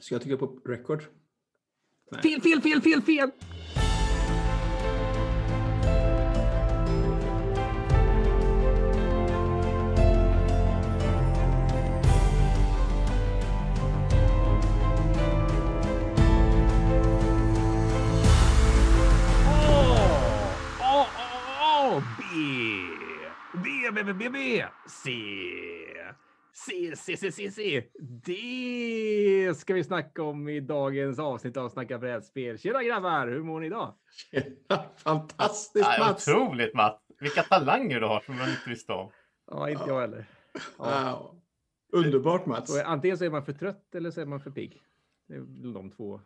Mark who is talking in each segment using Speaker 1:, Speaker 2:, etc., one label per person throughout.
Speaker 1: Ska jag trycka på record?
Speaker 2: Nej. Fel, fel, fel, fel, fel! B, B, B, B, C. C, C, C, C, C. Det ska vi snacka om i dagens avsnitt av Snacka brädspel. Tjena grabbar, hur mår ni idag?
Speaker 1: Tjena, fantastiskt
Speaker 3: ja,
Speaker 1: Mats!
Speaker 3: Otroligt Mats! Vilka talanger du har som man inte visste om.
Speaker 2: Ja, inte jag heller.
Speaker 1: Ja. Underbart Mats!
Speaker 2: Antingen så är man för trött eller så är man för pigg. Det är de två.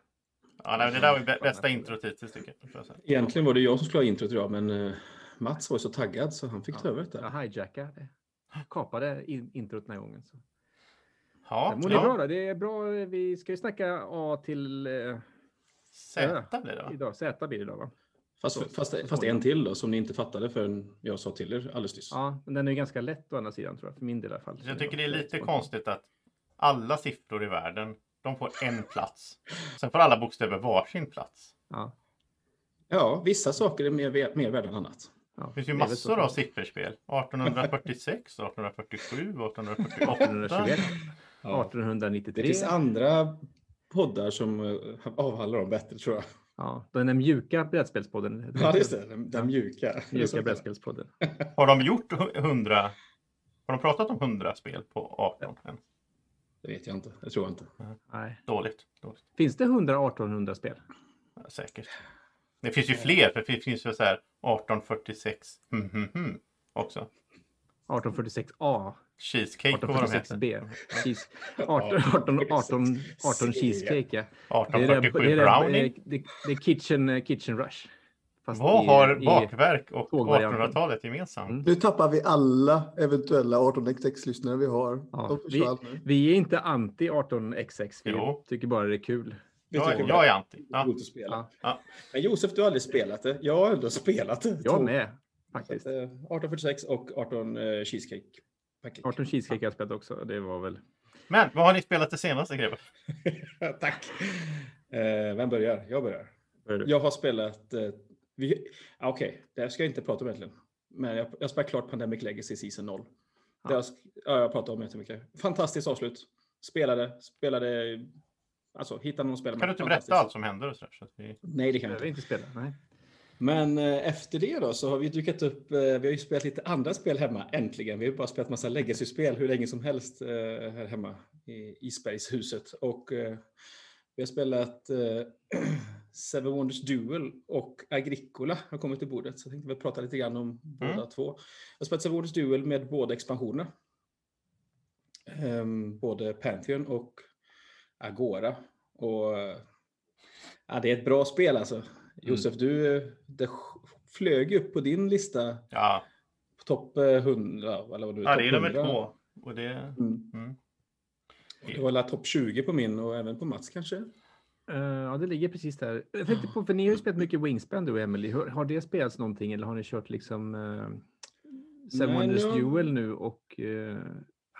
Speaker 3: Ja, nej, det där var bästa introt hittills tycker jag.
Speaker 1: Egentligen var det jag som skulle ha introt idag, men uh, Mats var så taggad så han fick ta över det.
Speaker 2: Jag hijackade, kapade in, introt den här gången. Så.
Speaker 3: Ja,
Speaker 2: mår ja. bra då? Det är bra. Vi ska ju snacka A till eh,
Speaker 3: Z blir det va?
Speaker 2: Idag. Z blir det idag va?
Speaker 1: Fast, fast, fast en till då som ni inte fattade förrän jag sa till er alldeles nyss.
Speaker 2: Ja, men den är ju ganska lätt å andra sidan tror jag, för min del i alla fall.
Speaker 3: Jag tycker det är lite konstigt att alla siffror i världen, de får en plats. Sen får alla bokstäver varsin plats.
Speaker 2: Ja.
Speaker 1: Ja, vissa saker är mer, mer värda än annat.
Speaker 3: Ja, det finns ju massor av sifferspel. 1846, 1847, 1848. 1821.
Speaker 2: 1893.
Speaker 1: Det finns andra poddar som eh, avhandlar dem bättre tror jag.
Speaker 2: Ja, den är mjuka brädspelspodden.
Speaker 1: Ja, just det. Den, den mjuka.
Speaker 2: Mjuka brädspelspodden.
Speaker 3: Har de gjort 100? Har de pratat om 100 spel på 18 än?
Speaker 1: Det vet jag inte. Det tror jag inte.
Speaker 2: Nej.
Speaker 3: Dåligt. Dåligt.
Speaker 2: Finns det 100 1800 spel?
Speaker 3: Ja, säkert. Det finns ju fler, för det finns ju så här 1846 mm, mm, mm, också.
Speaker 2: 1846A.
Speaker 3: Cheesecake
Speaker 2: 1846B. Cheese, 18, 18, 18, 18 cheesecake,
Speaker 3: ja. 1847 det är det, brownie.
Speaker 2: Det, det, det är kitchen, kitchen rush.
Speaker 3: Fast Vad i, har bakverk och 1800-talet gemensamt? Mm.
Speaker 4: Nu tappar vi alla eventuella 18xx-lyssnare vi har.
Speaker 2: Ja, vi, vi, är inte anti 18xx. Vi jo. tycker bara det är kul.
Speaker 3: Jag, jag är anti.
Speaker 1: Ja. Ja. Ja. Men Josef, du har aldrig spelat det. Jag har ändå spelat det.
Speaker 2: Jag med. Faktiskt.
Speaker 1: 1846 och 18 uh, Cheesecake.
Speaker 2: Package. 18 Cheesecake har jag spelat också. Det var väl...
Speaker 3: Men vad har ni spelat det senaste grabbar?
Speaker 1: Tack. Uh, vem börjar? Jag börjar. börjar jag har spelat... Uh, vi... Okej, okay. det här ska jag inte prata om egentligen. Men jag, jag spelat klart Pandemic Legacy Season 0. Ja. Det har ja, jag pratat om jättemycket. Fantastiskt avslut. Spelade, spelade Alltså, hitta någon spelare.
Speaker 3: Kan du inte berätta allt som händer? Och så, så vi...
Speaker 1: Nej, det kan
Speaker 2: jag inte. spela. Nej.
Speaker 1: Men eh, efter det då så har vi dykat upp. Eh, vi har ju spelat lite andra spel hemma, äntligen. Vi har bara spelat massa legacy-spel hur länge som helst eh, här hemma i Isbergshuset. Och vi har spelat Seven Wonders Duel och Agricola har kommit till bordet. Så jag tänkte väl prata lite grann om mm. båda två. Jag har spelat Seven Wonders Duel med båda expansionerna. Um, både Pantheon och Agora. Och, ja, det är ett bra spel alltså. Mm. Josef, du det flög upp på din lista.
Speaker 3: Ja.
Speaker 1: På topp 100 eller vad du
Speaker 3: Ja, det är nummer två. Och det...
Speaker 1: Mm. Mm. Det var topp 20 på min och även på Mats kanske?
Speaker 2: Uh, ja, det ligger precis där. Jag tänkte på, för ni har ju spelat mycket Wingspan du och Emily. Har, har det spelats någonting eller har ni kört liksom uh, Seven Wonders Duel nu och uh,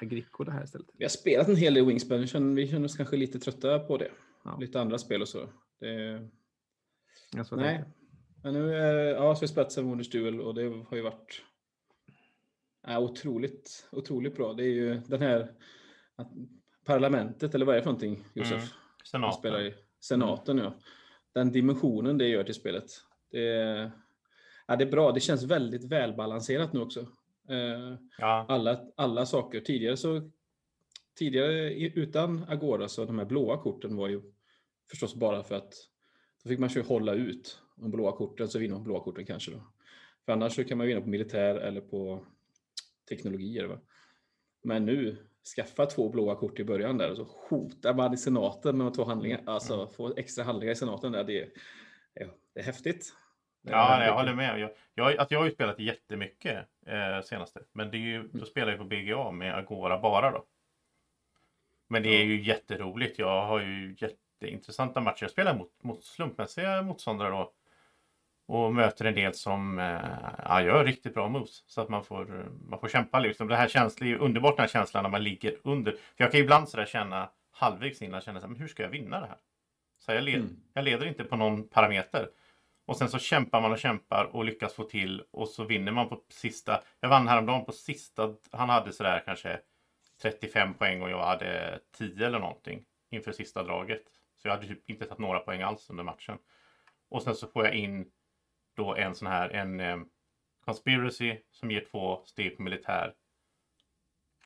Speaker 2: Agricola här istället?
Speaker 1: Vi har spelat en hel del Wingspan. Vi känner oss kanske lite trötta på det. Ja. Lite andra spel och så. Det...
Speaker 2: så
Speaker 1: Nej. Men nu ja, så har vi spelat Seven Wonders Duel och det har ju varit ja, otroligt, otroligt bra. Det är ju den här parlamentet, eller vad är det för någonting, Josef? Mm.
Speaker 3: Senaten.
Speaker 1: Spelar i senaten, ja. Den dimensionen det gör till spelet. Det är, ja, det är bra. Det känns väldigt välbalanserat nu också.
Speaker 3: Eh, ja.
Speaker 1: alla, alla saker. Tidigare så tidigare utan Agora så de här blåa korten var ju förstås bara för att då fick man ju hålla ut de blåa korten så vinner man blåa korten kanske då. För annars så kan man vinna på militär eller på teknologier. Va? Men nu skaffa två blåa kort i början där och så hotar man i senaten med två handlingar. Alltså mm. få extra handlingar i senaten där. Det är, det är häftigt.
Speaker 3: Ja, nej, jag håller med. Jag, jag, att jag har ju spelat jättemycket eh, senaste. Men det är ju, då spelar jag på BGA med Agora bara då. Men det är ju jätteroligt. Jag har ju jätteintressanta matcher. Jag spelar mot, mot slumpmässiga motståndare då. Och möter en del som eh, ja, gör riktigt bra moves. Så att man får, man får kämpa liksom. Det här känslan, är underbart den här känslan när man ligger under. För jag kan ibland sådär känna halvvägs in och kände så här, men hur ska jag vinna det här? Så jag, led,
Speaker 1: Mm.
Speaker 3: jag leder inte på någon parameter. Och sen så kämpar man och kämpar och lyckas få till och så vinner man på sista. Jag vann häromdagen på sista. Han hade sådär kanske 35 poäng och jag hade 10 eller någonting inför sista draget. Så jag hade typ inte tagit några poäng alls under matchen. Och sen så får jag in då en sån här en eh, conspiracy som ger två steg på militär.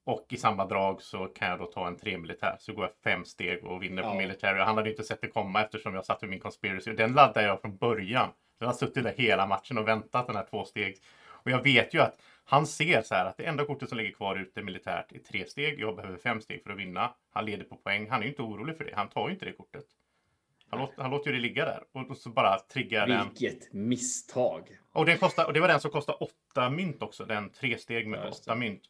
Speaker 3: Och i samma drag så kan jag då ta en tre militär. Så går jag fem steg och vinner på
Speaker 1: Ja.
Speaker 3: militär. Han hade inte sett det komma eftersom jag satt med min conspiracy. Den laddade jag från början. Den har suttit där hela matchen och väntat den här två steg. Och jag vet ju att han ser så här att det enda kortet som ligger kvar ute militärt är tre steg. Jag behöver fem steg för att vinna. Han leder på poäng. Han är ju inte orolig för det. Han tar ju inte det kortet. Han, låter, han låter ju det ligga där. Och så bara triggar den.
Speaker 1: Vilket misstag.
Speaker 3: Och, den kostar, och det var den som kostade åtta mynt också. Den tre steg med
Speaker 1: Ja,
Speaker 3: åtta mynt.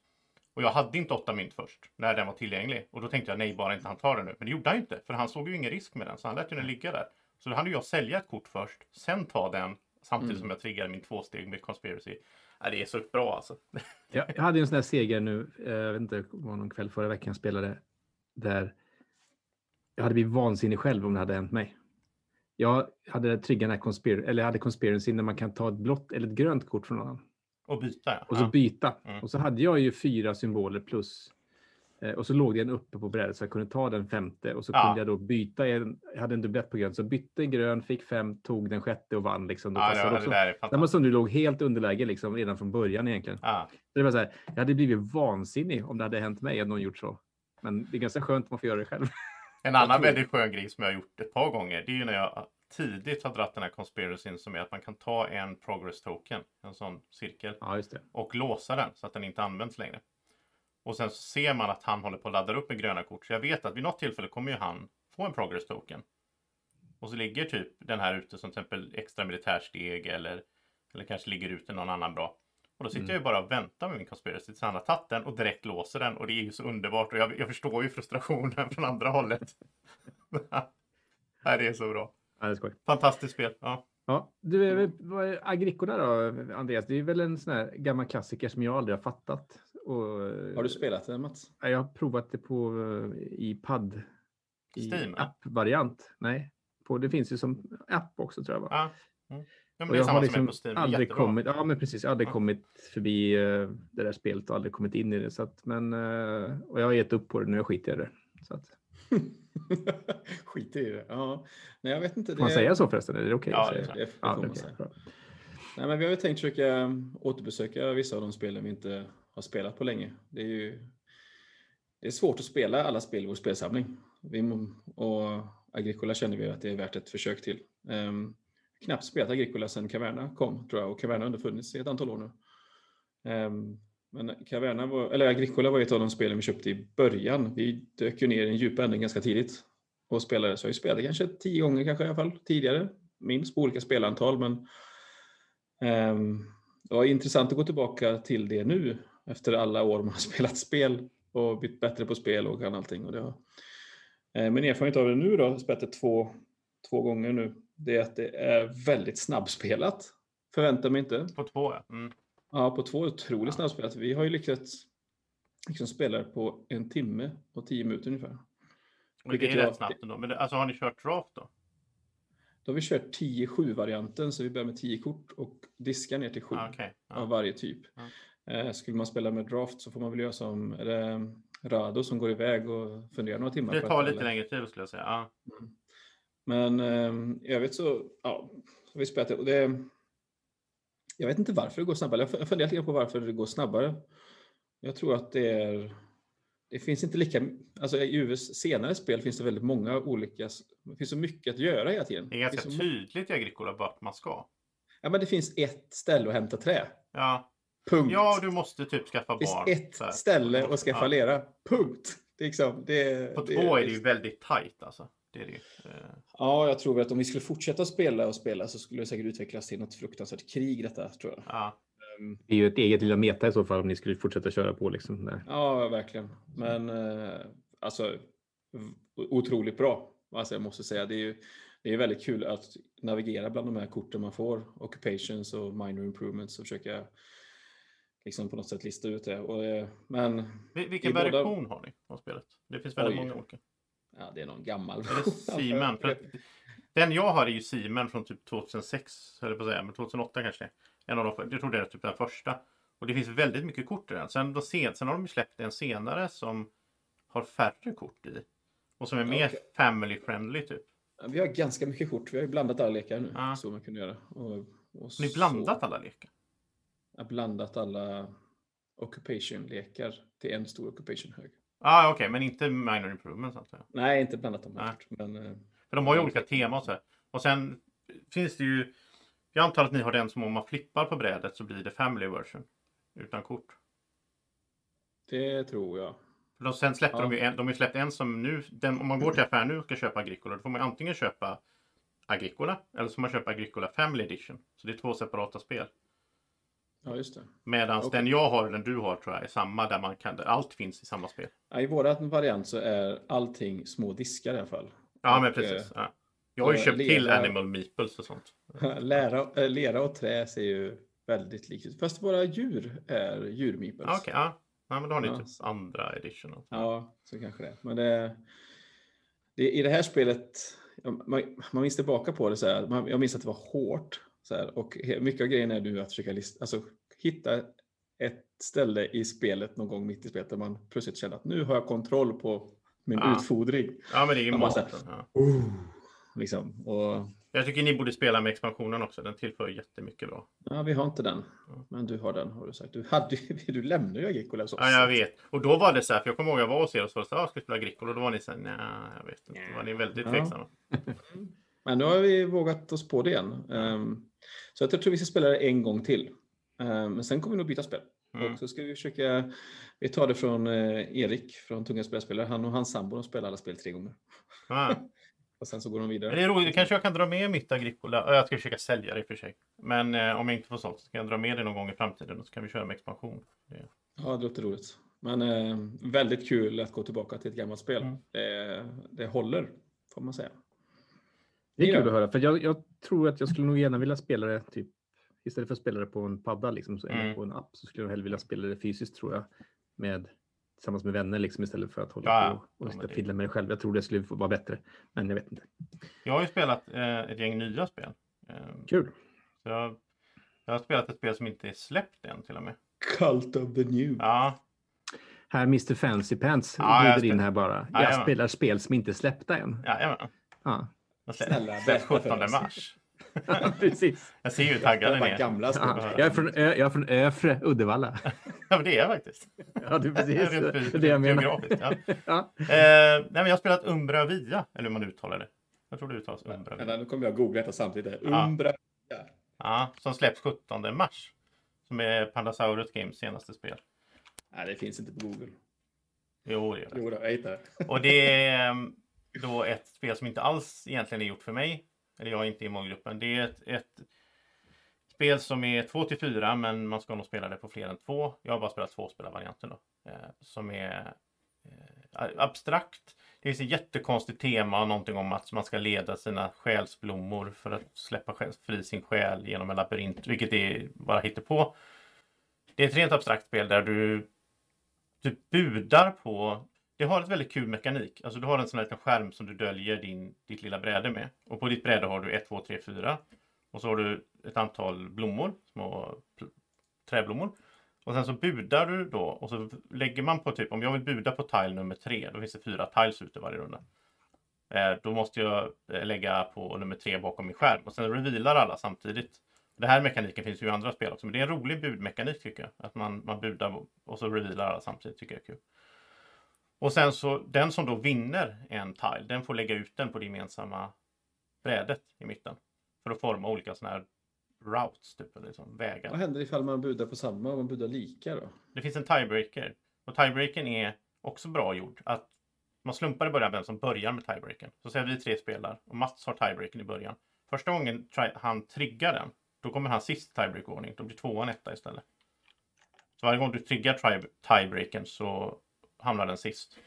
Speaker 3: Och jag hade inte åtta mynt först. När den var tillgänglig. Och då tänkte jag nej, bara inte han tar den nu. Men det gjorde han ju inte. För han såg ju ingen risk med den. Så han lät ju den ligga där. Så då hade jag sälja ett kort först. Sen ta den. Samtidigt
Speaker 1: Mm.
Speaker 3: som jag triggade min två steg med conspiracy. Ja, det är så bra alltså.
Speaker 2: Jag, jag hade ju en sån här seger nu, eh, jag vet inte, var någon kväll förra veckan jag spelade, där jag hade blivit vansinnig själv om det hade hänt mig. Jag hade triggat den här conspiracy, eller hade conspiracy när man kan ta ett blått eller ett grönt kort från någon annan.
Speaker 3: Och byta ja.
Speaker 2: Och så byta.
Speaker 3: Mm.
Speaker 2: Och så hade jag ju fyra symboler plus. Eh, och så låg det en uppe på brädet så jag kunde ta den femte och så
Speaker 3: Ja.
Speaker 2: kunde jag då byta. En, jag hade en dubblett på grön så bytte grön, fick fem, tog den sjätte och vann. Liksom. Då
Speaker 3: Ja, det, det
Speaker 2: också.
Speaker 3: där är
Speaker 2: Det var som du låg helt underläge liksom, redan från början egentligen.
Speaker 3: Ja.
Speaker 2: Så det var så här, jag hade blivit vansinnig om det hade hänt mig att någon gjort så. Men det är ganska skönt att man får göra det själv.
Speaker 3: En annan väldigt skön grej som jag har gjort ett par gånger. Det är ju när jag tidigt har dratt den här conspiracyn som är att man kan ta en progress token. En sån cirkel.
Speaker 2: Ja,
Speaker 3: och låsa den så att den inte används längre. Och sen så ser man att han håller på att ladda upp med gröna kort. Så jag vet att vid något tillfälle kommer ju han få en progress token. Och så ligger typ den här ute som till exempel extra militärsteg eller, eller kanske ligger ute någon annan bra. Och då sitter
Speaker 2: Mm.
Speaker 3: jag ju bara och väntar med min conspiracy tills han har tagit den och direkt låser den. Och det är ju så underbart. Och jag, jag förstår ju frustrationen från andra hållet. Det är så bra.
Speaker 2: Ja, det är skoj.
Speaker 3: Fantastiskt spel. Ja.
Speaker 2: Ja, du, är Agricola då, Andreas? Det är väl en sån här gammal klassiker som jag aldrig har fattat. Och,
Speaker 1: Har du spelat det Mats?
Speaker 2: Ja, Jag har provat det på eh, i PAD. I
Speaker 3: Steam, ja.
Speaker 2: app-variant. Nej, på, det finns ju som app också tror jag. Va?
Speaker 3: Ja. Mm. Ja, men
Speaker 2: och
Speaker 3: det är
Speaker 2: jag
Speaker 3: samma
Speaker 2: har
Speaker 3: som är
Speaker 2: liksom aldrig
Speaker 3: jättebra.
Speaker 2: kommit, ja men precis, jag har aldrig
Speaker 3: Ja.
Speaker 2: kommit förbi eh, det där spelet och aldrig kommit in i det. Så att, men, eh, och jag har gett upp på det nu, jag skiter i det. Så att,
Speaker 1: Skiter i det. Ja. Nej, jag vet inte.
Speaker 2: får man
Speaker 1: det-
Speaker 2: säga så förresten? Är det okej
Speaker 3: Ja,
Speaker 2: att
Speaker 3: det
Speaker 2: Ja,
Speaker 1: får man säga.
Speaker 2: bra.
Speaker 1: Nej, men vi har ju tänkt försöka återbesöka vissa av de spelen vi inte har spelat på länge. Det är ju det är svårt att spela alla spel i vår spelsamling. Vi, och Agricola känner vi att det är värt ett försök till. Um, knappt spelat Agricola sedan Caverna kom, tror jag. Och Caverna har ändå funnits i ett antal år nu. Ehm, men Caverna var, eller Agricola var ett av de spelen vi köpte i början. Vi dök ju ner i en djup ändring ganska tidigt och spelade. Så jag spelade kanske tio gånger kanske i alla fall tidigare. Minst på olika spelantal. Men ehm, det var intressant att gå tillbaka till det nu efter alla år man har spelat spel och blivit bättre på spel och kan allting. Och det har, eh, min erfarenhet av det nu då, spelat det två, två gånger nu, det är att det är väldigt snabbspelat. Förväntar mig inte.
Speaker 3: På två ja. Mm.
Speaker 1: Ja, på två otroligt snabbspelat. Vi har ju lyckats liksom spela på en timme och tio minuter ungefär.
Speaker 3: Och det är rätt snabbt ändå. Men det, alltså har ni kört draft då?
Speaker 1: Då har vi kört 10-7-varianten, så vi börjar med 10 kort och diskar ner till 7
Speaker 3: Ah, okej.
Speaker 1: av
Speaker 3: Ja.
Speaker 1: varje typ.
Speaker 3: Ja.
Speaker 1: Eh, skulle man spela med draft så får man väl göra som det Rado som går iväg och funderar några timmar.
Speaker 3: Det tar lite
Speaker 1: eller-
Speaker 3: längre tid skulle jag säga. Ja.
Speaker 1: Men eh, i övrigt så, ja, har vi spelat det. Och det. Jag vet inte varför det går snabbare. Jag har funderat lite på varför det går snabbare. Jag tror att det är det finns inte lika, alltså i UVs senare spel finns det väldigt många olika, det finns så mycket att göra hela tiden.
Speaker 3: Det är ganska
Speaker 1: finns så,
Speaker 3: tydligt i Agricola vart man ska.
Speaker 1: Ja men det finns ett ställe att hämta trä.
Speaker 3: Ja,
Speaker 1: Punkt.
Speaker 3: ja du måste typ skaffa
Speaker 1: det finns
Speaker 3: barn.
Speaker 1: ett
Speaker 3: så här.
Speaker 1: ställe att skaffa
Speaker 3: Ja.
Speaker 1: lera. Punkt. Det är liksom, det,
Speaker 3: På
Speaker 1: det,
Speaker 3: två är det ju väldigt tajt alltså. Det är det. Eh,
Speaker 1: Ja, jag tror att om vi skulle fortsätta spela och spela så skulle det säkert utvecklas till något fruktansvärt krig detta, tror jag.
Speaker 3: Ja,
Speaker 1: Ehm,
Speaker 2: Det är ju ett eget lilla meta i så fall om ni skulle fortsätta köra på. Liksom. där.
Speaker 1: Ja, verkligen. Men eh, alltså otroligt bra. Alltså jag måste säga, det är ju det är väldigt kul att navigera bland de här korten man får. Occupations och minor improvements och försöka liksom på något sätt lista ut det. Och, eh, men
Speaker 3: Vil- Vilken
Speaker 1: I båda-
Speaker 3: version har ni av spelet? Det finns väldigt
Speaker 1: Oj.
Speaker 3: många olika.
Speaker 1: Ja, det är någon gammal.
Speaker 3: För att den jag har är ju Seaman från typ 2006, eller på att säga, men 2008 kanske. En av de, jag tror det är typ den första. Och det finns väldigt mycket kort i den. Sen, då sen, sen har de släppt en senare som har färre kort i. Och som är mer
Speaker 1: Okej.
Speaker 3: family friendly typ.
Speaker 1: Vi har ganska mycket kort. Vi har ju blandat alla lekar nu.
Speaker 3: Ja.
Speaker 1: Så man kunde göra. Och, och
Speaker 3: ni blandat alla lekar?
Speaker 1: Jag har blandat alla occupation-lekar till en stor occupation-hög.
Speaker 3: Ja, ah, okej, men inte minor improvements antar jag.
Speaker 1: Nej, inte blandat dem bort. Men, eh,
Speaker 3: För de har ju olika teman och så här. Och sen finns det ju... Jag antar att ni har den som om man flippar på brädet så blir det family version. Utan kort.
Speaker 1: det tror jag.
Speaker 3: För sen släppte
Speaker 1: Ja.
Speaker 3: de ju en, de har släppt en som nu, den, om man går till affären nu och ska köpa Agricola, då får man antingen köpa Agricola eller så får man köpa Agricola Family Edition. Så det är två separata spel.
Speaker 1: Ja, just det.
Speaker 3: Medan
Speaker 1: Okej.
Speaker 3: den jag har och den du har tror jag är samma där man kan, där allt finns i samma spel.
Speaker 1: Ja, I våran variant så är allting små diskar i alla fall.
Speaker 3: Ja, men
Speaker 1: Och,
Speaker 3: precis.
Speaker 1: eh,
Speaker 3: Ja. Jag har ju köpt till
Speaker 1: lera-
Speaker 3: Animal Meeples och sånt.
Speaker 1: Lära, äh, lera och trä ser ju väldigt likt ut. Fast våra djur är djurmeeples.
Speaker 3: Okej, ja. Ja. men då har ni
Speaker 1: Ja.
Speaker 3: typ andra edition.
Speaker 1: Ja, så kanske det. Men det, det, i det här spelet, man, man minns tillbaka på det så här, man, jag minns att det var hårt. Så här, och mycket av grejen är nu att försöka lista, alltså, hitta ett ställe i spelet någon gång mitt i spelet där man plötsligt känner att nu har jag kontroll på min
Speaker 3: Ja.
Speaker 1: utfodring.
Speaker 3: Ja, men det är ju maten. Ja.
Speaker 1: Oh, liksom. och,
Speaker 3: Jag tycker ni borde spela med expansionen också. Den tillför jättemycket bra.
Speaker 1: ja, vi har inte den.
Speaker 3: Ja.
Speaker 1: Men du har den har du sagt. Du, hade, du lämnade ju Agricola hos oss.
Speaker 3: Ja, jag vet. Och då var det så här, för jag kommer ihåg jag var hos er och här, "Ah, ska vi spela Agricola? Och då var ni så här, nej, jag vet inte. Då var ni väldigt
Speaker 1: Ja.
Speaker 3: tveksamma.
Speaker 1: Men nu har vi vågat oss på det igen. Ehm, så att jag tror vi ska spela det en gång till. Ehm, men sen kommer vi nog byta spel.
Speaker 3: Mm.
Speaker 1: Och så ska vi försöka, vi tar det från eh, Erik från Tunga spelspelare. Han och hans sambo de spelar alla spel tre gånger.
Speaker 3: Ja.
Speaker 1: Och sen så går de vidare.
Speaker 3: det är roligt, kanske jag kan dra med mitt Agricola. Ja, Jag ska försöka sälja det i och för sig. Men eh, om jag inte får sålt så ska jag dra med det någon gång i framtiden och så kan vi köra med expansion. Det.
Speaker 1: Ja, det låter roligt. Men eh, väldigt kul att gå tillbaka till ett gammalt spel.
Speaker 3: Mm.
Speaker 1: Det, det håller, får man säga.
Speaker 2: Det är kul att höra, för jag, jag tror att jag skulle nog gärna vilja spela det typ istället för att spela det på en padda liksom, så,
Speaker 3: Mm.
Speaker 2: på en app så skulle jag hellre vilja spela det fysiskt tror jag. Med, tillsammans med vänner liksom, istället för att hålla
Speaker 3: Ja,
Speaker 2: på och
Speaker 3: ja,
Speaker 2: och
Speaker 3: det-
Speaker 2: fiddla med det själv. Jag tror det skulle vara bättre, men jag vet inte.
Speaker 3: Jag har ju spelat eh, ett gäng nya spel. Eh,
Speaker 2: Kul.
Speaker 3: så jag, jag har spelat ett spel som inte är släppt än till och med.
Speaker 1: Cult of the New.
Speaker 3: Ja,
Speaker 2: Här Mr Fancy Pants
Speaker 3: Ja,
Speaker 2: glider in
Speaker 3: spel-
Speaker 2: här bara.
Speaker 3: Ja,
Speaker 2: jag
Speaker 3: jajamän.
Speaker 2: spelar spel som inte är släppta än.
Speaker 3: ja, ja.
Speaker 2: Ja,
Speaker 1: Snälla,
Speaker 3: släpps
Speaker 1: berätta för
Speaker 3: 17
Speaker 1: oss.
Speaker 3: mars.
Speaker 2: precis.
Speaker 3: Jag ser ju hur taggad
Speaker 1: det
Speaker 3: den
Speaker 1: var
Speaker 3: är.
Speaker 1: gamla.
Speaker 2: Ja, jag, är från, jag är från Övre Uddevalla.
Speaker 3: Ja, men det är jag faktiskt.
Speaker 2: Ja, du precis.
Speaker 3: Rent
Speaker 2: Det är det jag menar.
Speaker 3: Ja.
Speaker 2: Ja.
Speaker 3: Eh, nej, men jag har spelat Umbra Via, eller hur man uttalar det. Jag tror det uttalas Umbra Via.
Speaker 1: Nu kommer jag googla detta samtidigt. Umbra.
Speaker 3: Ja, som släpps 17 mars. Som är Pandasaurus Games senaste spel.
Speaker 1: Nej, det finns inte på Google.
Speaker 3: Jo, det gör det.
Speaker 1: Jo, då, jag hittar det.
Speaker 3: Och det är ehm, då ett spel som inte alls egentligen är gjort för mig. Eller jag är inte i målgruppen. Det är ett, ett spel som är 2 till 4 men man ska nog spela det på fler än två. Jag har bara spelat tvåspelarvarianten då. Eh, som är eh, abstrakt. Det finns ett jättekonstigt tema, någonting om att man ska leda sina själsblommor för att släppa fri sin själ genom en labyrint, vilket är bara på. Det är ett rent abstrakt spel där du, du budar på det har ett väldigt kul mekanik. Alltså du har en sån här liten skärm som du döljer din, ditt lilla bräde med. Och på ditt bräde har du 1, 2, 3, 4. Och så har du ett antal blommor, små träblommor. Och sen så budar du då och så lägger man på typ, om jag vill buda på tile nummer 3, då finns det fyra tiles ute varje runda. Eh, då måste jag eh, lägga på nummer 3 bakom min skärm och sen revealar alla samtidigt. Det här mekaniken finns ju i andra spel också, men det är en rolig budmekanik tycker jag. Att man, man budar och så revealar alla samtidigt tycker jag är kul. Och sen så den som då vinner en tile, den får lägga ut den på det gemensamma brädet i mitten. För att forma olika sådana här routes, typ, eller liksom vägar.
Speaker 1: Vad händer ifall man budar på samma och man budar lika då?
Speaker 3: Det finns en tiebreaker. Och tiebreakern är också bra gjord. Att man slumpar i början vem som börjar med tiebreakern. Så säger vi tre spelar och Mats har tiebreakern i början. Första gången han triggar den, då kommer han sist tiebreak-ordning. Då blir tvåan etta istället. Så varje gång du triggar tri- tiebreakern så hamnar den sist.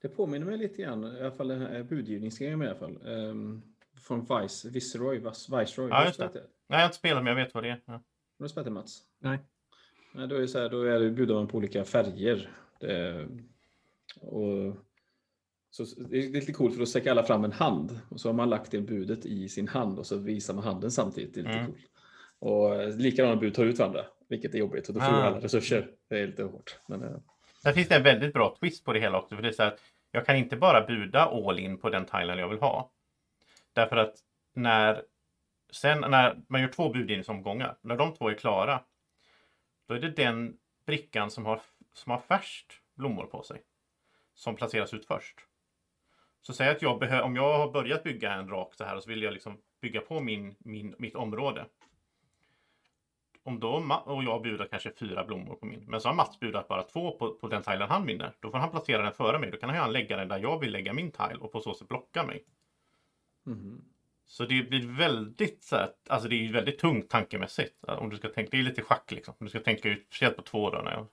Speaker 1: Det påminner mig lite grann, i alla fall den här budgivningsgrejen i alla fall. Um, från Vice, Viceroy, Vice- Viceroy.
Speaker 3: Ja, just det. Nej, jag har inte spelat men jag vet vad det är. Ja.
Speaker 1: Har du spelat det Mats?
Speaker 2: Nej.
Speaker 1: Nej, då är det så här, då är det, man på olika färger. Det, och Så det är lite coolt för då sträcker alla fram en hand och så har man lagt det budet i sin hand och så visar man handen samtidigt. Det är lite
Speaker 3: Mm.
Speaker 1: coolt. Och likadana bud tar ut varandra, vilket är jobbigt. Och då förlorar
Speaker 3: Ah.
Speaker 1: alla resurser. Det är lite hårt. Men, Sen
Speaker 3: Där finns det en väldigt bra twist på det hela också. För det är så att jag kan inte bara buda all in på den Thailand jag vill ha. Därför att när, sen när man gör två budgivningsomgångar, när de två är klara, då är det den brickan som har, som har färst blommor på sig som placeras ut först. Så säg att jag behöver, om jag har börjat bygga en rak så här och så vill jag liksom bygga på min, min, mitt område. Om då och jag budar kanske fyra blommor på min, men så har Mats budat bara två på, på den tilen han vinner. Då får han placera den före mig. Då kan han lägga den där jag vill lägga min tile och på så sätt blocka mig.
Speaker 1: mhm.
Speaker 3: Så det blir väldigt så här, alltså det är väldigt tungt tankemässigt. Om du ska tänka, det är lite schack liksom. Om du ska tänka ut, speciellt på två då. Jag,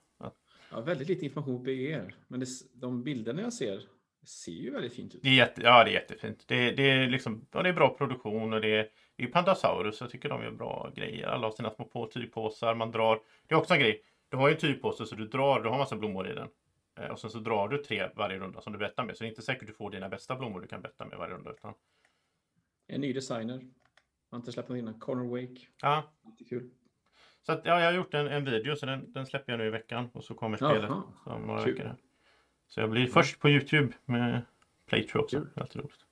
Speaker 1: Ja, väldigt lite information på BGR. Men det, de bilderna jag ser ser ju väldigt fint ut.
Speaker 3: Det är jätte, ja, det är jättefint. Det, det, är liksom, ja, det är bra produktion och det är, det är Pandasaurus. Jag tycker de gör bra grejer. Alla har sina små på tygpåsar. Man drar. Det är också en grej. Du har ju en tygpåse så du drar, du har massa blommor i den. Eh, och sen så drar du tre varje runda som du bettar med. Så det är inte säkert du får dina bästa blommor du kan betta med varje runda. Utan,
Speaker 1: En ny designer. Man har inte släppt någon innan. Conor Wake.
Speaker 3: ja,
Speaker 1: Lite kul.
Speaker 3: så att, ja, jag har gjort en, en video så den, den släpper jag nu i veckan. Och så kommer spelet om några
Speaker 1: Kul.
Speaker 3: veckor. Här. Så jag blir först på Youtube med playthrough också. Alltid roligt.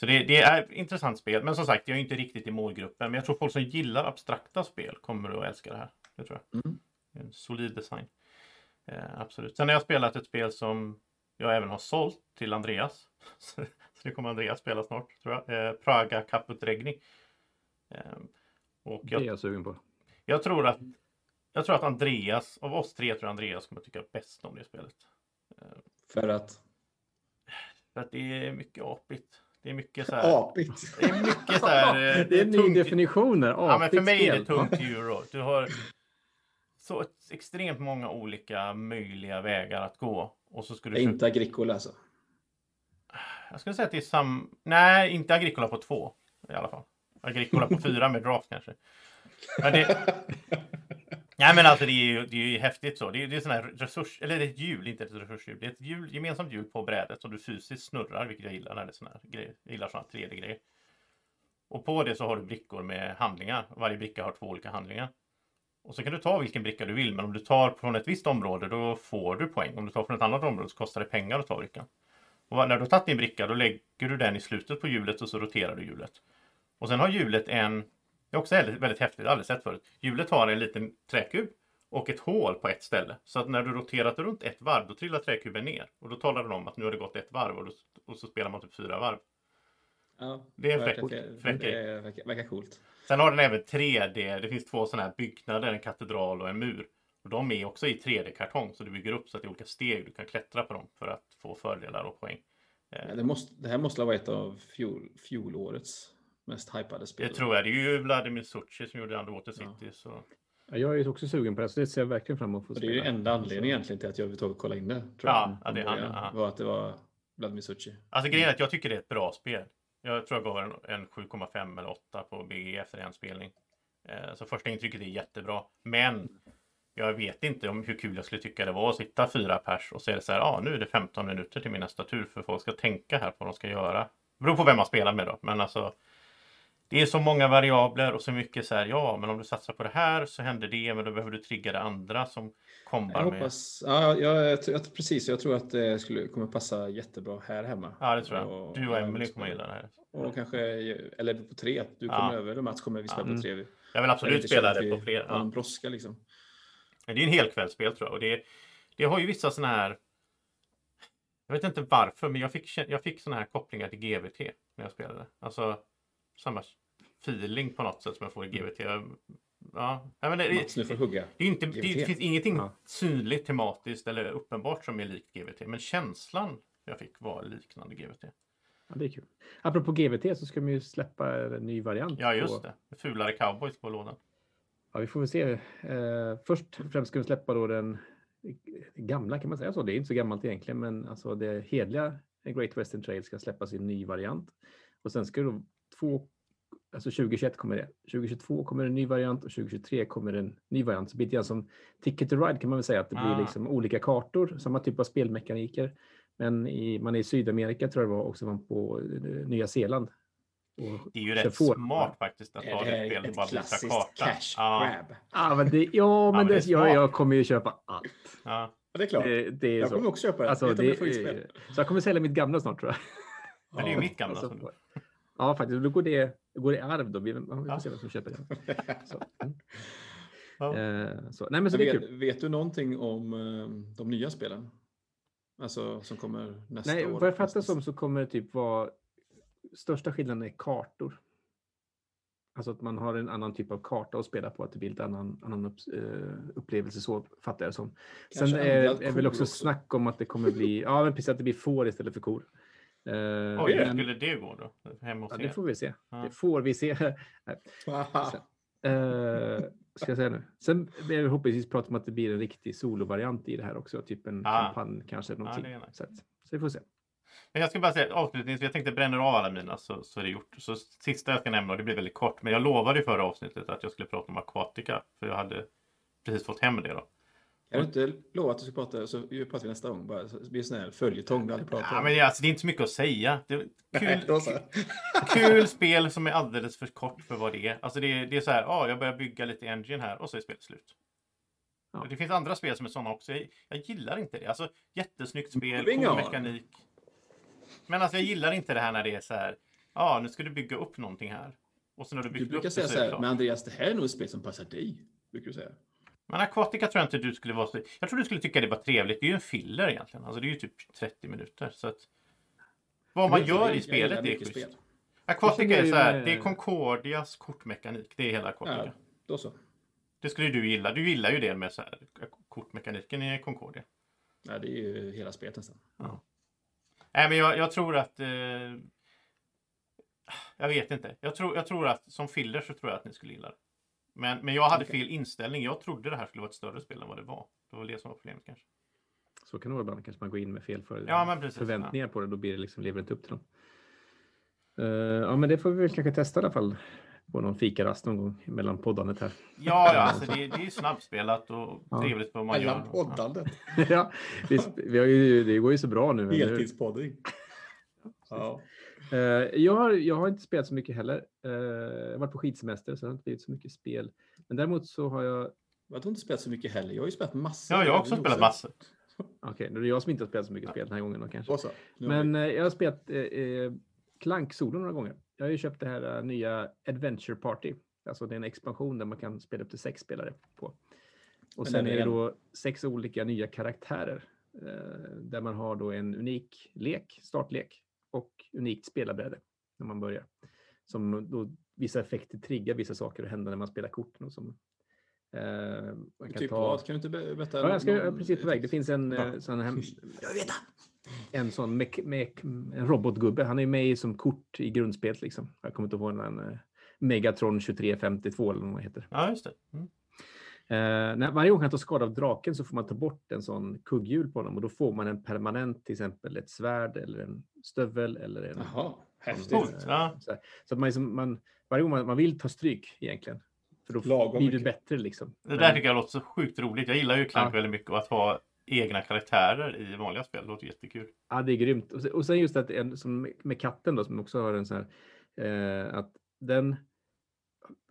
Speaker 3: Så det, det är ett intressant spel. Men som sagt, jag är inte riktigt i målgruppen. Men jag tror folk som gillar abstrakta spel kommer att älska det här. Det tror jag.
Speaker 1: Mm.
Speaker 3: En solid design. Eh, absolut. Sen har jag spelat ett spel som jag även har sålt till Andreas. Så det kommer Andreas spela snart, tror jag. Eh, Praga Kaputregni. Eh, och
Speaker 2: Det är
Speaker 3: jag,
Speaker 2: jag sugen på.
Speaker 3: jag tror att jag tror att Andreas, av oss tre tror jag Andreas kommer tycka bäst om det spelet.
Speaker 1: För att...
Speaker 3: För att det är mycket apigt. Det är mycket så här.
Speaker 4: Apigt.
Speaker 3: Det är mycket så här. eh,
Speaker 2: det är en ny
Speaker 3: tungt-
Speaker 2: definition där.
Speaker 3: Ja, men för mig är det tungt euro. Du har så extremt många olika möjliga vägar att gå. Och så ska du
Speaker 1: Det är inte Agricola alltså.
Speaker 3: Jag skulle säga att det är sam... Nej, inte Agricola på två i alla fall. Agricola på fyra med draft kanske. Men det... Nej men alltså det är ju, det är ju häftigt så. Det är, det är sån här resurs... Eller det är ett hjul, inte ett resurshjul. Det är ett hjul, gemensamt hjul på brädet som du fysiskt snurrar, vilket jag gillar när det är sån här grejer. Jag gillar såna 3D-grejer. Och på det så har du brickor med handlingar. Varje bricka har två olika handlingar. Och så kan du ta vilken bricka du vill, men om du tar från ett visst område då får du poäng. Om du tar från ett annat område så kostar det pengar att ta brickan. Och när du har tagit din bricka då lägger du den i slutet på hjulet och så roterar du hjulet. Och sen har hjulet en, det är också väldigt, väldigt häftigt, aldrig sett förut. Hjulet har en liten träkub och ett hål på ett ställe. Så att när du roterat runt ett varv då trillar träkuben ner. Och då talar den om att nu har det gått ett varv och, då, och så spelar man typ fyra varv.
Speaker 1: Ja,
Speaker 3: Det är fräckt.
Speaker 1: Det verkar, verkar coolt.
Speaker 3: Sen har den även 3D. Det finns två sådana här byggnader, en katedral och en mur. Och de är också i 3D-kartong. Så du bygger upp så att det är olika steg. Du kan klättra på dem för att få fördelar och poäng.
Speaker 1: Ja, det, måste, det här måste vara ett av fjol, fjolårets mest hypade spel.
Speaker 3: Det tror jag. Det är ju Vladimir Suchi som gjorde Underwater
Speaker 1: Ja.
Speaker 3: City. Så.
Speaker 2: Ja, jag är ju också sugen på det, så det ser jag verkligen fram emot att få
Speaker 1: Och det är ju
Speaker 2: spela.
Speaker 1: enda anledningen egentligen till att jag överhuvudtaget kollade in det. Tror
Speaker 3: Ja,
Speaker 1: jag,
Speaker 3: ja, det är han,
Speaker 1: var att det var Vladimir Suchi.
Speaker 3: Alltså grejen är att jag tycker det är ett bra spel. Jag tror jag gav en, en 7,5 eller 8 på BG efter en spelning. Eh, så första intrycket är jättebra. Men jag vet inte om hur kul jag skulle tycka det var att sitta fyra pers och säga så här, ja ah, nu är det 15 minuter till min nästa tur för folk ska tänka här på vad de ska göra. Det beror på vem man spelar med då, men alltså det är så många variabler och så mycket så här, ja, men om du satsar på det här så händer det, men då behöver du trigga det andra som kombar
Speaker 1: Jag
Speaker 3: med.
Speaker 1: hoppas, ja, jag, jag, precis, jag tror att det skulle, kommer passa jättebra här hemma.
Speaker 3: Ja, det tror jag. Du och Emily kommer gilla det här.
Speaker 1: Och kanske, eller på tre, du
Speaker 3: Ja.
Speaker 1: kommer över och Mats kommer, vi spelar
Speaker 2: Mm.
Speaker 1: på tre. Vi-
Speaker 3: Jag vill absolut spela det på fler. Ja.
Speaker 1: brådska liksom.
Speaker 3: Det är en helkvällsspel tror jag. Och det, det har ju vissa sådana här... Jag vet inte varför, men jag fick, jag fick sådana här kopplingar till GVT när jag spelade. Alltså samma feeling på något sätt som jag får i GVT. Ja, jag menar, det,
Speaker 1: Mats, nu får hugga.
Speaker 3: det, är inte, det,
Speaker 1: GVT.
Speaker 3: finns ingenting
Speaker 2: Ja.
Speaker 3: synligt, tematiskt eller uppenbart som är likt GVT. Men känslan jag fick var liknande GVT.
Speaker 2: Ja, det är kul. Apropå GVT så ska de ju släppa en ny variant.
Speaker 3: Ja, just
Speaker 2: på,
Speaker 3: det. Fulare cowboys på lådan.
Speaker 2: Ja, vi får väl se. Eh, först och främst ska vi släppa då den gamla, kan man säga så? Det är inte så gammalt egentligen, men alltså det hedliga Great Western Trail ska släppas i en ny variant. Och sen ska då två, alltså 2021 kommer det. 2022 kommer en ny variant och 2023 kommer en ny variant. Så det blir lite grann som Ticket to Ride kan man väl säga att det blir
Speaker 3: Ah.
Speaker 2: liksom olika kartor, samma typ av spelmekaniker. Men i, man är i Sydamerika tror jag det var och så var man på eh, Nya Zeeland.
Speaker 3: Det är ju rätt
Speaker 2: får.
Speaker 3: smart faktiskt att ha
Speaker 1: det
Speaker 3: det
Speaker 1: här
Speaker 3: spelet och
Speaker 1: ett
Speaker 3: bara visa
Speaker 1: klassiskt
Speaker 3: kartan.
Speaker 1: cash
Speaker 3: Ja,
Speaker 1: grab?
Speaker 2: Ja, men det, ja, men
Speaker 3: men det
Speaker 2: det, jag, jag kommer ju köpa allt.
Speaker 3: ja.
Speaker 1: Ja, det är klart.
Speaker 2: Det, det är
Speaker 1: jag
Speaker 2: så.
Speaker 1: kommer också köpa det.
Speaker 2: Alltså, det så jag kommer sälja mitt gamla snart tror jag.
Speaker 3: Men det är ju mitt gamla.
Speaker 2: Alltså,
Speaker 3: som-
Speaker 2: ja, faktiskt. Då går det, går det i arv då. Vi, vi får
Speaker 3: Ja.
Speaker 2: se vem som köper det. Så. Mm.
Speaker 3: Ja.
Speaker 2: Eh, så. Nej, men så
Speaker 1: Men
Speaker 2: det
Speaker 1: vet,
Speaker 2: kul.
Speaker 1: vet du någonting om eh, de nya spelen? Alltså som kommer nästa
Speaker 2: Nej,
Speaker 1: år?
Speaker 2: vad jag fattar som så kommer det typ vara största skillnaden är kartor. Alltså att man har en annan typ av karta att spela på, att det blir lite annan, annan upp, eh, upplevelse, så fattar jag det som. Sen
Speaker 1: Kanske
Speaker 2: är,
Speaker 1: andra
Speaker 2: är väl
Speaker 1: kor
Speaker 2: också
Speaker 1: också.
Speaker 2: snack om att det kommer bli, ja men precis att det blir får istället för kor. Eh,
Speaker 3: Oj, hur
Speaker 2: men,
Speaker 3: skulle det gå då? Hemma hos
Speaker 2: ja, det får vi se.
Speaker 3: Ja.
Speaker 2: Det får vi se.
Speaker 1: Aha.
Speaker 2: Eh, ska jag säga nu. Sen jag förhoppningsvis prata om att det blir en riktig solovariant i det här också, typ en
Speaker 3: Ah.
Speaker 2: kampanj kanske. Någonting.
Speaker 3: nice.
Speaker 2: så, så vi får se.
Speaker 3: Men jag ska bara säga avslutningsvis, jag tänkte bränna av alla mina så, så är det gjort. Så sista jag ska nämna, och det blir väldigt kort, men jag lovade i förra avsnittet att jag skulle prata om Aquatica. För jag hade precis fått hem det då.
Speaker 1: Kan du inte lova att du ska prata så pratar vi nästa gång? Bara, så det blir sån här följetong vi aldrig pratar
Speaker 3: Ja,
Speaker 1: om.
Speaker 3: men det, alltså, det är inte så mycket att säga. Det, kul, kul spel som är alldeles för kort för vad det är. Alltså det, är- det är så här, ja, jag börjar bygga lite engine här och så är spelet slut.
Speaker 2: Ja.
Speaker 3: Det finns andra spel som är sådana också. Jag, jag gillar inte det. Alltså jättesnyggt spel, cool mekanik. Men alltså jag gillar inte det här när det är så här, ja, nu ska du bygga upp någonting här. Och sen när du
Speaker 1: Du
Speaker 3: byggt upp
Speaker 1: brukar
Speaker 3: det
Speaker 1: säga
Speaker 3: så
Speaker 1: så
Speaker 3: är det
Speaker 1: här, men Andreas, det här är nog ett spel som passar dig. Brukar du säga.
Speaker 3: Men Aquatica tror jag inte du skulle vara så... Jag tror du skulle tycka det var trevligt. Det är ju en filler egentligen. Alltså det är ju typ 30 minuter. Så att... Vad man gör i spelet är schysst.
Speaker 1: spel.
Speaker 3: Aquatica är så här, det är Concordias kortmekanik. Det är hela Aquatica.
Speaker 1: Ja, då så.
Speaker 3: Det skulle du gilla. Du gillar ju det med så här, kortmekaniken i Concordia.
Speaker 1: Ja, det är ju hela spelet nästan.
Speaker 3: Nej, men jag, jag tror att... Eh... Jag vet inte. Jag tror, jag tror att som filler så tror jag att ni skulle gilla det. Men, men jag hade
Speaker 1: Okej.
Speaker 3: fel inställning. Jag trodde det här skulle vara ett större spel än vad det var. Det var det som var problemet kanske.
Speaker 2: Så kan det vara ibland. Kanske man går in med fel för,
Speaker 3: Ja, men precis,
Speaker 2: förväntningar på det. Då blir det liksom, lever inte upp till dem. Eh, ja, men det får vi väl kanske testa i alla fall. På någon fikarast någon gång mellan poddandet här.
Speaker 3: Ja, ja alltså det, det är ju snabbspelat och
Speaker 2: Ja.
Speaker 3: trevligt vad man
Speaker 1: Mellan
Speaker 3: gör.
Speaker 1: poddandet.
Speaker 2: ja, vi, vi har ju, det går ju så bra nu.
Speaker 1: Heltidspodding. Ja.
Speaker 2: Eh, jag, har, jag har inte spelat så mycket heller. Eh, jag har varit på skidsemester så det har inte blivit så mycket spel. Men däremot så har jag,
Speaker 1: Jag har inte spelat så mycket heller. Jag har ju spelat massor.
Speaker 3: Ja, jag har också spelat massor.
Speaker 2: okej, det är jag som inte har spelat så mycket spel den här gången då kanske.
Speaker 1: Så.
Speaker 2: Men eh, jag har spelat eh, eh, Clank Solo några gånger. Jag har ju köpt det här eh, nya Adventure Party. Alltså det är en expansion där man kan spela upp till sex spelare på. Och
Speaker 1: Men
Speaker 2: sen
Speaker 1: är det
Speaker 2: då sex olika nya karaktärer. Eh, där man har då en unik lek, startlek och unikt spelarbräde när man börjar. Som då vissa effekter triggar vissa saker att hända när man spelar korten. Och som, eh, man kan
Speaker 1: Typ
Speaker 2: ta...
Speaker 1: vad? Kan du inte be- berätta?
Speaker 2: Ja, jag ska jag är
Speaker 1: någon-
Speaker 2: precis på väg. Det finns en
Speaker 1: Ja.
Speaker 2: eh, sån här
Speaker 1: Jag vet
Speaker 2: en sån mek, mek, en robotgubbe. Han är med i som kort i grundspelet. Liksom. Jag kommer inte ihåg den. eh, Megatron 2352 eller vad det heter.
Speaker 3: Ja, just det. Mm.
Speaker 2: Eh, när, varje gång han tar skada av draken så får man ta bort en sån kugghjul på honom och då får man en permanent, till exempel ett svärd eller en stövel eller en...
Speaker 1: Jaha, häftigt.
Speaker 3: Coolt.
Speaker 2: eh,
Speaker 3: Ja.
Speaker 2: Så, så att man, liksom, man, varje gång man, man vill ta stryk egentligen. För då
Speaker 1: Lagom
Speaker 2: blir det
Speaker 1: mycket.
Speaker 2: bättre liksom.
Speaker 3: Det där tycker jag låter så sjukt roligt. Jag gillar ju Clank
Speaker 2: Ja.
Speaker 3: väldigt mycket och att ha egna karaktärer i vanliga spel. Det låter jättekul.
Speaker 2: Ja, det är grymt. Och sen, och sen just att en, som med katten då, som också har en sån här, eh, att den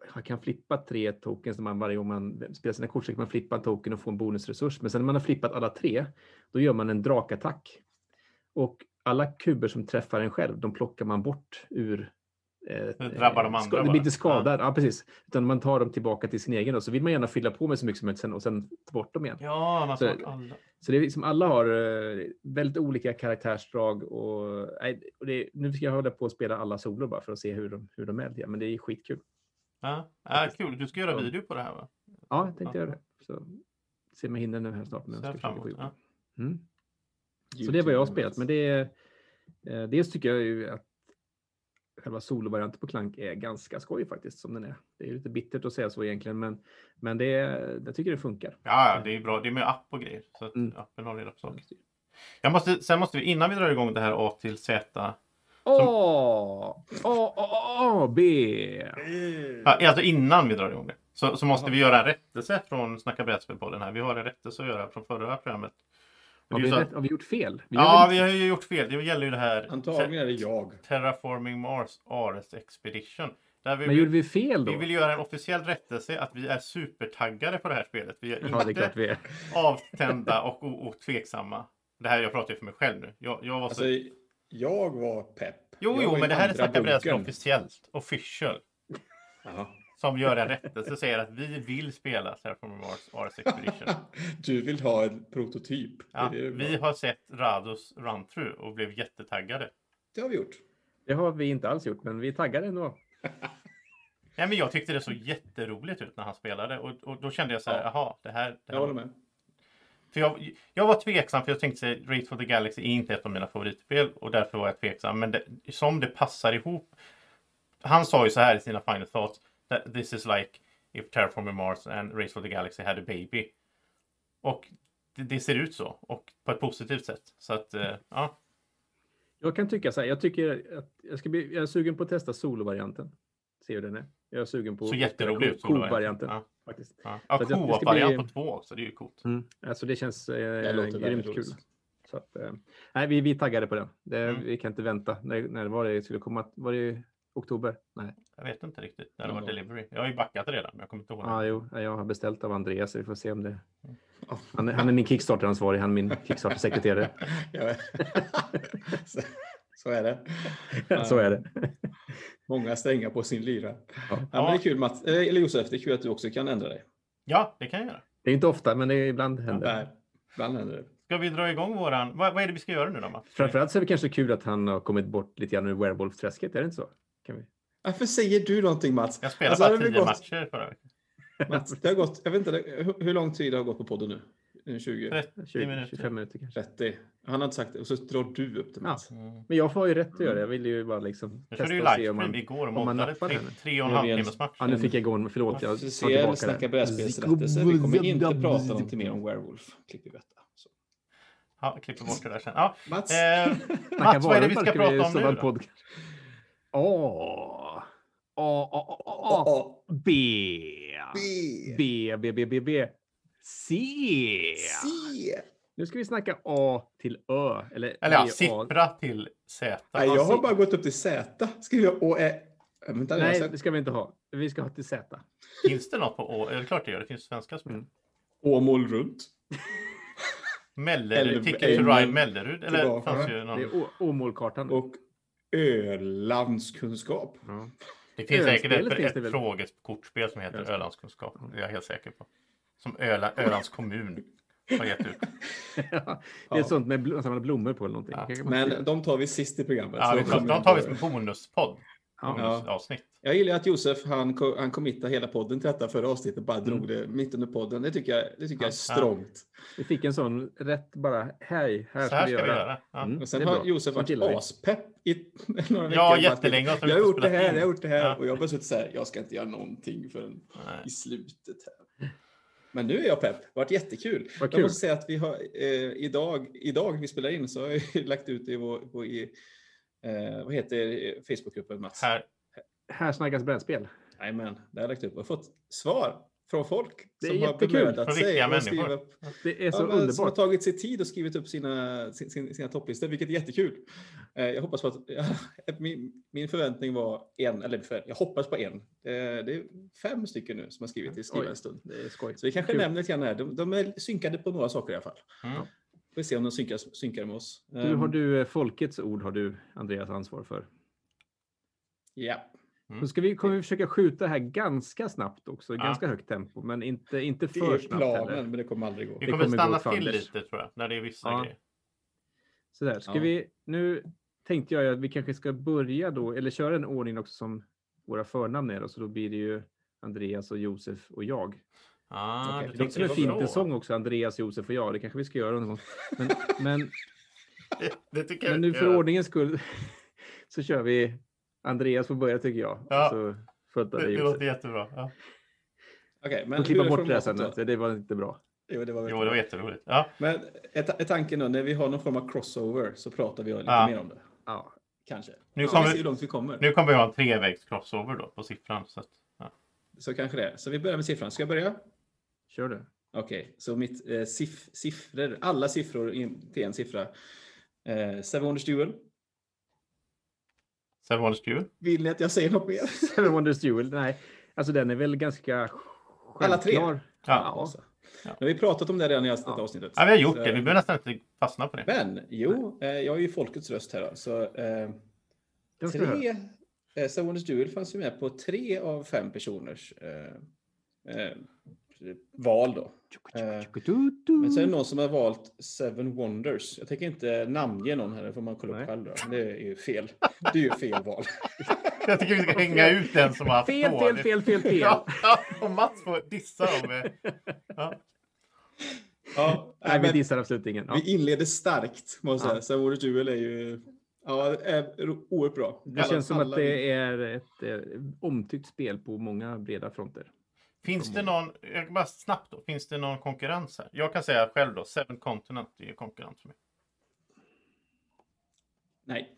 Speaker 2: han kan flippa tre tokens när man varje gång man spelar sina kort så kan man flippa en token och få en bonusresurs. Men sen när man har flippat alla tre, då gör man en drakattack. Och alla kuber som träffar en själv, de plockar man bort ur eh,
Speaker 3: Det drabbar de
Speaker 2: eh,
Speaker 3: andra
Speaker 2: Det blir inte skadad, ja. precis. Utan man tar dem tillbaka till sin egen och så vill man gärna fylla på med så mycket som möjligt sen, och sen ta bort dem igen.
Speaker 3: Ja, man
Speaker 2: Så-
Speaker 3: alla.
Speaker 2: Så det är liksom alla har eh, väldigt olika karaktärsdrag och, och det, nu ska jag hålla på att spela alla solo bara för att se hur de, hur de är. Ja, men det är skitkul.
Speaker 3: Ja, ja, kul. Du ska göra
Speaker 2: Ja.
Speaker 3: video på det här va?
Speaker 2: Ja, jag tänkte
Speaker 3: Ja.
Speaker 2: göra det. Så se om jag hinner nu här snart. Men jag ska
Speaker 3: fram
Speaker 2: försöka få
Speaker 3: emot.
Speaker 2: ihop
Speaker 3: Ja.
Speaker 2: Mm. Så det är vad jag har spelat. Men det är, eh, dels tycker jag ju att själva solovarianten på Clank är ganska skoj faktiskt som den är. Det är lite bittert att säga så egentligen, men, men det, jag tycker det funkar.
Speaker 3: Ja, ja, det är bra. Det är med app och grejer. Så att
Speaker 2: Mm.
Speaker 3: appen har reda på saker. Jag måste, sen måste vi, innan vi drar igång det här A till Z.
Speaker 2: A, A, A, A, B.
Speaker 3: Ja, alltså innan vi drar igång det. Så, så måste vi göra en rättelse från Snacka brädspel-podden här. Vi har en rättelse att göra från förra programmet.
Speaker 2: Har vi,
Speaker 3: att-
Speaker 2: har vi gjort fel? Vi
Speaker 3: Ja, vi har ju gjort fel. Det gäller ju det här
Speaker 1: Antagligen är det jag.
Speaker 3: Terraforming Mars Ares Expedition. Där vi,
Speaker 2: Men gjorde vi fel då?
Speaker 3: vi vill göra en officiell rättelse att vi är supertaggade på det här spelet. Vi är
Speaker 2: Ja,
Speaker 3: inte
Speaker 2: vi är.
Speaker 3: avtända och, o- och tveksamma. Det här jag pratar ju för mig själv nu. Jag, jag var så...
Speaker 1: Alltså, jag var pepp.
Speaker 3: jo,
Speaker 1: Jag
Speaker 3: jo, men det här är alltså
Speaker 1: bunkern.
Speaker 3: officiellt. Official. Som gör en rättelse och säger att vi vill spela Terraforming Mars Ares Expedition.
Speaker 1: Du vill ha en prototyp.
Speaker 3: Ja,
Speaker 1: Det är det
Speaker 3: vi har sett Rados run-through och blev jättetaggade.
Speaker 1: Det har vi gjort.
Speaker 2: Det har vi inte alls gjort, men vi taggar ändå.
Speaker 3: Ja, men jag tyckte det såg jätteroligt ut när han spelade och, och då kände jag så här,
Speaker 1: Ja.
Speaker 3: jaha, det här... Det
Speaker 1: Jag
Speaker 3: här
Speaker 1: håller med.
Speaker 3: För jag, jag var tveksam för jag tänkte att Race for the Galaxy är inte ett av mina favoritspel och därför var jag tveksam. Men det, som det passar ihop. Han sa ju så här i sina final thoughts. That this is like if Terraforming Mars and Race for the Galaxy had a baby. Och det, det ser ut så och på ett positivt sätt. Så att eh, ja,
Speaker 2: Jag kan tycka så här, jag tycker att jag, ska bli, jag är sugen på att testa solovarianten. Se hur den är. Jag är sugen på
Speaker 3: så
Speaker 2: att
Speaker 3: jätterolig ut.
Speaker 2: spela co-varianten.
Speaker 3: Ja,
Speaker 2: Faktiskt.
Speaker 3: ja. ja co-op-variant
Speaker 2: bli-
Speaker 3: på två också, det är ju coolt.
Speaker 2: Mm. Alltså det känns eh,
Speaker 1: Det
Speaker 2: grymt kul.
Speaker 1: roligt.
Speaker 2: Så att, eh, nej, vi, vi taggade på den. Det,
Speaker 3: Mm.
Speaker 2: Vi kan inte vänta. När, när var det skulle komma? Var det i oktober? Nej.
Speaker 3: Jag vet inte riktigt när det var delivery. Jag har ju backat redan, men jag kommer inte ihåg.
Speaker 2: Ah, jo, jag har beställt av Andreas, så vi får se om det...
Speaker 1: Ja.
Speaker 2: Han är, han är min Kickstarter-ansvarig, han är min Kickstarter-sekreterare.
Speaker 1: Så, är det.
Speaker 2: så är det.
Speaker 1: Många strängar på sin lyra. Ja.
Speaker 2: Ja.
Speaker 1: men det är kul Mats, eh, eller Josef, det är kul att du också kan ändra dig.
Speaker 3: Ja, det kan jag göra.
Speaker 2: Det är inte ofta, men det är ibland händer.
Speaker 1: Nej, ibland händer det.
Speaker 3: Ska vi dra igång våran... Vad, vad är det vi ska göra nu då, Mats?
Speaker 2: Framförallt så är det kanske kul att han har kommit bort lite grann ur werewolf-träsket, är det inte så? Kan vi?
Speaker 1: Varför säger du någonting Mats?
Speaker 3: Jag spelade
Speaker 1: Alltså,
Speaker 3: bara
Speaker 1: det
Speaker 3: tio
Speaker 1: gått-
Speaker 3: matcher förra veckan.
Speaker 1: Mats, det har gått, jag vet inte, hur, hur lång tid det har gått på podden nu? En 20?
Speaker 3: 30
Speaker 2: 20,
Speaker 3: minuter.
Speaker 2: 25 minuter kanske.
Speaker 1: 30? Han har inte sagt det och så drar du upp det Mats.
Speaker 3: Mm.
Speaker 2: Men jag får ju rätt att göra det. Jag vill ju bara liksom
Speaker 3: körde ju
Speaker 2: och se om man...
Speaker 3: igår och
Speaker 2: om man nappar
Speaker 3: tre,
Speaker 2: henne.
Speaker 3: tre och en halv timmes match.
Speaker 2: Ja, nu fick jag igång. Förlåt, jag tar
Speaker 1: Officiell
Speaker 2: tillbaka
Speaker 1: Snacka
Speaker 2: det.
Speaker 1: brädspelsrättelse. Vi kommer inte prata någonting mer om Werewolf. Klipper vi detta. Så.
Speaker 3: Ja, jag klipper bort det där sen. Ja,
Speaker 1: Mats?
Speaker 3: eh, Mats, vad är det vi ska prata om nu då?
Speaker 2: Åh! A, A, A, A, A, B. B, B, B, B, B. C. Nu ska vi snacka A till Ö. Eller,
Speaker 3: eller ja,
Speaker 2: A.
Speaker 3: siffra till Z.
Speaker 1: Nej, jag har bara gått upp till Z. Skriver jag Å, Ä. Äh, Vänta,
Speaker 2: Nej, det ska vi inte ha. Vi ska ha till Z.
Speaker 3: Finns det något på Å? Är det klart det gör? Det finns svenska spel.
Speaker 2: Mm.
Speaker 1: Åmål runt.
Speaker 3: Mellerud,
Speaker 1: Eller-
Speaker 3: Ticket to Ride Mellerud. Eller fanns ju
Speaker 2: Det
Speaker 3: någon...
Speaker 2: är Å- Åmålkartan.
Speaker 1: Och Ölandskunskap.
Speaker 2: Ja.
Speaker 3: Det finns säkert ett,
Speaker 2: finns det
Speaker 3: ett frågekortspel som heter. Ölandskunskap. Det är jag helt säker på. Som Öla, Ölands kommun har gett ut.
Speaker 2: Ja, det är sånt med bl- blommor på eller någonting.
Speaker 3: Ja.
Speaker 1: Men
Speaker 2: göra.
Speaker 1: de tar vi sist i programmet.
Speaker 3: Ja, vi tar, de tar vi som bonuspodd.
Speaker 2: Ja.
Speaker 3: Bonusavsnitt.
Speaker 1: Jag gillar att Josef, han, han committade hela podden till detta förra avsnittet. Bara
Speaker 2: Mm.
Speaker 1: drog det mitt under podden. Det tycker jag, det tycker jag är
Speaker 3: Ja.
Speaker 1: strångt.
Speaker 2: Vi fick en sån rätt bara, hej, här
Speaker 3: Så
Speaker 2: ska,
Speaker 3: här
Speaker 2: vi
Speaker 3: ska vi
Speaker 2: göra.
Speaker 3: göra. Ja.
Speaker 2: Mm,
Speaker 1: Och sen har. Josef varit
Speaker 2: vi.
Speaker 1: aspepp i några veckor.
Speaker 3: Ja, jättelänge.
Speaker 1: Jag har
Speaker 3: vi
Speaker 1: gjort det här, jag har gjort det här.
Speaker 3: Ja.
Speaker 1: Och jag har bara suttit så här, jag ska inte göra någonting förrän
Speaker 3: Nej.
Speaker 1: i slutet här. Men nu är jag pepp. Det har varit jättekul.
Speaker 2: Vad
Speaker 1: Jag måste säga att vi har eh, idag, idag vi spelar in så har jag lagt ut det i vår, på, i, eh, vad heter Facebookgruppen Mats?
Speaker 3: Här.
Speaker 2: Här snackas brädspel.
Speaker 1: Jajamän, det har jag lagt upp och fått svar från folk
Speaker 2: Det är
Speaker 1: som har
Speaker 2: jättekul.
Speaker 1: bemödat
Speaker 3: Från
Speaker 1: sig.
Speaker 3: riktiga
Speaker 1: och
Speaker 3: människor.
Speaker 1: skriva-
Speaker 2: Det är så
Speaker 1: Ja, men Som har
Speaker 2: underbart.
Speaker 1: tagit sig tid och skrivit upp sina, sin, sin, sina topplistor, vilket är jättekul. Eh, Jag hoppas på att, ja, min, min förväntning var en, eller för, jag hoppas på en. Eh, Det är fem stycken nu som har skrivit i skriva en stund.
Speaker 2: Det är skoj.
Speaker 1: Så vi kanske
Speaker 2: Kul.
Speaker 1: nämner lite grann här. De, de är synkade på några saker i alla fall.
Speaker 3: Mm.
Speaker 1: Får vi se om de synkar, synkar med oss.
Speaker 2: Du,
Speaker 1: Ehm,
Speaker 2: har du eh, folkets ord har du Andreas ansvar för.
Speaker 1: Ja.
Speaker 3: Mm.
Speaker 2: Då ska vi, kommer vi försöka skjuta det här ganska snabbt också,
Speaker 3: Ja.
Speaker 2: ganska högt tempo, men inte, inte
Speaker 1: Det
Speaker 2: för
Speaker 1: är
Speaker 2: snabbt
Speaker 1: planen,
Speaker 2: heller.
Speaker 1: men det kommer aldrig gå.
Speaker 3: Vi
Speaker 2: Det
Speaker 3: kommer
Speaker 2: kommer
Speaker 3: stanna till lite tror jag, när det är vissa
Speaker 2: Ja.
Speaker 3: grejer.
Speaker 2: Sådär, ska
Speaker 1: Ja.
Speaker 2: vi, nu tänkte jag att vi kanske ska börja då, eller köra en ordning också som våra förnamn är, då, så då blir det ju Andreas och Josef och jag.
Speaker 3: Ah, du
Speaker 1: det
Speaker 2: Det låter som en
Speaker 3: tänkte
Speaker 2: fin
Speaker 3: så.
Speaker 2: sång också, Andreas, Josef och jag. Det kanske vi ska göra någon gång. Men, men,
Speaker 3: Det
Speaker 2: men nu för ordningens skull så kör vi Andreas får börja tycker jag.
Speaker 3: Ja.
Speaker 2: Så
Speaker 3: Det, det låter jättebra. Ja.
Speaker 1: Okej, men
Speaker 2: klippa bort det sen.
Speaker 1: då?
Speaker 2: alltså, Det var inte bra.
Speaker 1: Jo, det var
Speaker 3: Jo, det var jätteroligt. Ja.
Speaker 1: Men är, tanken då, när vi har någon form av crossover så pratar vi lite
Speaker 3: Ja.
Speaker 1: mer om det.
Speaker 2: Ja.
Speaker 1: Kanske.
Speaker 3: Nu
Speaker 1: vi
Speaker 3: kommer-
Speaker 1: långt vi kommer.
Speaker 3: Nu kommer vi ha en trevägs crossover då på siffran. Så att, ja.
Speaker 1: Så kanske det är. Så vi börjar med siffran. Ska jag börja?
Speaker 2: Kör du.
Speaker 1: Okej, så mitt eh, siff siffror, alla siffror in till en siffra. Eh, Seven Wonders Duel.
Speaker 3: Seven Wonders Duel.
Speaker 1: Vill ni att jag säger något mer?
Speaker 2: Seven Wonders Duel, nej. Alltså den är väl ganska
Speaker 1: Alla tre?
Speaker 2: självklar.
Speaker 3: Ja.
Speaker 1: Alltså. Nu har vi pratat om det redan i detta
Speaker 2: Ja.
Speaker 1: avsnittet.
Speaker 3: Ja, vi har gjort
Speaker 1: Så,
Speaker 3: det. Vi behöver nästan inte fastna på det.
Speaker 1: Men jo, eh, jag är ju folkets röst här. då, Så, eh, tre, eh, Seven Wonders Duel fanns ju med på tre av fem personers eh, eh, val då. Eh, Men så är det någon som har valt Seven Wonders. Jag tänker inte namnge någon här, det får man kolla upp
Speaker 2: Nej.
Speaker 1: själv. Då. Det är ju fel. Det är ju fel val.
Speaker 3: Jag tycker vi ska hänga ut den som har haft
Speaker 2: Fel, fel, fel, fel, fel.
Speaker 3: Ja, ja, och Mats får dissa dem. med- Ja.
Speaker 1: Ja,
Speaker 2: Nej, vi dissar absolut ingen. Ja.
Speaker 1: vi inleder starkt, måste jag
Speaker 2: Ja.
Speaker 1: säga. Seven Wonders Duel är ju ja, oerhört bra.
Speaker 2: Det känns som att det är ett eh, omtyckt spel på många breda fronter.
Speaker 3: Finns det någon, jag bara snabbt då, finns det någon konkurrens här? Jag kan säga själv då, Seven Continent är konkurrent för mig.
Speaker 1: Nej.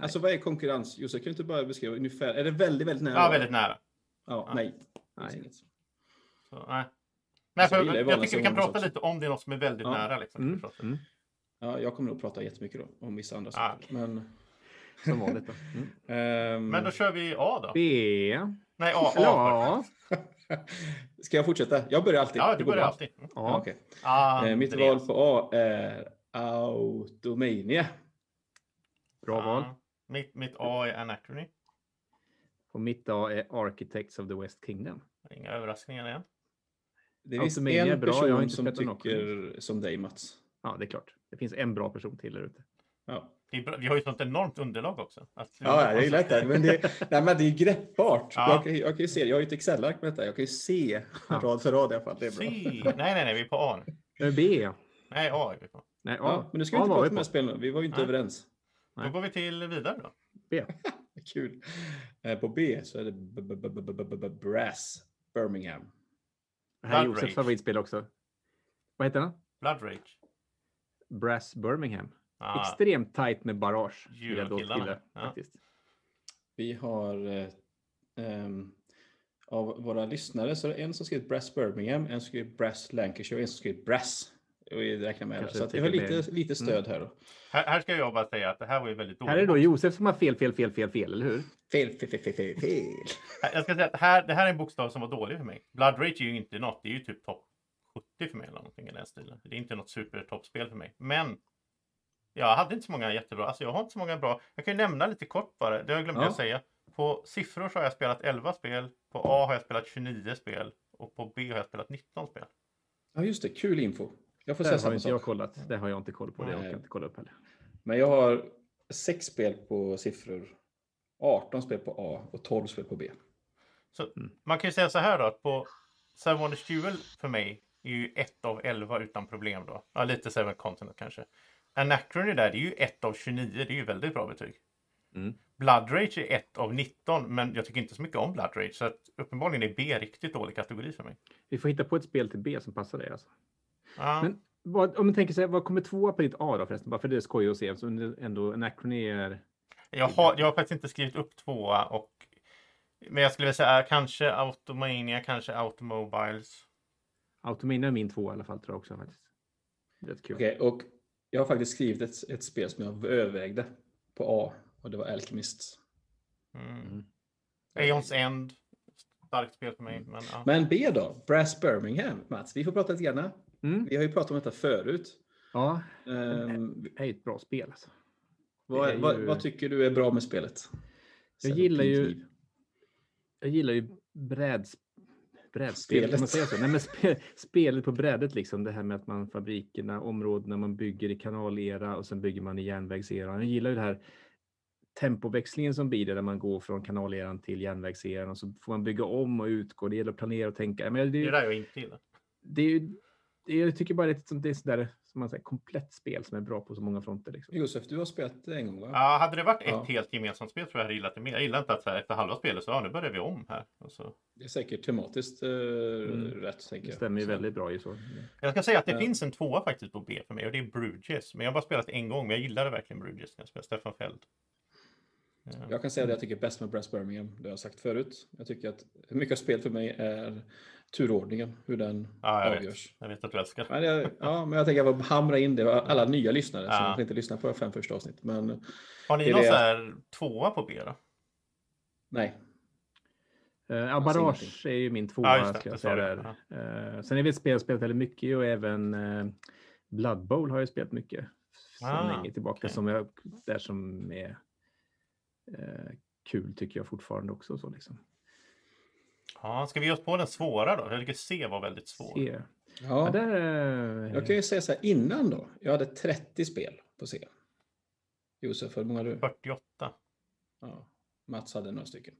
Speaker 1: Alltså vad är konkurrens? Josef, kan du inte bara beskriva ungefär? Är det väldigt, väldigt nära?
Speaker 3: Ja, väldigt nära.
Speaker 1: Ja,
Speaker 3: Ja.
Speaker 1: nej.
Speaker 2: Nej.
Speaker 3: Så, nej.
Speaker 1: Alltså,
Speaker 3: Men
Speaker 1: jag
Speaker 3: jag,
Speaker 1: vanliga
Speaker 3: tycker vi kan prata
Speaker 1: också.
Speaker 3: lite om det är något som är väldigt
Speaker 1: Ja.
Speaker 3: nära. Liksom,
Speaker 2: Mm. Mm.
Speaker 1: Ja, jag kommer nog prata jättemycket då, om vissa andra
Speaker 3: Ah,
Speaker 1: saker. Men,
Speaker 2: Som vanligt. Då. Mm.
Speaker 1: ehm,
Speaker 3: Men då kör vi A då.
Speaker 2: B.
Speaker 3: Nej, A. A.
Speaker 1: Ska jag fortsätta? Jag börjar alltid.
Speaker 3: Ja,
Speaker 1: Det
Speaker 3: du börjar
Speaker 1: bra.
Speaker 3: alltid. Mm.
Speaker 1: Ja, okej.
Speaker 3: Ah,
Speaker 1: Eh, mitt val på A är Automania.
Speaker 2: Bra val.
Speaker 3: Ah, mitt, mitt A är Anachrony.
Speaker 2: Och mitt A är Architects of the West Kingdom.
Speaker 3: Inga överraskningar igen.
Speaker 1: Det finns
Speaker 2: Automania
Speaker 1: en
Speaker 2: bra, jag har
Speaker 1: person
Speaker 2: inte
Speaker 1: som tycker som dig, Mats.
Speaker 2: Ja, det är klart. Det finns en bra person till där ute.
Speaker 1: Ja,
Speaker 3: är. Vi har ju ett sånt enormt underlag också. Att,
Speaker 1: ja jag gillar det. Men det, nej, men det är greppbart.
Speaker 3: Ja.
Speaker 1: Jag, kan, jag kan ju se, jag har ju ett Excel-ark med detta. Jag kan ju se
Speaker 2: Ja.
Speaker 1: rad för rad i alla fall. Det är bra.
Speaker 3: C. Nej, nej, nej, vi är på A nu.
Speaker 2: Eh, B.
Speaker 3: Nej, A är vi på.
Speaker 2: Nej, A.
Speaker 1: Ja, men nu ska vi inte prata
Speaker 2: vi
Speaker 1: om de här spelen. Vi var ju inte
Speaker 3: Nej.
Speaker 1: överens.
Speaker 2: Nej.
Speaker 3: Då går vi till vidare då.
Speaker 2: B.
Speaker 1: Kul. Eh, På B så är det b- b- b- Brass Birmingham.
Speaker 2: Det här är Josefs favoritspel också. Vad heter den?
Speaker 3: Blood Rage.
Speaker 2: Brass Birmingham.
Speaker 3: Ah,
Speaker 2: Extremt tight med barrage. tillägga,
Speaker 3: ja.
Speaker 2: faktiskt.
Speaker 1: Vi har eh, ehm, av våra lyssnare så är det en som skrivit Brass Birmingham, en som skrivit Brass Lancashire och en som skrivit Brass. Och vi räknar med det. Så att vi har lite, lite stöd här. Då.
Speaker 3: här, här ska jag bara säga att det här var ju väldigt dåligt.
Speaker 2: Här är det då Josef som har fel, fel, fel, fel, fel, eller hur?
Speaker 1: Fel, fel, fel, fel, fel, fel.
Speaker 3: Jag ska säga att här, det här är en bokstav som var dålig för mig. Blood Rage är ju inte något. Det är ju typ topp 70 för mig eller någonting i den stilen. Det är inte något supertoppspel för mig. Men jag hade inte så många jättebra. Alltså jag har inte så många bra. Jag kan ju nämna lite kort bara. Det har jag glömt
Speaker 1: Ja.
Speaker 3: att säga. På siffror så har jag spelat 11 spel. På A har jag spelat 29 spel. Och på B har jag spelat 19 spel.
Speaker 1: Ja, just det. Kul info. Jag får
Speaker 2: Det
Speaker 1: säga samma
Speaker 2: inte jag
Speaker 1: sak.
Speaker 2: kollat. Det har jag inte koll på. Det jag inte kolla upp heller.
Speaker 1: Men jag har sex spel på siffror. 18 spel på A och 12 spel på B.
Speaker 3: Så
Speaker 2: Mm.
Speaker 3: man kan ju säga så här då. Att på Seven Wonders Duel för mig är ju 1 av 11 utan problem då. Ja, lite Seven Continent kanske. Anachrony där, det är ju 1 av 29. Det är ju väldigt bra betyg.
Speaker 2: Mm.
Speaker 3: Blood Rage är 1 av 19, men jag tycker inte så mycket om Blood Rage. Så att uppenbarligen är B riktigt dålig kategori för mig.
Speaker 2: Vi får hitta på ett spel till B som passar dig. Alltså.
Speaker 3: Ja,
Speaker 2: Men vad, om man tänker sig, vad kommer tvåa på ditt A då förresten? Bara för det är skoj att se. Så ändå Anachrony är...
Speaker 3: jag, har, jag har faktiskt inte skrivit upp tvåa och men jag skulle vilja säga kanske Automania, kanske Automobiles.
Speaker 2: Automania är min tvåa i alla fall tror jag också faktiskt. Rätt kul.
Speaker 1: Okej, och jag har faktiskt skrivit ett, ett spel som jag övervägde på A och det var Alchemist.
Speaker 3: Mm.
Speaker 2: Mm.
Speaker 3: Aeons End. Starkt spel för mig. Men, ja.
Speaker 1: Men B då? Brass Birmingham, Mats. Vi får prata lite grann.
Speaker 2: Mm.
Speaker 1: Vi har ju pratat om detta förut.
Speaker 2: Ja,
Speaker 1: Ehm,
Speaker 2: det är ju ett bra spel alltså.
Speaker 1: vad,
Speaker 2: är
Speaker 1: vad,
Speaker 2: ju-
Speaker 1: vad tycker du är bra med spelet?
Speaker 2: Jag gillar ju-. Jag gillar ju bräds... brädspel,
Speaker 1: Spelet.
Speaker 2: kan man säga så? Nej, men spe, spelet på brädet liksom. Det här med att man fabrikerna, områdena man bygger i kanalera och sen bygger man i järnvägsera. Jag gillar ju det här tempoväxlingen som blir det där man går från kanaleran till järnvägseran och så får man bygga om och utgå. Det gäller att planera och tänka. Men
Speaker 3: Det är
Speaker 2: det,
Speaker 3: det där jag inte gillar.
Speaker 2: det är ju, jag tycker bara det är ett sånt det är sådär, som man säger, komplett spel som är bra på så många fronter. Liksom.
Speaker 1: Josef, du har spelat det en gång va?
Speaker 3: Ja, hade det varit ett
Speaker 1: Ja.
Speaker 3: helt gemensamt spel tror jag hade gillat det mer. Jag gillar inte att så här, efter halva spelet så ja, nu börjar vi om här. Och så.
Speaker 1: Det är säkert tematiskt eh, rätt, tänker
Speaker 2: Det
Speaker 1: jag.
Speaker 2: stämmer ju väldigt bra ju så.
Speaker 3: Jag ska säga att det
Speaker 1: Ja.
Speaker 3: finns en tvåa faktiskt på B för mig och det är Bruges. Men jag har bara spelat en gång, men jag gillade verkligen Bruges. Jag spelade Stefan Feld. Ja.
Speaker 1: Jag kan säga det jag tycker är bäst med Brass Birmingham. Det har jag sagt förut. Jag tycker att mycket av spel för mig är turordningen, hur den
Speaker 3: Ja, jag
Speaker 1: avgörs.
Speaker 3: vet. Jag vet att du älskar.
Speaker 1: Men jag, ja, men jag tänker att jag får hamra in det, alla nya lyssnare
Speaker 3: Ja.
Speaker 1: som inte lyssna på fem första avsnitt. Men
Speaker 3: Har ni
Speaker 1: det
Speaker 3: någon
Speaker 1: det.
Speaker 3: så här tvåa på B då?
Speaker 1: nej,
Speaker 2: Uh,
Speaker 1: ingenting.
Speaker 2: är ju min tvåa.
Speaker 3: Ja, det,
Speaker 2: ska jag
Speaker 3: det
Speaker 2: säga där. Eh, sen är vi ett spel jag spelat väldigt mycket och även uh, Blood Bowl har jag spelat mycket. Sedan
Speaker 3: Ah,
Speaker 2: länge tillbaka.
Speaker 3: okej.
Speaker 2: Som jag, där som är eh, kul tycker jag fortfarande också. Så liksom.
Speaker 3: Ja, ska vi ge oss på den svåra då? Jag tycker C var väldigt svår.
Speaker 2: Se.
Speaker 1: ja,
Speaker 2: Ja, där, eh,
Speaker 1: jag kan ju säga så här innan då. Jag hade 30 spel på C. Josef, hur många har du?
Speaker 3: 48.
Speaker 1: Ja, Mats hade några stycken.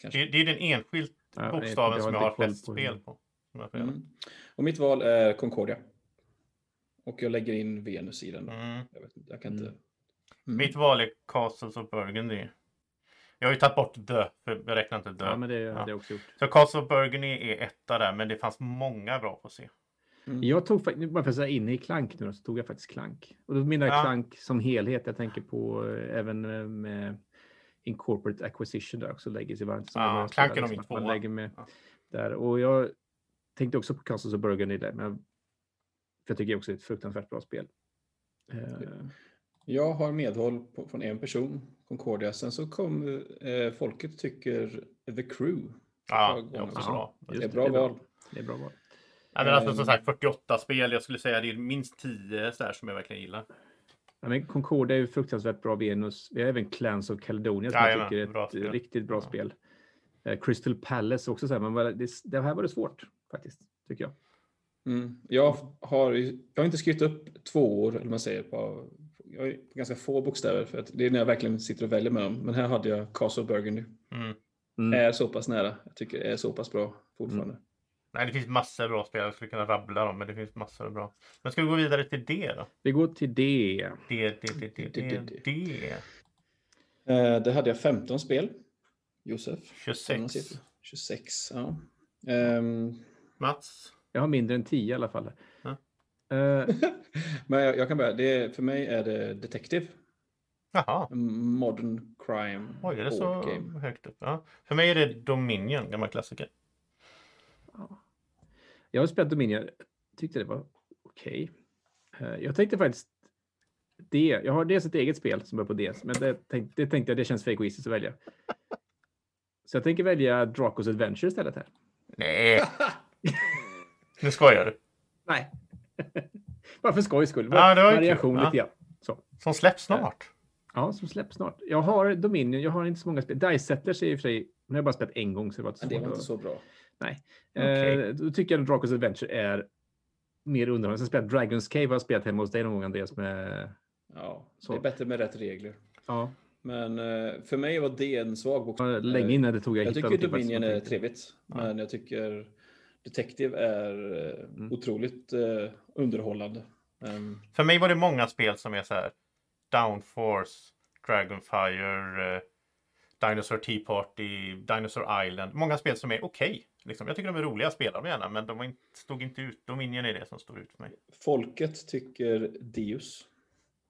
Speaker 1: Kanske.
Speaker 3: Det, det är den enskilt
Speaker 2: Ja, jag
Speaker 3: bokstaven
Speaker 2: inte,
Speaker 3: som
Speaker 2: jag
Speaker 3: jag
Speaker 2: har
Speaker 3: flest
Speaker 2: på
Speaker 3: spel på. Jag.
Speaker 1: Mm. Och mitt val är Concordia. Och jag lägger in Venus i den. Då.
Speaker 3: Mm.
Speaker 1: Jag, vet, inte, jag kan inte...
Speaker 2: Mm.
Speaker 3: Mitt val är Castles of Burgundy. Jag har ju tagit bort The, för jag räknar inte The.
Speaker 2: ja, men det
Speaker 3: Ja.
Speaker 2: hade jag också gjort.
Speaker 3: Så Castles of Burgundy är etta där, men det fanns många bra på C.
Speaker 1: Mm.
Speaker 2: Jag tog faktiskt, bara för att säga inne i Klank nu så tog jag faktiskt Klank. Och då menar jag
Speaker 3: Ja.
Speaker 2: Klank som helhet. Jag tänker på eh, även eh, med Incorporate Acquisition där också lägger sig varmt. som
Speaker 3: Ja,
Speaker 2: spela,
Speaker 3: är nog
Speaker 2: liksom,
Speaker 3: tvåa.
Speaker 2: lägger med
Speaker 3: Ja.
Speaker 2: där. Och jag tänkte också på Castles of Burgundy där. Men jag, för jag tycker också det är ett fruktansvärt bra spel. Eh,
Speaker 1: Jag har medhåll på, från en person, Concordia. Sen så kom eh, folket tycker The Crew.
Speaker 3: Ja, det är också bra.
Speaker 2: just
Speaker 1: Det är
Speaker 2: det,
Speaker 1: bra
Speaker 2: det är bra.
Speaker 1: val.
Speaker 2: det är bra val.
Speaker 3: Ja, men alltså som sagt 48 spel. Jag skulle säga det är minst 10 så här som jag verkligen gillar.
Speaker 2: Ja, men Concordia är ju fruktansvärt bra Venus. Vi har även Clans of Caledonia som
Speaker 3: Jajamän,
Speaker 2: jag tycker är ett
Speaker 3: bra spel.
Speaker 2: riktigt bra
Speaker 3: Ja.
Speaker 2: spel. Eh, Crystal Palace också så här, men det, det här var det svårt faktiskt, tycker jag.
Speaker 1: Mm. Jag, har, jag har inte skrivit upp två år, eller man säger, på, jag är på ganska få bokstäver. För att det är när jag verkligen sitter och väljer med dem. Men här hade jag Castle Burgundy.
Speaker 3: Mm.
Speaker 2: Mm.
Speaker 1: Är så pass nära. Jag tycker det är så pass bra fortfarande.
Speaker 3: Nej, det finns massor av bra spel. Jag skulle kunna rabbla dem, men det finns massor av bra. Men ska vi gå vidare till D då?
Speaker 2: Vi går till det.
Speaker 3: D, D, D, D, D, D, D.
Speaker 1: Eh, där hade jag 15 spel. Josef?
Speaker 3: 26.
Speaker 1: 26, ja. Ehm,
Speaker 3: Mats?
Speaker 2: Jag har mindre än 10 i alla fall.
Speaker 3: Ja.
Speaker 2: Eh,
Speaker 1: men jag, jag kan börja. Det, för mig är det Detective.
Speaker 3: Jaha.
Speaker 1: Modern crime
Speaker 3: Oj, är det så
Speaker 1: game.
Speaker 3: högt upp? Ja. För mig är det Dominion, gammal klassiker.
Speaker 2: jag har spelat Dominion. Jag tyckte det var okej. Eh, jag tänkte faktiskt det. Jag har dels ett eget spel som är på D, men det tänkte, det tänkte jag det känns för egoistiskt att välja. Så jag tänker välja Dracos Adventure istället här.
Speaker 3: Nej. nu skojar du.
Speaker 2: Nej. Bara för skojs skull.
Speaker 3: Ja, det var
Speaker 2: Variation lite grann. Så.
Speaker 3: Som släpps snart.
Speaker 2: Ja, som släpps snart. Jag har Dominion, jag har inte så många spel. Dice Settlers är i och för sig, nu har jag bara spelat en gång så det var inte
Speaker 1: Men det var inte så bra.
Speaker 3: Okej.
Speaker 2: Eh, då tycker jag att Dracos Adventure är mer underhållande. Sen spelat Dragons Cave har jag spelat hemma hos dig någon gång Andreas. Med,
Speaker 1: Ja,
Speaker 2: Så.
Speaker 1: det är bättre med rätt regler.
Speaker 2: ja,
Speaker 1: Men eh, för mig var det en svag bokstav.
Speaker 2: länge innan det tog jag
Speaker 1: Jag tycker Dominion är trevligt.
Speaker 3: Ja.
Speaker 1: Men jag tycker Detective är eh,
Speaker 2: Mm.
Speaker 1: otroligt eh, underhållande. Ehm,
Speaker 3: För mig var det många spel som är så här. Downforce, Dragonfire, eh, Dinosaur Tea Party, Dinosaur Island. Många spel som är okej. liksom. Jag tycker de är roliga, spelar dem gärna. Men de inte, stod inte ut. Dominion är det som står ut för mig.
Speaker 1: folket tycker Deus.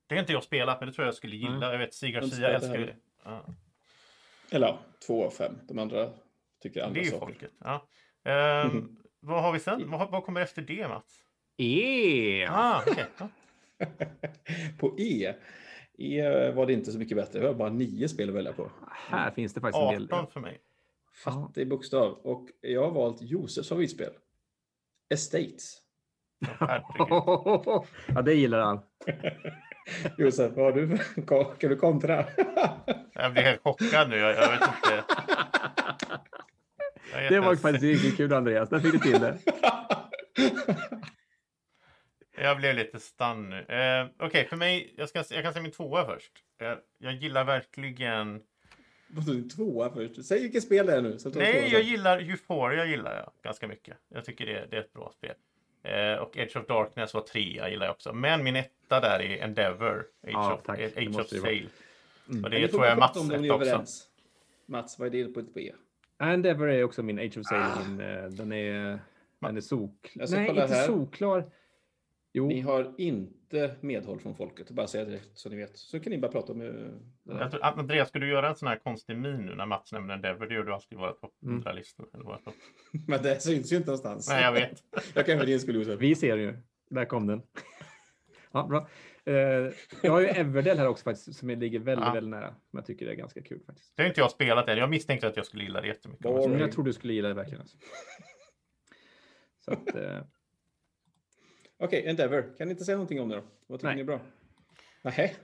Speaker 3: Det har inte jag spelat, men det tror jag skulle gilla.
Speaker 2: Nej.
Speaker 3: Jag vet, Sig
Speaker 1: Jag har inte
Speaker 3: Garcia
Speaker 1: spelat det
Speaker 3: älskar ju det. Ja.
Speaker 1: Eller ja, två av fem. De andra tycker
Speaker 3: Det
Speaker 1: andra
Speaker 3: är ju
Speaker 1: saker.
Speaker 3: folket. Ja. Ehm,
Speaker 1: Mhm.
Speaker 3: Vad har vi sen? Vad, vad kommer efter det, Mats?
Speaker 2: E!
Speaker 3: Ah. Ja.
Speaker 1: på E. E var det inte så mycket bättre. Det var bara nio spel att välja på.
Speaker 2: Här finns det faktiskt en del.
Speaker 3: 18 för mig.
Speaker 1: Fattig bokstav. Och jag har valt Josefs favoritspel. Estates.
Speaker 3: Ja,
Speaker 2: det gillar han.
Speaker 1: Josef, vad har du för- Kan du kontra?
Speaker 3: Jag blir helt chockad nu. Jag, jag vet inte.
Speaker 2: Det var faktiskt riktigt kul Andreas. Där fick du till det.
Speaker 3: Jag blev lite stun nu. Eh, Okej, för mig. Jag, ska, jag kan säga min tvåa först. Jag, jag gillar verkligen.
Speaker 1: Vadå, din tvåa först? Säg vilket spel det är nu.
Speaker 3: Nej, jag gillar Euphoria gillar jag ganska mycket. Jag tycker det, det är ett bra spel. Eh, och Edge of Darkness var trea gillar jag också. Men min etta där är Endeavor. Age
Speaker 2: Ja,
Speaker 3: of,
Speaker 2: tack. Det
Speaker 3: Age of
Speaker 2: det.
Speaker 3: Sail.
Speaker 2: Mm.
Speaker 3: Och det
Speaker 1: får
Speaker 3: tror jag är Mats
Speaker 1: det är
Speaker 3: också.
Speaker 1: överens. Mats, vad är det på ett B?
Speaker 2: Endeavor är också min Age of Sail.
Speaker 3: Ah.
Speaker 2: Eh, den är, den är sok... Nej, inte
Speaker 1: här.
Speaker 2: solklar. Jo,
Speaker 1: Ni har inte medhåll från folket. Bara säga det så ni vet. Så kan ni bara prata om eh, det
Speaker 3: tror, Andreas, ska du göra en sån här konstig min nu när Mats nämner Endeavor? Det gör du alltid i våra topp
Speaker 2: Mm.
Speaker 3: 100-listor. eller våra topp-
Speaker 1: Men det syns ju inte någonstans.
Speaker 3: Nej, jag vet.
Speaker 1: jag kan för din skull.
Speaker 2: Vi ser ju. Där kom den. Ja, bra. Eh, jag har ju Everdell här också faktiskt, som ligger väldigt,
Speaker 3: Ja.
Speaker 2: väldigt nära. Som jag tycker är ganska kul faktiskt.
Speaker 3: Det har inte jag spelat än. Jag misstänkte att jag skulle gilla det jättemycket.
Speaker 2: Men jag tror du skulle gilla det verkligen. Alltså. Så att, eh,
Speaker 1: Okej, Endeavor. Kan ni inte säga någonting om det då? Vad tycker
Speaker 2: Nej.
Speaker 1: ni är bra? Nej.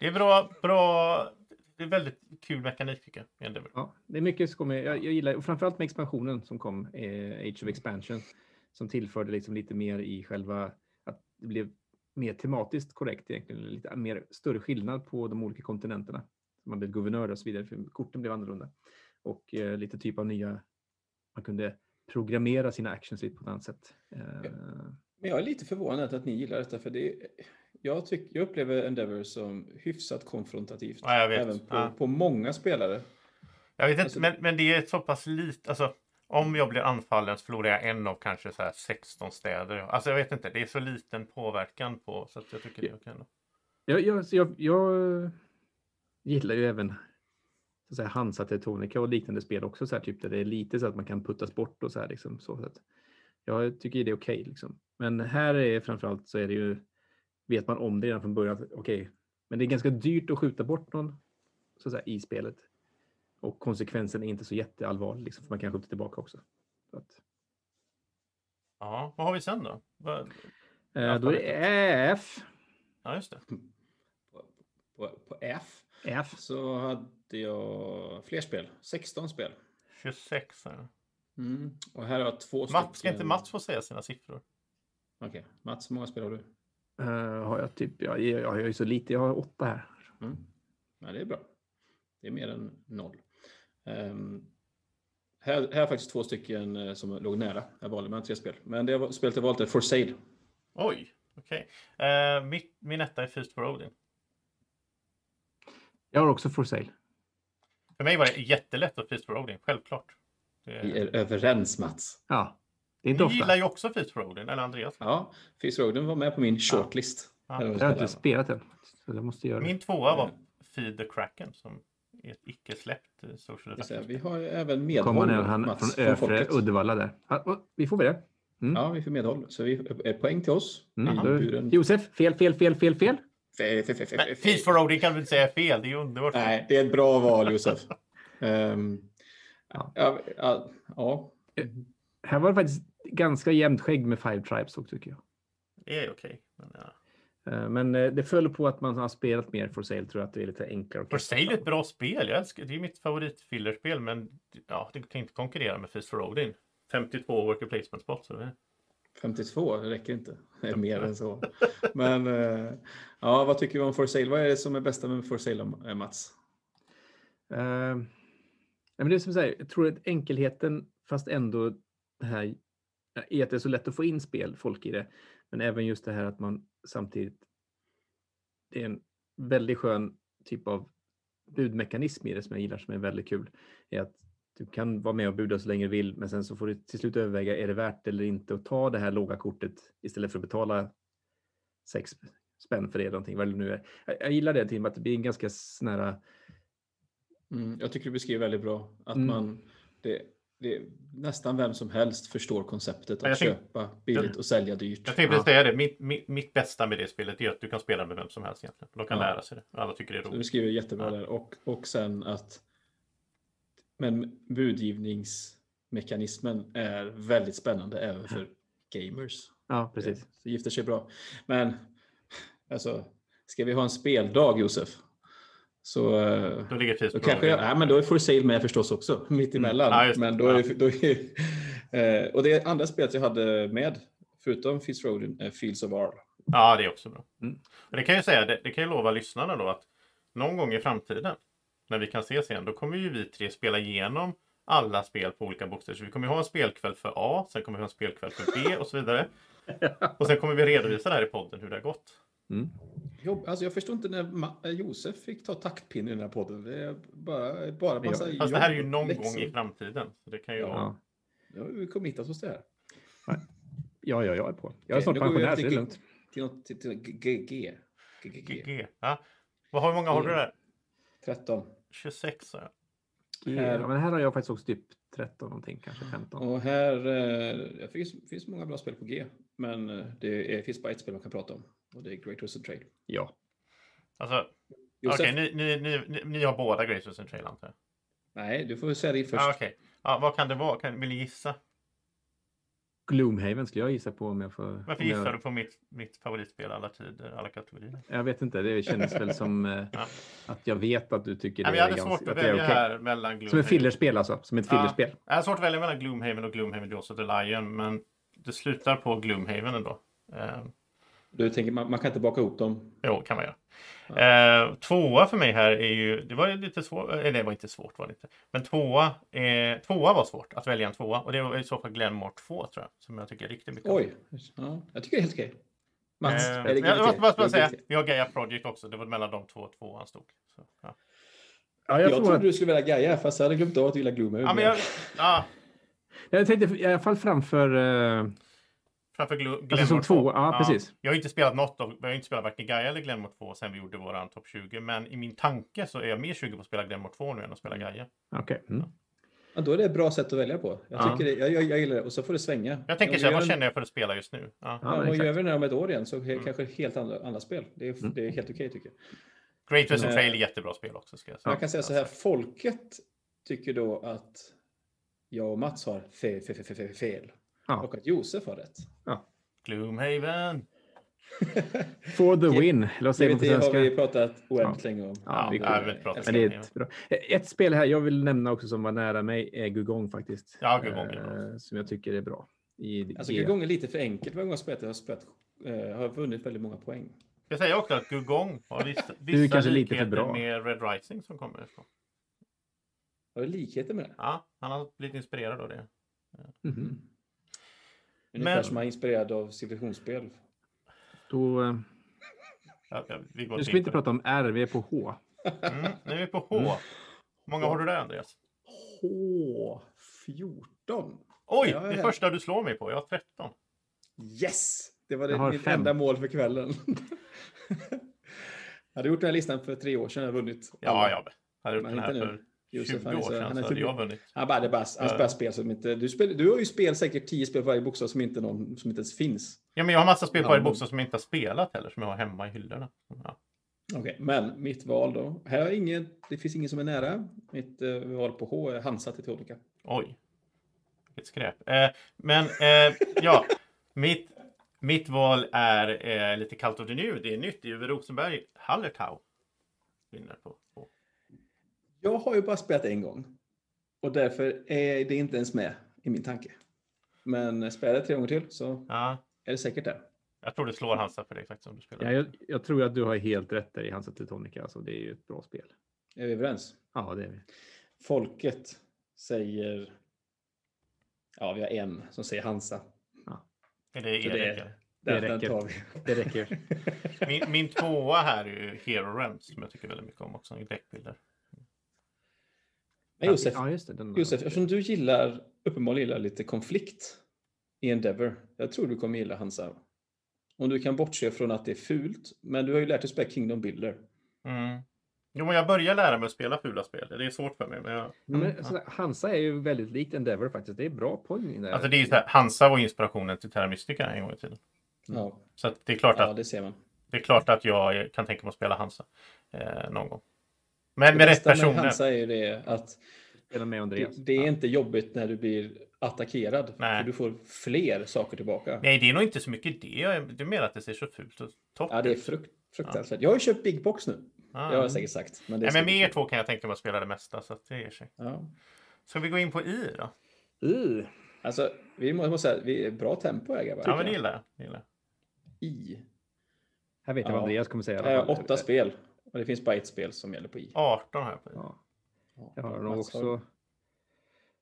Speaker 3: Det är bra, bra. Det är väldigt kul mekanik tycker jag. Endeavor.
Speaker 2: ja, det är mycket som kommer. Jag, jag gillar, och framförallt med expansionen som kom, eh, Age of Expansion, som tillförde liksom lite mer i själva, att det blev mer tematiskt korrekt egentligen, lite mer större skillnad på de olika kontinenterna. Man blev guvernör och så vidare, för korten blev annorlunda. Och eh, lite typ av nya, man kunde programmera sina actions lite på ett annat sätt. Eh,
Speaker 1: Men jag är lite förvånad att ni gillar detta. För det är, jag, tyck, jag upplever Endeavor som hyfsat konfrontativt.
Speaker 3: Ja.
Speaker 1: Även på,
Speaker 3: Ja.
Speaker 1: på många spelare.
Speaker 3: Jag vet inte,
Speaker 1: Alltså-
Speaker 3: men, men det är så pass lite. Alltså, om jag blir anfallen så förlorar jag en av kanske så här 16 städer. Alltså jag vet inte, det är så liten påverkan på så att jag tycker det är okej.
Speaker 2: Jag, jag, jag, jag gillar ju även så att säga, Hansa Teutonica och liknande spel också, så här, typ, där det är lite så att man kan puttas bort och så här. Liksom, så, att, jag tycker det är okej. liksom. Men här är framförallt så är det ju, vet man om det redan från början, okej, okej, men det är ganska dyrt att skjuta bort någon så att säga, i spelet. Och konsekvensen är inte så jätteallvarlig, liksom, för man kan skjuta tillbaka också. Så att,
Speaker 3: Ja, vad har vi sen då? Vad-
Speaker 2: eh, då är det F.
Speaker 3: Ja, just det.
Speaker 1: På, på, på F
Speaker 2: F.
Speaker 1: så hade jag fler spel. 16 spel.
Speaker 3: 26. Här.
Speaker 1: Mm. Och här har jag två
Speaker 3: Mats, ska inte Mats få säga sina siffror?
Speaker 1: Okej, Mats, hur många spel har du?
Speaker 2: Eh, har jag typ, jag, jag, jag har ju så lite, jag har åtta här.
Speaker 1: Mm. Ja, det är bra. Det är mer än noll. Ehm, här, här jag faktiskt två stycken eh, som låg nära. Jag valde mellan tre spel. Men det var- spelet jag valt är For Sale.
Speaker 3: Oj, okej. Eh, mitt, min etta är Feast for Odin.
Speaker 2: Jag har också For Sale.
Speaker 3: För mig var det jättelätt att Feast for Odin, självklart. Det,
Speaker 1: Vi är överens Mats.
Speaker 2: Ja, det är inte
Speaker 3: ni
Speaker 2: ofta.
Speaker 3: gillar ju också Feast for Odin, eller Andreas?
Speaker 1: Ja, Fizz Roden var med på min shortlist.
Speaker 3: Ja.
Speaker 1: Vad
Speaker 2: Jag har inte spelat den. Så jag måste göra.
Speaker 3: Min tvåa var Feed the Kraken som är ett icke-släppt eh, social deduction.
Speaker 1: Vi har ju även
Speaker 2: Kommer
Speaker 1: medhåll
Speaker 2: ner han
Speaker 1: Mats,
Speaker 2: från
Speaker 1: från
Speaker 2: övre
Speaker 1: folket.
Speaker 2: Uddevalla där. Vi får väl det. Mm.
Speaker 1: Ja, vi får medhåll. Så vi är poäng till oss.
Speaker 2: Mm. Josef, fel, fel, fel, fel, fel.
Speaker 3: Feast for Odin kan du inte säga fel, det är ju underbart.
Speaker 1: Nej, det är ett bra val Josef. Ehm,
Speaker 2: Ja.
Speaker 1: ja, ja, ja.
Speaker 2: Här var det faktiskt ganska jämnt skägg med Five Tribes också tycker jag.
Speaker 3: Det är okej. Men, ja.
Speaker 2: Eh, Men eh, det föll på att man har spelat mer For Sale tror jag att det är lite enklare.
Speaker 3: For Sale är ett bra spel. Jag älskar, det är mitt favoritfillerspel, men ja, det kan inte konkurrera med Feast for Odin. 52 worker placement spots. Så det är...
Speaker 1: 52, det räcker inte. Det är mer än så. Men eh, ja, vad tycker vi om For Sale? Vad är det som är bästa med For Sale, Mats?
Speaker 2: Nej, men det är som säger, jag tror att enkelheten fast ändå det här är att det är så lätt att få in spel, folk i det. Men även just det här att man samtidigt det är en väldigt skön typ av budmekanism i det som jag gillar som är väldigt kul. Är att du kan vara med och buda så länge du vill men sen så får du till slut överväga är det värt eller inte att ta det här låga kortet istället för att betala sex spänn för det eller någonting vad det nu är. Jag, gillar det till att det blir en ganska snära
Speaker 1: Mm, jag tycker du beskriver väldigt bra att
Speaker 2: Mm.
Speaker 1: man det, det, nästan vem som helst förstår konceptet
Speaker 3: Ja,
Speaker 1: att
Speaker 3: tänk-
Speaker 1: köpa billigt och sälja dyrt.
Speaker 3: Jag tänkte precis säga det. Mitt, mitt, mitt bästa med det spelet är att du kan spela med vem som helst egentligen. De kan
Speaker 1: Ja.
Speaker 3: lära sig det. Alla tycker det är
Speaker 1: Så Du
Speaker 3: roligt.
Speaker 1: beskriver jättebra
Speaker 3: Ja.
Speaker 1: där. Och, och sen att men budgivningsmekanismen är väldigt spännande även för gamers.
Speaker 2: Ja, precis.
Speaker 1: Det gifter sig bra. Men alltså, ska vi ha en speldag Josef? Så eh,
Speaker 3: Då ligger
Speaker 1: då kanske jag, ja, men då är For Sale med förstås också, mitt emellan.
Speaker 3: Mm. Ja, just det.
Speaker 1: men då är, då är, eh, och det andra spelet jag hade med, förutom Fitz Rodin, är Fields of Arl.
Speaker 3: Ja, det är också bra.
Speaker 2: Mm.
Speaker 3: Det kan jag säga, det, det kan jag lova lyssnarna då att någon gång i framtiden när vi kan ses igen, då kommer ju vi tre spela igenom alla spel på olika bokstäver. Så vi kommer ha en spelkväll för A, sen kommer vi ha en spelkväll för B och så vidare. Och sen kommer vi redovisa det här i podden hur det har gått.
Speaker 2: Mm.
Speaker 1: Jo, alltså jag förstår inte när Ma- eh, Josef fick ta taktpinne i den här podden. Det är bara, bara massa
Speaker 2: Ja,
Speaker 3: Fast det här är ju
Speaker 1: jobb,
Speaker 3: någon
Speaker 1: läxor.
Speaker 3: gång i framtiden. Så det kan ju
Speaker 1: Ja.
Speaker 2: Ja.
Speaker 1: Vi committat oss till det här.
Speaker 2: Ja, ja, jag är på. Jag är snart pensionär,
Speaker 1: till
Speaker 2: så det är lugnt.
Speaker 1: till, något, till, till GG.
Speaker 3: GG. Ja. Vad har, hur många har du där?
Speaker 1: 13.
Speaker 3: 26 sa jag.
Speaker 2: Ja, men här har jag faktiskt också typ 13 någonting, kanske 15.
Speaker 1: Och här eh, det finns, finns många bra spel på G. Men eh, det är, finns bara ett spel man kan prata om. Och det är Great Western Trail.
Speaker 2: Ja.
Speaker 3: Alltså, okej, ni, ni, ni, ni, ni har båda Great Western Trail antar jag?
Speaker 1: Nej, du får säga det först.
Speaker 3: Ja, okej. Ja, vad kan det vara? Kan, vill ni gissa?
Speaker 2: Gloomhaven skulle jag gissa på om jag får...
Speaker 3: Varför gissar
Speaker 2: jag,
Speaker 3: du på mitt, mitt favoritspel alla tider, alla kategorier?
Speaker 2: Jag vet inte, det känns väl som eh,
Speaker 3: Ja.
Speaker 2: att jag vet att du tycker
Speaker 3: Nej,
Speaker 2: det
Speaker 3: men jag
Speaker 2: är
Speaker 3: hade svårt
Speaker 2: ganska...
Speaker 3: att
Speaker 2: är
Speaker 3: välja
Speaker 2: okej.
Speaker 3: här mellan Gloomhaven.
Speaker 2: Som ett fillerspel alltså, som ett
Speaker 3: Ja.
Speaker 2: fillerspel.
Speaker 3: Jag har svårt att välja mellan Gloomhaven och Gloomhaven Jaws of the Lion, men det slutar på Gloomhaven ändå. Eh,
Speaker 1: Du tänker man, man kan inte baka ihop dem.
Speaker 3: jo, kan man göra. Eh, tvåa för mig här är ju, det var ju lite svårt, eh, det var inte svårt var det inte. Men tvåa, eh, tvåa var svårt att välja en tvåa och det var i så fall Glenmore 2 tror jag, som jag tycker riktigt mycket om.
Speaker 1: Oj, ja, jag tycker det är helt okej. Mats,
Speaker 3: Eh,
Speaker 1: det
Speaker 3: jag måste bara, bara säga, vi har Gaia Project också, det var mellan de två tvåan stod. Så, ja.
Speaker 2: Ja,
Speaker 1: Jag,
Speaker 2: jag, tror
Speaker 1: trodde
Speaker 2: att,
Speaker 1: du skulle välja Gaia, fast jag hade glömt av att du gillar Gloomhaven.
Speaker 3: Ja, men jag, ja,
Speaker 2: jag tänkte i alla fall framför... eh,
Speaker 3: framför Glenmore
Speaker 2: Alltså som
Speaker 3: 2.
Speaker 2: två, ja, precis.
Speaker 3: Jag har inte spelat något av, jag har inte spelat varken Gaia eller Glenmore 2 sen vi gjorde våran topp 20. Men i min tanke så är jag mer sugen på att spela Glenmore 2 nu än att spela Gaia.
Speaker 2: Okej. Mm.
Speaker 1: Ja, då är det ett bra sätt att välja på. Jag,
Speaker 2: Ja.
Speaker 1: tycker det, jag, jag, jag gillar det. Och så får det svänga.
Speaker 3: Jag tänker så här, vad känner jag för att spela just nu? Ja.
Speaker 2: Ja,
Speaker 1: Ja, och
Speaker 2: exakt.
Speaker 1: gör vi det om ett år igen så är
Speaker 3: Mm.
Speaker 1: kanske helt andra, andra spel. Det är,
Speaker 2: Mm.
Speaker 1: det är helt okej tycker jag.
Speaker 3: Great Western
Speaker 1: Eh,
Speaker 3: Trail är jättebra spel också. Ska jag säga.
Speaker 1: Jag kan säga så här, folket tycker då att jag och Mats har fe, fe, fe, fe, fe, fel.
Speaker 2: Ja.
Speaker 1: Och att Josef har rätt.
Speaker 3: Gloomhaven.
Speaker 2: For the win, säger man på
Speaker 1: GVT har
Speaker 2: svenska?
Speaker 1: vi pratat oändligt länge om.
Speaker 2: Ja, vi
Speaker 3: Ja,
Speaker 2: kommer-
Speaker 3: jag vill prata
Speaker 2: Men det är ett, bra. ett spel här jag vill nämna också som var nära mig är Gugong faktiskt.
Speaker 3: Ja, Gugong är bra.
Speaker 2: Eh, Som jag tycker är bra. I
Speaker 1: Alltså
Speaker 2: G.
Speaker 1: gånger lite för enkelt varje gång jag spelat. Jag har, spelat, eh, har vunnit väldigt många poäng.
Speaker 3: Jag säger också att Gugong har vissa,
Speaker 2: Du är
Speaker 3: vissa
Speaker 2: kanske lite för
Speaker 3: likheter
Speaker 2: bra.
Speaker 3: med Red Rising som kommer ifrån.
Speaker 1: Har du likheter med det?
Speaker 3: Ja, han har blivit inspirerad av det.
Speaker 2: Mhm.
Speaker 1: Ungefär
Speaker 3: Men-
Speaker 1: som man är inspirerad av civilisationsspel.
Speaker 2: Då, eh,
Speaker 3: Ja, ja, vi går
Speaker 2: nu ska vi inte prata om R, vi är på H.
Speaker 3: Mm, nu är vi på H.
Speaker 2: Mm.
Speaker 3: Hur många har du där Andreas?
Speaker 1: H14.
Speaker 3: Oj,
Speaker 1: Ja,
Speaker 3: det
Speaker 1: ja.
Speaker 3: första du slår mig på. Jag har 13.
Speaker 1: Yes! Det var det, mitt
Speaker 2: fem.
Speaker 1: enda mål för kvällen. jag hade gjort den här listan för tre år sedan och vunnit.
Speaker 3: Ja,
Speaker 1: alla.
Speaker 3: jag hade gjort
Speaker 1: Men
Speaker 3: den här för
Speaker 1: Josef,
Speaker 3: 20
Speaker 1: han är
Speaker 3: år sedan
Speaker 1: han är
Speaker 3: hade jag vunnit.
Speaker 1: Han bara, det bara, han spelar spel som inte... Du, spel, du har ju spel säkert tio spel på varje bokstav som inte, någon, som inte ens finns.
Speaker 3: Ja, men jag har massa spel på varje bokstav som jag inte har spelat heller, som jag har hemma i hyllorna. Ja.
Speaker 1: Okej, men mitt val då. Här är ingen, det finns ingen som är nära. Mitt eh, val på H är Hansa till Tonika.
Speaker 3: Oj. Vilket skräp. Eh, men eh, ja, mitt, mitt val är eh, lite kallt of the new. Det är nytt. Det är Uwe Rosenberg. Hallertau. Vinner på. på.
Speaker 1: Jag har ju bara spelat en gång. Och därför är det inte ens med i min tanke. Men spelar jag tre gånger till så
Speaker 3: Ja,
Speaker 1: är det säkert där.
Speaker 3: jag tror det slår Hansa för dig faktiskt om du spelar.
Speaker 2: Ja, jag, jag tror att du har helt rätt där i Hansa Teutonica. Alltså, det är ju ett bra spel.
Speaker 1: Är vi överens?
Speaker 2: Ja, det är vi.
Speaker 1: Folket säger... Ja, vi har en som säger Hansa.
Speaker 3: Är det Erik?
Speaker 1: det,
Speaker 3: eller?
Speaker 2: Det räcker. Det räcker.
Speaker 3: Min, min tvåa här är ju Hero Realms som jag tycker väldigt mycket om också. I däckbilder.
Speaker 1: Men Josef,
Speaker 2: Ja, just det. Den,
Speaker 1: Josef, eftersom du gillar, uppenbarligen gillar lite konflikt i Endeavor. Jag tror du kommer gilla Hansa. Om du kan bortse från att det är fult, men du har ju lärt dig spela Kingdom Builder.
Speaker 3: Mm. Jo, men jag börjar lära mig att spela fula spel. Det är svårt för mig. Men jag...
Speaker 2: Ja, men, sådär, Hansa är ju väldigt likt Endeavor faktiskt. Det är bra poäng där.
Speaker 3: Alltså det är så här, Hansa var inspirationen till Terra Mystica en gång i tiden.
Speaker 1: Ja,
Speaker 3: Så att det är klart
Speaker 1: ja
Speaker 3: att
Speaker 1: det ser man.
Speaker 3: Det är klart att jag kan tänka mig att spela Hansa eh, någon gång. Men
Speaker 1: Det
Speaker 3: med rätt personer.
Speaker 1: Hansa är ju det att det, det är inte jobbigt när du blir attackerad.
Speaker 3: Nej.
Speaker 1: För du får fler saker tillbaka.
Speaker 3: Nej, det är nog inte så mycket det. Det är mer att det ser så fult och torrt
Speaker 1: Ja, det är frukt, fruktansvärt. Jag har ju köpt Big Box nu.
Speaker 3: Ah.
Speaker 1: Det har jag säkert sagt. Men det
Speaker 3: Nej, men med er två kan jag tänka mig att spela det mesta. Så att det ger sig.
Speaker 1: Ja.
Speaker 3: Ska vi gå in på I då?
Speaker 2: Uh,
Speaker 1: Alltså, vi måste måste säga vi är bra tempo här grabbar.
Speaker 3: Ja, men det gillar jag.
Speaker 1: I.
Speaker 2: här vet jag
Speaker 1: Ja.
Speaker 2: vad Andreas kommer säga. i
Speaker 1: åtta spel. Och det finns bara ett spel som gäller på I.
Speaker 3: 18 här på I.
Speaker 2: Ja. Jag har nog också...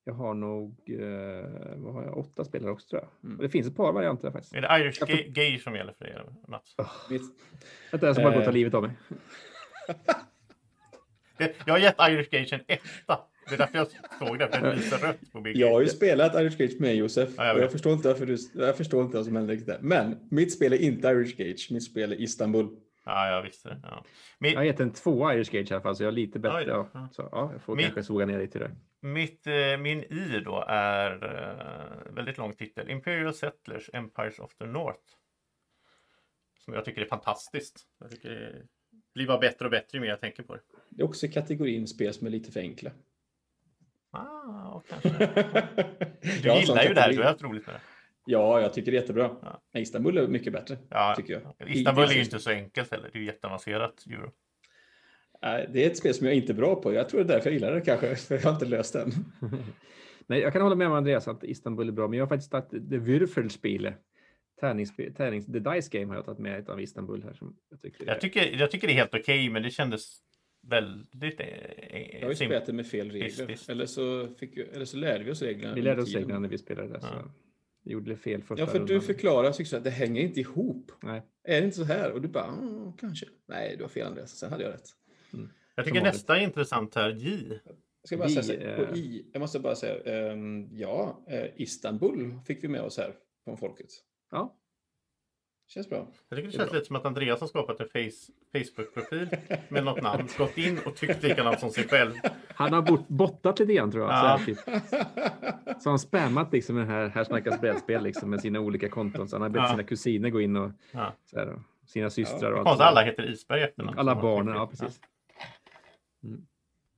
Speaker 2: Jag har nog... Eh, vad har jag? Åtta spelare också tror jag.
Speaker 1: Mm.
Speaker 2: Och det finns ett par varianter faktiskt.
Speaker 3: Är det Irish
Speaker 2: får-
Speaker 3: Ga- Gay som gäller för er, Mats?
Speaker 1: Mitt,
Speaker 2: Vänta, jag ska bara gå och ta
Speaker 1: Eh.
Speaker 2: livet av mig.
Speaker 3: Det- Jag har gett Irish Gage en etta. Det är därför jag såg det, för det lyser rött på Big
Speaker 1: Jag har ju spelat Irish Gage med Josef
Speaker 3: Ja, jag
Speaker 1: och jag förstår inte varför du, jag förstår inte vad som händer riktigt där. Men mitt spel är inte Irish Gage, mitt spel är Istanbul.
Speaker 3: Ja, jag visste det. Ja. Min,
Speaker 2: Jag har gett en tvåa Irish Gage i alla fall, så jag är lite bättre. Ja.
Speaker 3: Ja.
Speaker 2: Så ja, jag får
Speaker 3: Min-
Speaker 2: kanske såga ner lite där.
Speaker 3: Mitt, eh, min I då är eh, väldigt lång titel. Imperial Settlers Empires of the North. Som jag tycker är fantastiskt. Jag tycker det blir bara bättre och bättre ju mer jag tänker på det.
Speaker 1: Det är också kategorin spel som är lite för enkla.
Speaker 3: Ah, och kanske.
Speaker 1: Du
Speaker 3: Du gillar ju det här, du har haft roligt med det.
Speaker 1: Ja, jag tycker det är jättebra.
Speaker 3: Ja.
Speaker 1: Istanbul är mycket bättre,
Speaker 3: Ja,
Speaker 1: tycker jag.
Speaker 3: Istanbul är ju inte så enkelt heller. Det är ju jätteavancerat euro.
Speaker 1: Nej, Det är ett spel som jag inte är bra på. Jag tror det är därför jag gillar det kanske, för jag har inte löst den.
Speaker 2: Nej, jag kan hålla med om Andreas att Istanbul är bra, men jag har faktiskt tagit The Würfelspiele. Tärnings, The Dice Game har jag tagit med av Istanbul här. Som jag tycker är-
Speaker 3: Jag tycker, jag tycker det är helt okej, men det kändes väldigt... eh,
Speaker 1: Jag har ju spelat det med fel regler. Eller, så fick, eller så lärde vi oss reglerna.
Speaker 2: Vi lärde oss reglerna när vi spelade där. Så
Speaker 3: Ja.
Speaker 2: Gjorde det fel första
Speaker 1: Ja, för du
Speaker 2: rundan.
Speaker 1: förklarar tycker att det hänger inte ihop.
Speaker 2: Nej.
Speaker 1: Är det inte så här? Och du bara, mm, kanske. Nej, du har fel Andreas. Sen hade jag rätt.
Speaker 3: Jag tycker nästa är intressant här, J.
Speaker 1: Jag ska bara säga här,
Speaker 2: eh,
Speaker 1: på I, jag måste bara säga, ehm, ja, eh, Istanbul fick vi med oss här från folket.
Speaker 2: Ja,
Speaker 1: Känns bra.
Speaker 3: Jag tycker det
Speaker 1: Det är
Speaker 3: känns
Speaker 1: bra.
Speaker 3: lite som att Andreas har skapat en face, Facebook-profil med något namn, gått in och tyckt likadant som sig själv.
Speaker 2: han har bort, bottat lite grann tror jag.
Speaker 3: Ja.
Speaker 2: Så, här, typ. så han spammat liksom den här Här snackas brädspel liksom, med sina olika konton. Så han har bett
Speaker 3: Ja.
Speaker 2: sina kusiner gå in och
Speaker 3: Ja.
Speaker 2: så här, och sina systrar och allt sånt där.
Speaker 3: alla heter Isberg efter namn.
Speaker 2: Alla
Speaker 3: Så-
Speaker 2: barnen, ja precis.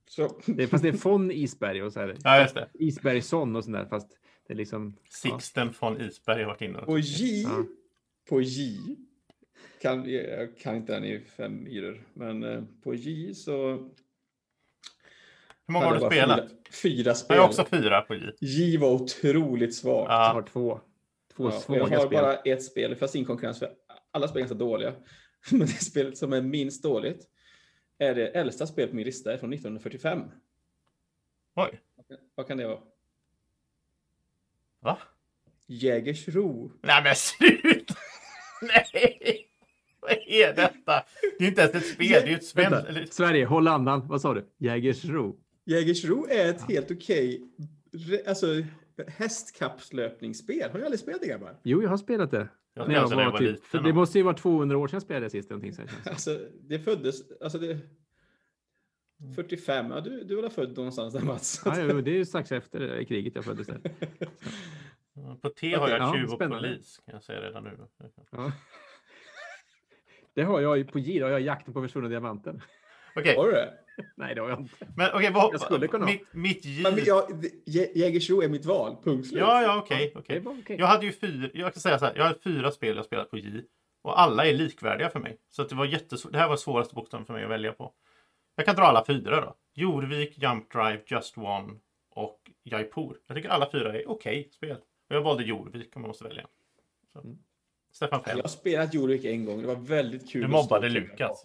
Speaker 1: Så,
Speaker 2: Det är, fast det är von Isberg och så här,
Speaker 3: Ja, just det.
Speaker 2: Isbergsson och sånt där. Fast det är liksom... Ja.
Speaker 3: Sixten von Isberg har varit inne.
Speaker 1: på J,
Speaker 2: Ja.
Speaker 1: På J, kan, jag kan inte den i fem myror, men eh, på J så
Speaker 3: Hur många har du
Speaker 1: jag
Speaker 3: spelat?
Speaker 1: Fyra, fyra spel.
Speaker 3: Jag har också fyra på J.
Speaker 1: J var otroligt svagt.
Speaker 2: Jag
Speaker 3: Ja,
Speaker 2: har två, två
Speaker 1: Ja, och jag
Speaker 2: svaga
Speaker 1: har
Speaker 2: spel.
Speaker 1: bara ett spel, fast ingen konkurrens för alla spel är ganska dåliga. Men det spelet som är minst dåligt är det äldsta spelet på min lista är från 1945.
Speaker 3: oj.
Speaker 1: Vad kan det vara?
Speaker 3: Va?
Speaker 1: Jägersro.
Speaker 3: Nej men sluta! Nej! Vad är detta? Det är inte ens ett spel, det är ett eller-
Speaker 2: Sverige, håll andan. Vad sa du? Jägersro?
Speaker 1: Jägersro är ett helt okej re- alltså, hästkapplöpningsspel. Har ni aldrig spelat det grabbar?
Speaker 2: Jo, jag har spelat det.
Speaker 3: Jag
Speaker 2: När jag var
Speaker 3: var
Speaker 2: typ, för
Speaker 3: liten.
Speaker 2: det måste ju vara 200 år sedan jag spelade sist. Någonting, så det.
Speaker 1: Alltså, det föddes, alltså det... 45, ja du, du var född någonstans där Mats?
Speaker 2: Ja, jo, det är ju strax efter kriget jag föddes där.
Speaker 3: På T har jag
Speaker 2: Ja,
Speaker 3: tjuv och
Speaker 2: spännande.
Speaker 3: polis, kan jag säga redan nu.
Speaker 2: Ja. Det har jag ju på J, då har jag jakten på försvunna diamanten.
Speaker 3: Okej,
Speaker 1: Har du det?
Speaker 2: Nej, det har jag inte.
Speaker 3: men okej, vad...
Speaker 2: Jag skulle kunna.
Speaker 3: Mitt, mitt J...
Speaker 1: Men jag, Jä- Jägersro är mitt val, punkt slut.
Speaker 3: Ja, ja, okej. Okej.
Speaker 2: var okej.
Speaker 3: Jag hade ju fyra, jag kan säga så här, jag har fyra spel jag spelat på J. Och alla är likvärdiga för mig. Så att det var jättesvårt. Det här var svåraste bokstaven för mig att välja på. Jag kan dra alla fyra då. Jorvik, Jump Drive, Just One och Jaipur. Jag tycker alla fyra är okej spel. Jag valde Jorvik om man måste välja. Så.
Speaker 2: Mm.
Speaker 3: Stefan
Speaker 1: Jag
Speaker 3: Feld.
Speaker 1: har spelat Jorvik en gång, det var väldigt kul.
Speaker 3: Du
Speaker 1: att
Speaker 3: mobbade Lukas.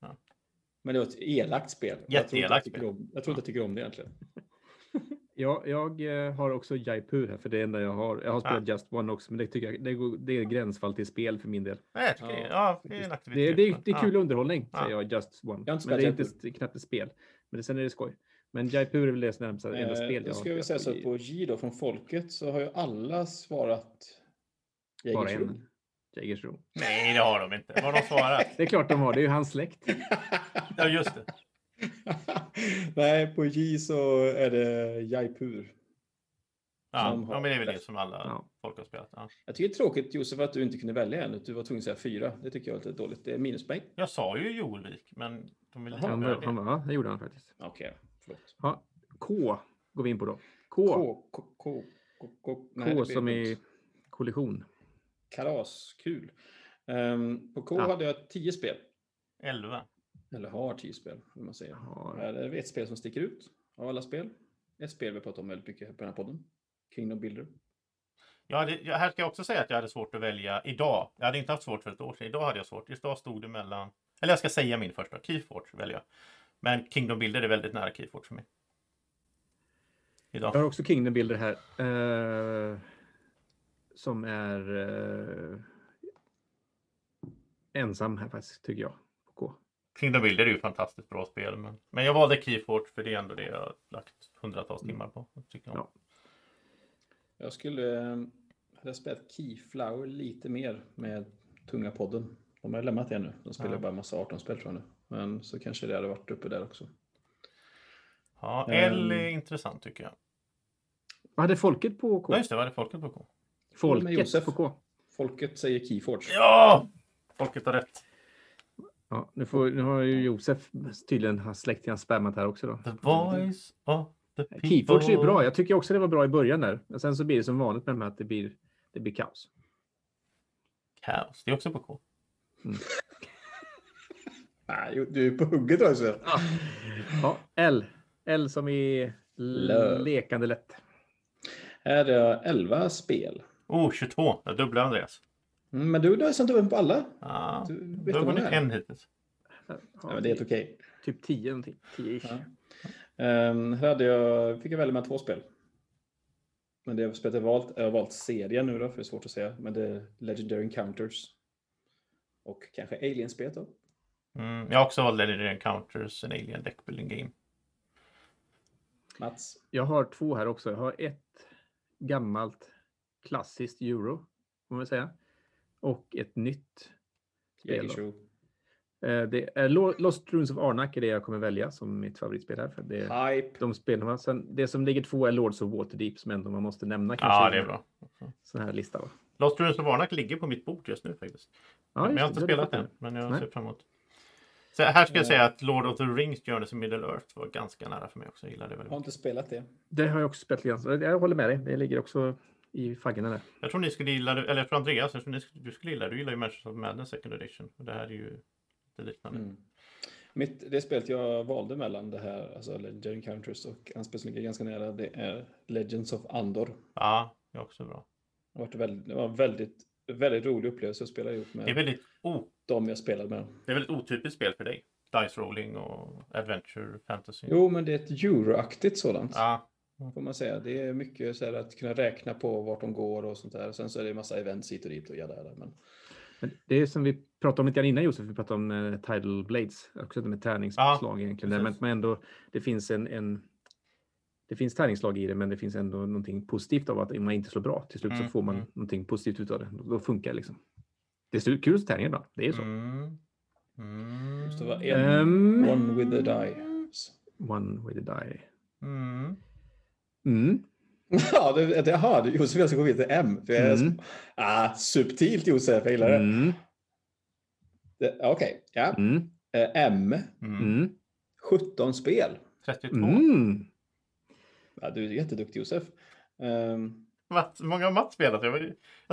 Speaker 3: Ja.
Speaker 1: Men det var ett elakt spel. Jag jag
Speaker 3: Jätteelakt
Speaker 1: tycker
Speaker 3: spel.
Speaker 1: om, jag tror inte jag tycker om det egentligen.
Speaker 2: Ja, jag eh, har också Jaipur här, för det enda jag har. Jag har spelat Just One också, men det tycker jag det, det är gränsfall till spel för min del.
Speaker 3: Nej, jag tycker,
Speaker 1: Ja,
Speaker 3: ja, det är en aktivitet.
Speaker 2: Det, det, är- det är
Speaker 3: Ja.
Speaker 2: kul underhållning,
Speaker 3: Ja.
Speaker 2: säger jag, Just One.
Speaker 1: Jag
Speaker 2: Men det är inte knappt ett spel. Men det, sen är det skoj. Men Jaipur är väl det närmsta enda
Speaker 1: Eh,
Speaker 2: spel
Speaker 1: då
Speaker 2: jag
Speaker 1: ska jag säga så att på J då, från folket, så har ju alla svarat
Speaker 2: Bara
Speaker 1: Jägersro.
Speaker 2: en. Jägersro.
Speaker 3: Nej, det har de inte. Vad har de svarat?
Speaker 2: Det är klart de har, det är ju hans släkt.
Speaker 3: Ja, just det.
Speaker 1: Nej, på J så är det Jaipur.
Speaker 3: Ja,
Speaker 1: Som har
Speaker 3: ja men det är väl det som alla
Speaker 2: Ja.
Speaker 3: folk har spelat. Ja.
Speaker 1: Jag tycker det är tråkigt Josef att du inte kunde välja en, du var tvungen att säga fyra. Det tycker jag är lite dåligt. Det är minuspoäng.
Speaker 3: Jag sa ju Jorvik, men de vill inte
Speaker 1: Jaha.
Speaker 2: Han, han,
Speaker 3: det.
Speaker 2: ja, det gjorde han faktiskt.
Speaker 1: Okej, förlåt.
Speaker 2: Ja, K går vi in på då. K,
Speaker 1: K, K, K, K, K, nej, det
Speaker 2: K som i kollision.
Speaker 1: Kalas, kul. Ehm, på K
Speaker 2: Ja.
Speaker 1: hade jag tio spel.
Speaker 3: 11.
Speaker 1: Eller har tio spel, vill man säga.
Speaker 2: Har-
Speaker 1: Här är det ett spel som sticker ut av alla spel. Ett spel vi pratat om väldigt mycket på den här podden. Kingdom Builder.
Speaker 3: Jag hade, jag, här ska jag också säga att jag hade svårt att välja idag. Jag hade inte haft svårt för ett år sedan. Idag hade jag svårt. Idag stod det mellan... Eller jag ska säga min första. Keyforge väljer jag. Men Kingdom Builder är väldigt nära Keyforge för mig. Idag.
Speaker 2: Jag har också Kingdom Builder här. Eh, som är eh, ensam här faktiskt, tycker jag. På.
Speaker 3: Kingdom Builder är ju fantastiskt bra spel. Men, men jag valde Keyforge för det är ändå det jag har lagt hundratals timmar på. Tycker jag.
Speaker 2: Ja.
Speaker 1: Jag skulle eh, hade spelat Keyflower lite mer med Tunga podden. De har lämnat det nu. De spelar
Speaker 3: Ja.
Speaker 1: bara massa 18-spel tror jag nu. Men så kanske det hade varit uppe där också.
Speaker 3: Ja,
Speaker 1: Ehm.
Speaker 3: L är intressant tycker jag.
Speaker 2: Vad hade folket på K?
Speaker 3: Ja, just det, vad är det folket på K?
Speaker 2: Folket
Speaker 1: Josef.
Speaker 2: på K.
Speaker 1: Folket säger Keyforge.
Speaker 3: Ja! Folket har rätt.
Speaker 2: Ja, nu, får, nu har ju Josef tydligen har släktingar spammat här också då.
Speaker 3: The voice of the people.
Speaker 2: Keyforge är bra. Jag tycker också det var bra i början där. Men sen så blir det som vanligt med de här att det blir, det blir kaos.
Speaker 3: Kaos, det är också på K.
Speaker 1: Nej, du är på hugget också.
Speaker 2: Ja, L. L som i lekande lätt.
Speaker 1: Här är det 11 spel.
Speaker 3: Oh, 22. Jag dubblar Andreas.
Speaker 1: Mm, men du, du har sänt upp på alla.
Speaker 3: Ja,
Speaker 1: Du
Speaker 3: har vunnit en hittills.
Speaker 2: Ja,
Speaker 1: Ja, men det är helt okej.
Speaker 2: Typ 10 någonting. 10 ish.
Speaker 1: Ja. Ehm, här hade jag, fick jag välja mellan två spel. Men det spelet jag valt, jag har valt serien nu då, för det är svårt att säga. Men det är Legendary Encounters. Och kanske Alien-spelet då.
Speaker 3: Mm, jag har också valt Legendary Encounters, en Alien Deck Building Game.
Speaker 1: Mats.
Speaker 2: Jag har två här också. Jag har ett gammalt klassiskt euro, får man säga. Och ett nytt spel. Eh, Det är Lo- Lost Runes of Arnak är det jag kommer välja som mitt favoritspel här. För det är
Speaker 1: Hype.
Speaker 2: de spelen. Sen, det som ligger två är Lords of Waterdeep som ändå man måste nämna kanske.
Speaker 3: Ja, det är bra.
Speaker 2: Sån här lista. Va?
Speaker 3: Lost Ruins of Arnak ligger på mitt bord just nu faktiskt.
Speaker 2: Ja,
Speaker 3: men jag har inte spelat den, men jag
Speaker 2: Nej.
Speaker 3: ser fram emot. Så här ska jag
Speaker 1: Eh.
Speaker 3: säga att Lord of the Rings Journeys in Middle Earth var ganska nära för mig också. Jag gillade det väldigt
Speaker 1: Har
Speaker 3: mycket.
Speaker 1: inte spelat det.
Speaker 2: Det har jag också spelat lite. Jag håller med dig. Det ligger också i faggorna där.
Speaker 3: Jag tror ni skulle gilla det, eller jag tror Andreas, jag tror ni, skulle- du skulle gilla det. Du gillar ju Manchester of Madness Second Edition. Och det här är ju lite liknande.
Speaker 1: Mm. Mitt, det spelet jag valde mellan det här, alltså Legendary Encounters och en spel som ligger ganska nära, det är Legends of Andor.
Speaker 3: Ja, det är också bra.
Speaker 1: Det var, väldigt, det var en väldigt, väldigt rolig upplevelse att spela ihop
Speaker 3: Det är
Speaker 1: med
Speaker 3: väldigt, o,
Speaker 1: de jag spelade med.
Speaker 3: det är väldigt otypiskt spel för dig. Dice rolling och adventure fantasy.
Speaker 1: Jo, men det är ett euroaktigt sådant.
Speaker 3: Ja,
Speaker 1: Får man säga. Det är mycket så här att kunna räkna på vart de går och sånt där. Sen så är det en massa events hit och dit och jada, jada. Men
Speaker 2: Men det är som vi pratade om lite grann innan Josef, vi pratade om eh, Tidal Blades, också det med tärningsslag egentligen. där, Men, men ändå, det finns en, en det finns tärningsslag i det, men det finns ändå någonting positivt av att man inte slår bra. Till slut så
Speaker 3: Mm,
Speaker 2: får man
Speaker 3: mm.
Speaker 2: någonting positivt ut av det. Då, då funkar det liksom. Det är så kul att tärningar ibland. Det är så.
Speaker 3: Mm. Mm.
Speaker 1: just det var en,
Speaker 2: Ehm.
Speaker 1: one with the dice.
Speaker 2: One way to die.
Speaker 3: Mm.
Speaker 2: Mm.
Speaker 1: Ja, det, det, jaha, Josef jag ska gå vidare till M. För jag
Speaker 2: Mm.
Speaker 1: ah, subtilt Josef, jag gillar det.
Speaker 2: Mm.
Speaker 1: det Okej, ja.
Speaker 2: Mm.
Speaker 1: Eh, M,
Speaker 3: Mm.
Speaker 2: Mm.
Speaker 1: 17 spel.
Speaker 3: 32.
Speaker 2: Mm.
Speaker 1: Ja, du är jätteduktig Josef. Um,
Speaker 3: Matt, hur många har Mats spelat? Alltså,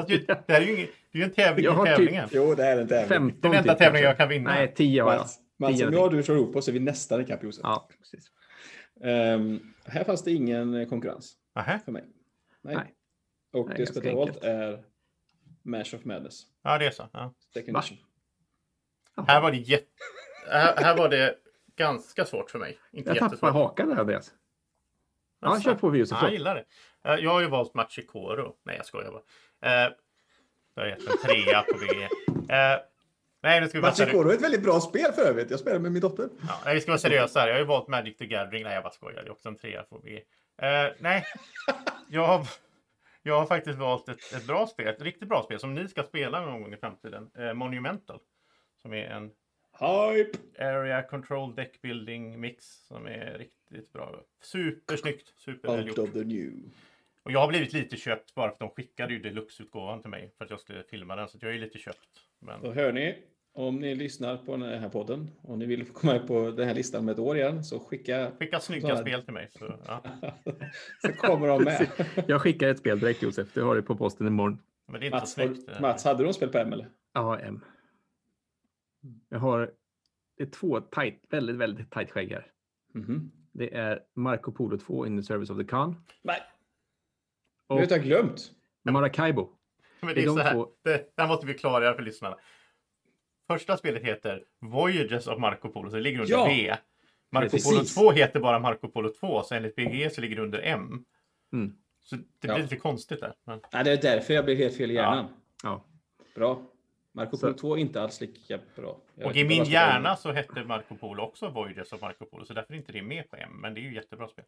Speaker 3: det det här är ju ingen, det är ju en tävling
Speaker 2: Jag
Speaker 3: i
Speaker 2: har typ
Speaker 3: tävlingen.
Speaker 1: jo, det är en tävling.
Speaker 2: 15
Speaker 3: Den enda
Speaker 2: typ,
Speaker 3: tävlingen jag kan vinna.
Speaker 2: Nej, 10 har jag.
Speaker 1: Mats, Mats
Speaker 2: Tio
Speaker 1: om
Speaker 2: någonting.
Speaker 1: jag och du slår ihop oss så är vi nästan ikapp Josef.
Speaker 2: Ja, precis.
Speaker 1: Ehm, här fanns det ingen eh, konkurrens
Speaker 3: Nähä.
Speaker 1: för mig. Nej.
Speaker 2: Nej.
Speaker 1: Och
Speaker 2: Nej,
Speaker 1: det spelet jag valt är Mash of Madness.
Speaker 3: Ja, det är så. Ja. Här var det jätte... Här, här var det ganska svårt för mig. Inte
Speaker 2: Jag
Speaker 3: jättesvårt.
Speaker 2: hakan där Andreas. Ja,
Speaker 3: Asså.
Speaker 2: kör på Josef.
Speaker 3: Ja, jag gillar det. Eh, Jag har ju valt Machikoro. Nej, jag skojar bara. Eh, Jag har gett en trea på det. Eh, Nej, nu ska vi.
Speaker 4: Machikoro är ett väldigt bra spel för övrigt. Jag spelar med min dotter.
Speaker 3: Ja, vi ska vara seriösa här. Jag har ju valt Magic the Gathering. Nej, jag bara skojar. Det är också en trea på B. Eh, nej, jag har, jag har faktiskt valt ett, ett bra spel. Ett riktigt bra spel som ni ska spela någon gång i framtiden. Eh, Monumental. Som är en
Speaker 1: Hype!
Speaker 3: Area Control Deck Building Mix som är riktigt bra. Supersnyggt, superväl
Speaker 1: Out of the new.
Speaker 3: Och jag har blivit lite köpt bara för att de skickade ju deluxe-utgåvan till mig för att jag skulle filma den. Så jag är lite köpt. Men...
Speaker 1: Då hör ni, om ni lyssnar på den här podden och ni vill komma med på den här listan om ett år igen så skicka
Speaker 3: Skicka snygga
Speaker 1: Sådana-
Speaker 3: spel till mig. Så, ja.
Speaker 1: så kommer de med.
Speaker 2: Jag skickar ett spel direkt Josef. Du har det på posten imorgon.
Speaker 3: Men det är inte
Speaker 1: Mats,
Speaker 3: snyggt.
Speaker 1: har- Mats, hade du något spel på M eller?
Speaker 2: Ja, M. Jag har det är två tight, väldigt, väldigt tight skägg här.
Speaker 1: Mhm.
Speaker 2: Det är Marco Polo 2 in the service of the Khan
Speaker 1: Nej,
Speaker 2: och
Speaker 1: det har jag glömt.
Speaker 2: Maracaibo.
Speaker 3: Men det
Speaker 2: det
Speaker 3: är
Speaker 2: är de
Speaker 3: så här.
Speaker 2: två-
Speaker 3: Det, det här måste vi klargöra för lyssnarna. Första spelet heter Voyages of Marco Polo, så det ligger under
Speaker 1: Ja,
Speaker 3: B. Marco
Speaker 1: precis.
Speaker 3: Polo 2 heter bara Marco Polo 2, så enligt BG så ligger det under M.
Speaker 2: Mm.
Speaker 3: Så det blir
Speaker 1: Ja.
Speaker 3: lite konstigt där. Men...
Speaker 1: Nej, det är därför jag blev helt fel i hjärnan.
Speaker 2: Ja.
Speaker 1: Bra. Marco
Speaker 2: Så-
Speaker 1: Polo 2 är inte alls lika bra. Jag
Speaker 3: Och i min hjärna så hette Marco Polo också Voyages of Marco Polo, så därför är inte det med på M. Men det är ju jättebra spel.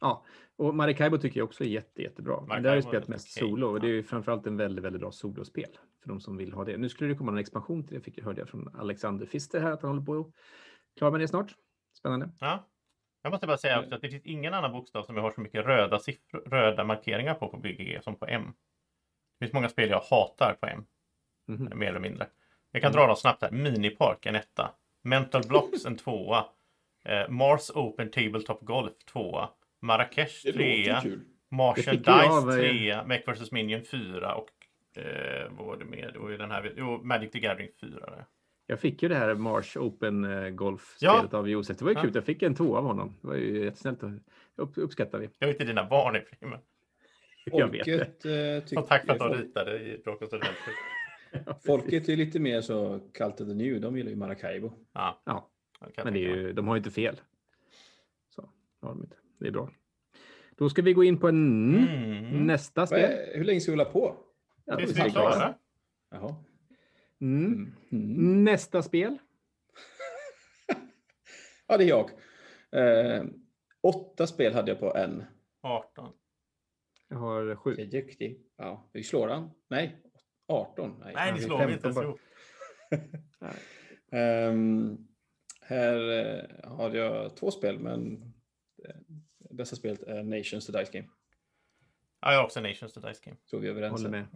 Speaker 2: Ja, och Maracaibo tycker jag också är jätte, jättebra. Men det har jag ju
Speaker 3: Maracaibo
Speaker 2: spelat mest
Speaker 3: okej,
Speaker 2: solo och det är ju framförallt en väldigt, väldigt bra solospel för de som vill ha det. Nu skulle det komma en expansion till det, fick jag hörde jag från Alexander Fister här att han håller på att klara med det snart. Spännande.
Speaker 3: Ja. Jag måste bara säga också att det finns ingen annan bokstav som jag har så mycket röda, siffror, röda markeringar på på BGG som på M. Det finns många spel jag hatar på M,
Speaker 2: Mhm.
Speaker 3: mer eller mindre. Jag kan dra dem snabbt här. Minipark en etta. Mental Blocks en tvåa. Eh, Mars Open Tabletop Golf tvåa. Marrakesh
Speaker 1: Det
Speaker 3: trea.
Speaker 1: låter kul.
Speaker 3: Marshall Dice
Speaker 2: eh,
Speaker 3: 3, Mech vs Minion 4 och eh, vad var det mer? Det var ju den här, jo, Magic the Gathering 4. Där.
Speaker 2: Jag fick ju det här Mars Open eh, Golf-spelet
Speaker 3: Ja.
Speaker 2: av Josef. Det var ju
Speaker 3: Ja.
Speaker 2: kul. Jag fick en tvåa av honom. Det var ju jättesnällt. och- Upp, uppskattar vi.
Speaker 3: Jag vet inte dina barn i filmen.
Speaker 2: Jag vet det.
Speaker 1: Folket, eh,
Speaker 3: Som tack för att de ritade i Drakens och Delfin.
Speaker 1: Folket är lite mer så kallt the new. De gillar ju Maracaibo.
Speaker 3: Ja,
Speaker 2: Ja, men ju, de har ju inte fel. Så, har de inte. Det är bra. Då ska vi gå in på en
Speaker 3: Mm.
Speaker 2: nästa spel.
Speaker 1: är- Hur länge ska vi hålla på?
Speaker 2: Ja,
Speaker 3: Tills
Speaker 2: det är
Speaker 3: vi är klara.
Speaker 1: Jaha.
Speaker 2: Mm.
Speaker 1: Mm. Mm.
Speaker 2: Nästa spel.
Speaker 1: Ja, det är jag. Eh, åtta spel hade jag på en.
Speaker 3: 18.
Speaker 2: Jag har
Speaker 1: Jag är
Speaker 2: sju.
Speaker 1: duktig. Ja, vi slår han. Nej, 18.
Speaker 3: Nej,
Speaker 2: Ja,
Speaker 3: ni
Speaker 2: vi
Speaker 3: slår inte
Speaker 2: 15
Speaker 3: ens ihop.
Speaker 1: Ehm, här eh, har jag två spel, men bästa spelet är Nations the Dice Game.
Speaker 3: Ja, jag har också Nations the Dice Game.
Speaker 1: Tror vi är överens
Speaker 2: Håller med.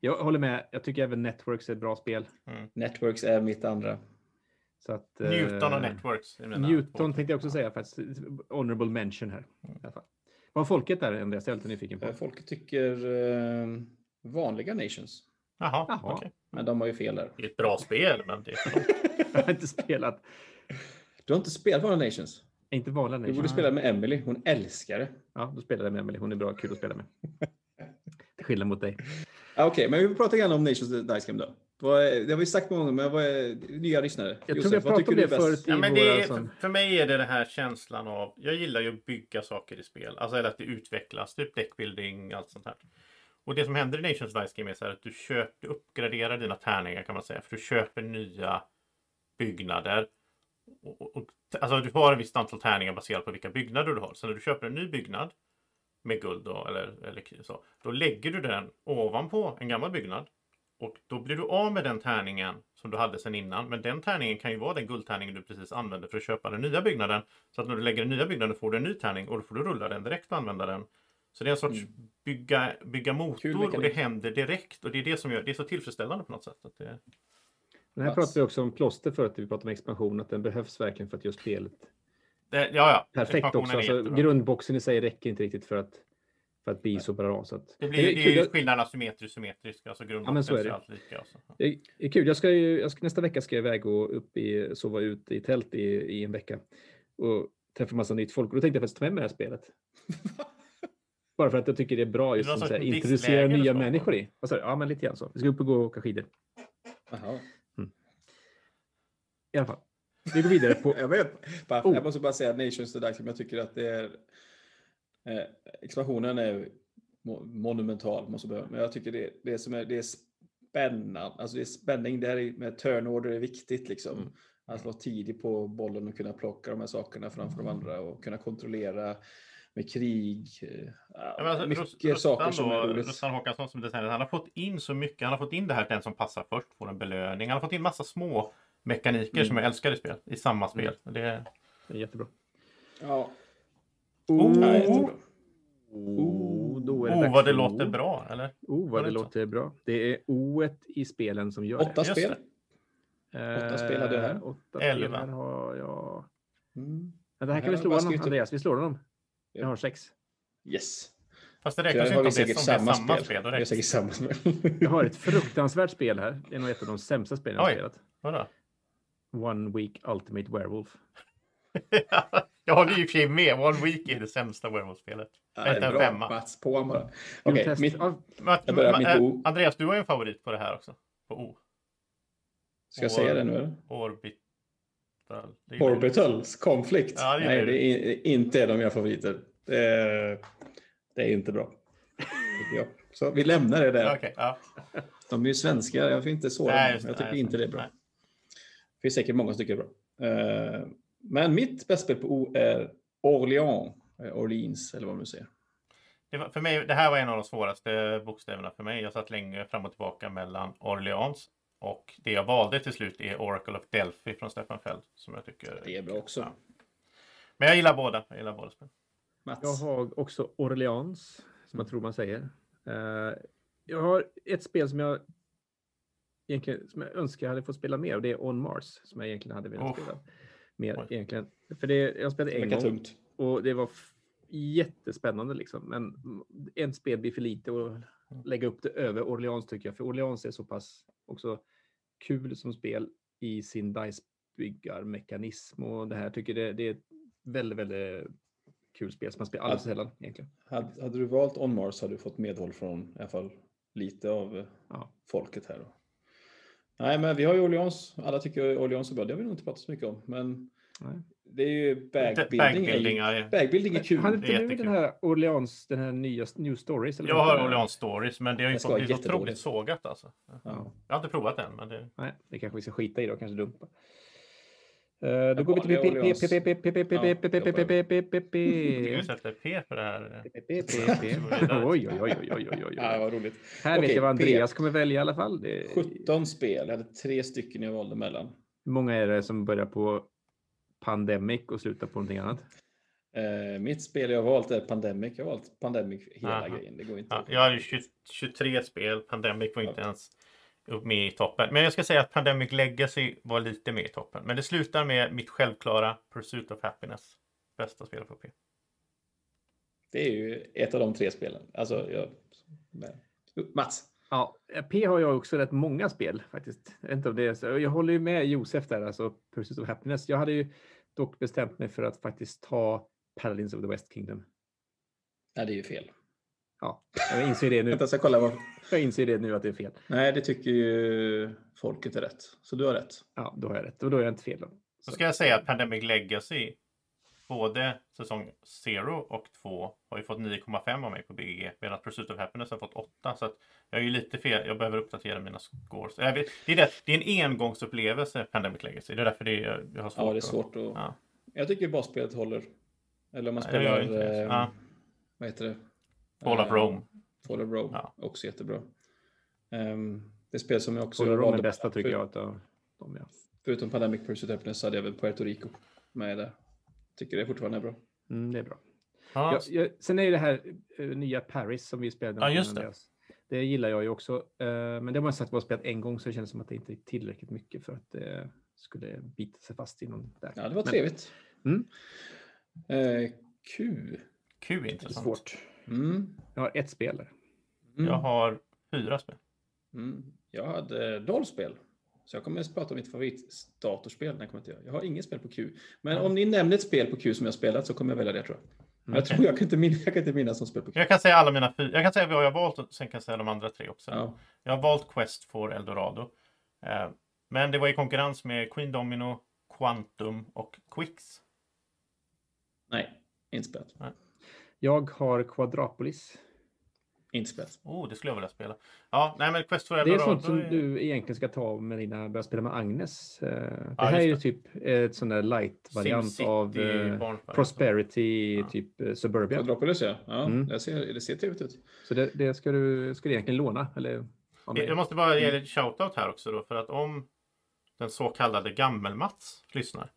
Speaker 2: Jag håller med. Jag tycker även Networks är ett bra spel.
Speaker 1: Networks är mitt andra.
Speaker 2: Så att,
Speaker 3: Newton och
Speaker 2: eh,
Speaker 3: Networks.
Speaker 2: Newton tänkte jag också säga faktiskt. Honorable mention här. I alla fall. Vad har folket där Andreas? Jag är lite nyfiken på.
Speaker 1: Eh, Folk tycker eh, vanliga Nations,
Speaker 3: Jaha,
Speaker 2: Jaha.
Speaker 3: okej.
Speaker 1: men de har ju fel där.
Speaker 3: Det är ett bra spel, men det är.
Speaker 2: Jag har inte spelat.
Speaker 1: Du har inte spelat vanliga Nations?
Speaker 2: Inte vanliga
Speaker 1: Du borde spela med Emily, hon älskar det.
Speaker 2: Ja, då spelar jag med Emelie. Hon är bra, kul att spela med. Till skillnad mot dig.
Speaker 1: Ah, Okej, men vi pratar gärna om Nations Dice Game då. Det har vi sagt många gånger, men vad är nya lyssnare?
Speaker 2: Jag tror
Speaker 1: Josef, vad
Speaker 2: pratat
Speaker 1: tycker
Speaker 2: om
Speaker 1: du
Speaker 2: det förut i
Speaker 3: Ja, men det är, för, mig är det den här känslan av, jag gillar ju att bygga saker i spel, alltså eller att det utvecklas, typ deckbuilding, allt sånt här. Och det som händer i Nations Dice Game är så här att du köper, du uppgraderar dina tärningar kan man säga, för du köper nya byggnader. Och, och, och, alltså du har ett visst antal tärningar baserat på vilka byggnader du har. Så när du köper en ny byggnad med guld då, eller, eller så, då lägger du den ovanpå en gammal byggnad. Och då blir du av med den tärningen som du hade sedan innan. Men den tärningen kan ju vara den guldtärningen du precis använde för att köpa den nya byggnaden. Så att när du lägger den nya byggnaden får du en ny tärning och då får du rulla den direkt och använda den. Så det är en sorts bygga, bygga
Speaker 1: Kul
Speaker 3: motor och det händer direkt. Och det är det som gör det är så tillfredsställande på något sätt. Att det,
Speaker 2: men här pratade vi också om plåster förut. Vi pratade om expansion. Att den behövs verkligen för att göra spelet
Speaker 3: det, ja, ja.
Speaker 2: perfekt också.
Speaker 3: är
Speaker 2: Alltså, grundboxen i sig räcker inte riktigt för att, för att bli så bra. Så att,
Speaker 3: Det, blir, det
Speaker 2: kul.
Speaker 3: är ju skillnaden asymmetriskt symmetrisk. Alltså grundboxen
Speaker 2: så är
Speaker 3: ser
Speaker 2: det.
Speaker 3: allt lika. Alltså.
Speaker 2: Det är kul. Jag ska ju, jag ska, nästa vecka ska jag iväg och upp i, sova ut i tält i, i en vecka och träffa massa nytt folk. Och då tänkte jag faktiskt ta med mig det här spelet. Bara för att jag tycker det är bra just här, introducera nya människor i. Ja, men lite grann så. Vi ska upp och gå och åka skidor.
Speaker 1: Jaha.
Speaker 2: I alla fall. Vi går vidare på...
Speaker 1: Jag, vet, bara,
Speaker 2: Oh.
Speaker 1: jag måste bara säga att Nations Game, jag tycker att det är... Eh, expansionen är mo- monumental, måste jag börja. men jag tycker det, det, som är, det är spännande. Alltså det är spänning, det här är, med turn order är viktigt liksom.
Speaker 2: Mm.
Speaker 1: Att vara tidig på bollen och kunna plocka de här sakerna framför de andra och kunna kontrollera med krig.
Speaker 3: Ja, men alltså,
Speaker 1: mycket
Speaker 3: Rust- Rustan
Speaker 1: saker som
Speaker 3: då,
Speaker 1: är roligt.
Speaker 3: Rustan Håkansson som designer, han har fått in så mycket. Han har fått in det här att den som passar först får en belöning. Han har fått in massa små mekaniker
Speaker 1: Mm.
Speaker 3: som jag älskar i spel. I samma spel. Det,
Speaker 2: Det är jättebra.
Speaker 1: Ja,
Speaker 3: Oh.
Speaker 1: ja, jättebra.
Speaker 2: Oh, då är det
Speaker 3: oh, vad det låter bra, eller?
Speaker 2: Oh, vad
Speaker 3: det
Speaker 2: det låter bra. Det är o i spelen som gör
Speaker 1: Åtta
Speaker 2: det.
Speaker 1: Spel.
Speaker 2: Åtta
Speaker 1: spel hade jag här.
Speaker 2: Åtta
Speaker 3: Elva.
Speaker 2: spel har jag.
Speaker 1: Mm.
Speaker 2: Men det här kan vi slå honom,
Speaker 1: skrivit upp?
Speaker 2: Andreas. Vi slår honom. Jag har sex.
Speaker 1: Yes.
Speaker 3: Fast det räknas ju inte
Speaker 1: vi
Speaker 3: om det är är
Speaker 1: samma,
Speaker 3: samma
Speaker 1: spel.
Speaker 3: spel.
Speaker 1: Säkert samma spel.
Speaker 2: Jag har ett fruktansvärt spel här. Det är nog ett av de sämsta spelen jag har
Speaker 3: Oj.
Speaker 2: spelat.
Speaker 3: Vadå?
Speaker 2: One Week Ultimate Werewolf.
Speaker 3: jag håller ju i och för sig med. One Week är det sämsta werewolf-spelet.
Speaker 1: Ja, det är
Speaker 3: Inte en
Speaker 1: bra.
Speaker 3: femma.
Speaker 1: Mats, på bara. Okej,
Speaker 2: test.
Speaker 1: mitt, Jag börjar mitt
Speaker 3: äh,
Speaker 1: O.
Speaker 3: Andreas, du har ju en favorit på det här också. På O.
Speaker 1: ska jag säga det nu? eller?
Speaker 3: Orbital. Det
Speaker 1: Orbitals konflikt.
Speaker 3: Ja, det
Speaker 1: Nej,
Speaker 3: det.
Speaker 1: det är inte en av mina favoriter. Det är, det är inte bra. jag. Så vi lämnar det där.
Speaker 3: Okej, ja.
Speaker 1: De är ju svenska, jag vill inte såra
Speaker 3: Nej,
Speaker 1: dem. Jag tycker
Speaker 3: Nej,
Speaker 1: inte det är bra.
Speaker 3: nej.
Speaker 1: Det finns säkert många som tycker det är bra. Eh, Men mitt bästa spel på O är Orléans, eh, Orleans eller vad man nu säger.
Speaker 3: Det, var, för mig, det här var en av de svåraste bokstäverna för mig. Jag satt länge fram och tillbaka mellan Orleans och det jag valde till slut är Oracle of Delphi från Stefan Feld. Som jag tycker
Speaker 1: Det är bra också.
Speaker 3: Ja. Men jag gillar båda. Jag gillar båda spel.
Speaker 1: Mats?
Speaker 2: Jag har också Orleans, som jag tror man säger. Eh, jag har ett spel som jag egentligen som jag önskar jag hade fått spela mer och det är On Mars som jag egentligen hade velat
Speaker 3: Uff.
Speaker 2: spela mer
Speaker 3: Oj.
Speaker 2: egentligen. För det, jag spelade en gång
Speaker 1: tungt.
Speaker 2: och det var jättespännande liksom. Men en spel blir för lite och lägga upp det över Orleans tycker jag. För Orleans är så pass också kul som spel i sin dice-byggarmekanism och det här tycker det, det är ett väldigt, väldigt kul spel som man spelar alldeles för sällan egentligen.
Speaker 1: Hade, hade du valt On Mars hade du fått medhåll från i alla fall lite av eh,
Speaker 2: Ja.
Speaker 1: folket här. Då. Nej, men vi har ju Orleans. Alla tycker Orleans är bra. Det har vi nog inte pratat så mycket om. Men
Speaker 2: Nej.
Speaker 1: det är ju bagbuilding.
Speaker 3: Bagbuilding,
Speaker 1: är, ju- bagbuilding är kul.
Speaker 2: Hade
Speaker 3: är
Speaker 2: inte du den här Orleans, den här nya New Stories? eller
Speaker 3: Jag har? Orleans Stories, men det har ju fått blivit otroligt sågat alltså.
Speaker 1: Ja.
Speaker 3: Jag har inte provat den, men det...
Speaker 2: Nej, det kanske vi ska skita i då, kanske dumpa. Eh, Då går vi till PPP.
Speaker 3: sätter P för det här.
Speaker 2: Oj, oj, oj, oj, oj, oj,
Speaker 1: vad roligt.
Speaker 2: Här vet jag vad. Andreas kommer välja i alla fall. Det är...
Speaker 1: 17 spel. Jag hade tre stycken jag valde mellan.
Speaker 2: Hur många är det som börjar på Pandemic och slutar på någonting annat?
Speaker 1: Eh, mitt spel jag har valt är Pandemic. Jag har valt Pandemic hela grejen. Det går inte.
Speaker 3: Ja, jag hade ju 20, 23 spel. Pandemic var inte ens med i toppen. Men jag ska säga att Pandemic Legacy var lite med i toppen. Men det slutar med mitt självklara Pursuit of Happiness. Bästa spelet på P.
Speaker 1: Det är ju ett av de tre spelen. Alltså, jag... Mats.
Speaker 2: Ja, P har jag också rätt många spel faktiskt. Jag, inte om det är så. jag håller ju med Josef där, alltså Pursuit of Happiness. Jag hade ju dock bestämt mig för att faktiskt ta Paladins of the West Kingdom.
Speaker 1: Nej, det är ju fel.
Speaker 2: Ja, jag inser det nu.
Speaker 1: Vänta, jag kolla vad...
Speaker 2: Jag inser det nu att det är fel.
Speaker 1: Nej, det tycker ju folket är rätt. Så du har rätt.
Speaker 2: Ja, då har jag rätt och då är jag inte fel. Då.
Speaker 3: Så ska jag säga att Pandemic Legacy, både säsong 0 och 2 har ju fått 9,5 av mig på BG. Medan Pursuit of Happiness har fått 8. Så att jag är ju lite fel. Jag behöver uppdatera mina scores. Jag vet, det, är det, det är en engångsupplevelse, Pandemic Legacy. Det är därför det är, jag har svårt.
Speaker 1: Ja, det är svårt att...
Speaker 3: Ja.
Speaker 1: Jag tycker basspelet håller. Eller om man
Speaker 3: Ja,
Speaker 1: spelar...
Speaker 3: inte det.
Speaker 1: eh,
Speaker 3: Ja.
Speaker 1: Vad heter det?
Speaker 3: Fall of
Speaker 1: Eh,
Speaker 3: Rome.
Speaker 1: Fall of Rome.
Speaker 3: Ja.
Speaker 1: Också jättebra. Um, det spel som jag också
Speaker 2: Så det är
Speaker 1: valde
Speaker 2: den bästa tycker jag. Utav dem, ja.
Speaker 1: Förutom Pandemic Pursuit of Happiness hade jag väl Puerto Rico med där. Tycker det fortfarande är bra.
Speaker 2: mm, det är bra.
Speaker 3: Ja,
Speaker 2: Jag, jag, sen är det det här eh, nya Paris som vi spelade.
Speaker 3: Ja, just det.
Speaker 2: Det gillar jag ju också. eh, men det har man sagt bara spelat en gång så det känns som att det inte är tillräckligt mycket för att det skulle bita sig fast i någon där.
Speaker 1: Ja, det var
Speaker 2: Men
Speaker 1: trevligt.
Speaker 2: Mm.
Speaker 1: Eh, Q.
Speaker 3: Q är
Speaker 2: det är
Speaker 3: intressant.
Speaker 2: svårt.
Speaker 1: Mm.
Speaker 2: Jag har ett spel.
Speaker 1: Mm.
Speaker 3: Jag har fyra spel.
Speaker 1: Mm. Jag hade noll spel. Så jag kommer att prata om mitt favoritdatorspel. när Jag, kommer till göra. jag har inget spel på Q. Men om ni nämner ett spel på Q som jag spelat så kommer jag välja det tror jag. Men jag, tror, jag, kan inte minnas, jag kan inte minnas som spel på Q.
Speaker 3: Jag kan säga alla mina fyra. Jag kan säga vad jag har valt och sen kan jag säga de andra tre också.
Speaker 1: Ja.
Speaker 3: Jag har valt Quest for Eldorado. Eh, men det var i konkurrens med Queen Domino, Quantum och Quicks.
Speaker 1: Nej, inte spelat.
Speaker 2: Jag har Quadrapolis.
Speaker 1: Inte spelat.
Speaker 3: Oh, det skulle jag vilja spela. Ja, nej men Quest for
Speaker 2: Det är sånt som
Speaker 3: är-
Speaker 2: du egentligen ska ta med dina, börja spela med Agnes. Eh, Det
Speaker 3: Ja,
Speaker 2: här är ju typ ett sån där light-variant av eh. Prosperity,
Speaker 3: Ja.
Speaker 2: typ eh, Suburbia.
Speaker 1: Quadropolis ja. ja
Speaker 2: Mm.
Speaker 1: det, ser, det ser trevligt ut.
Speaker 2: Så det, det ska, du, ska du egentligen låna. Eller.
Speaker 3: Jag måste bara ge lite shoutout här också då, för att om den så kallade Gammel-Mats lyssnar,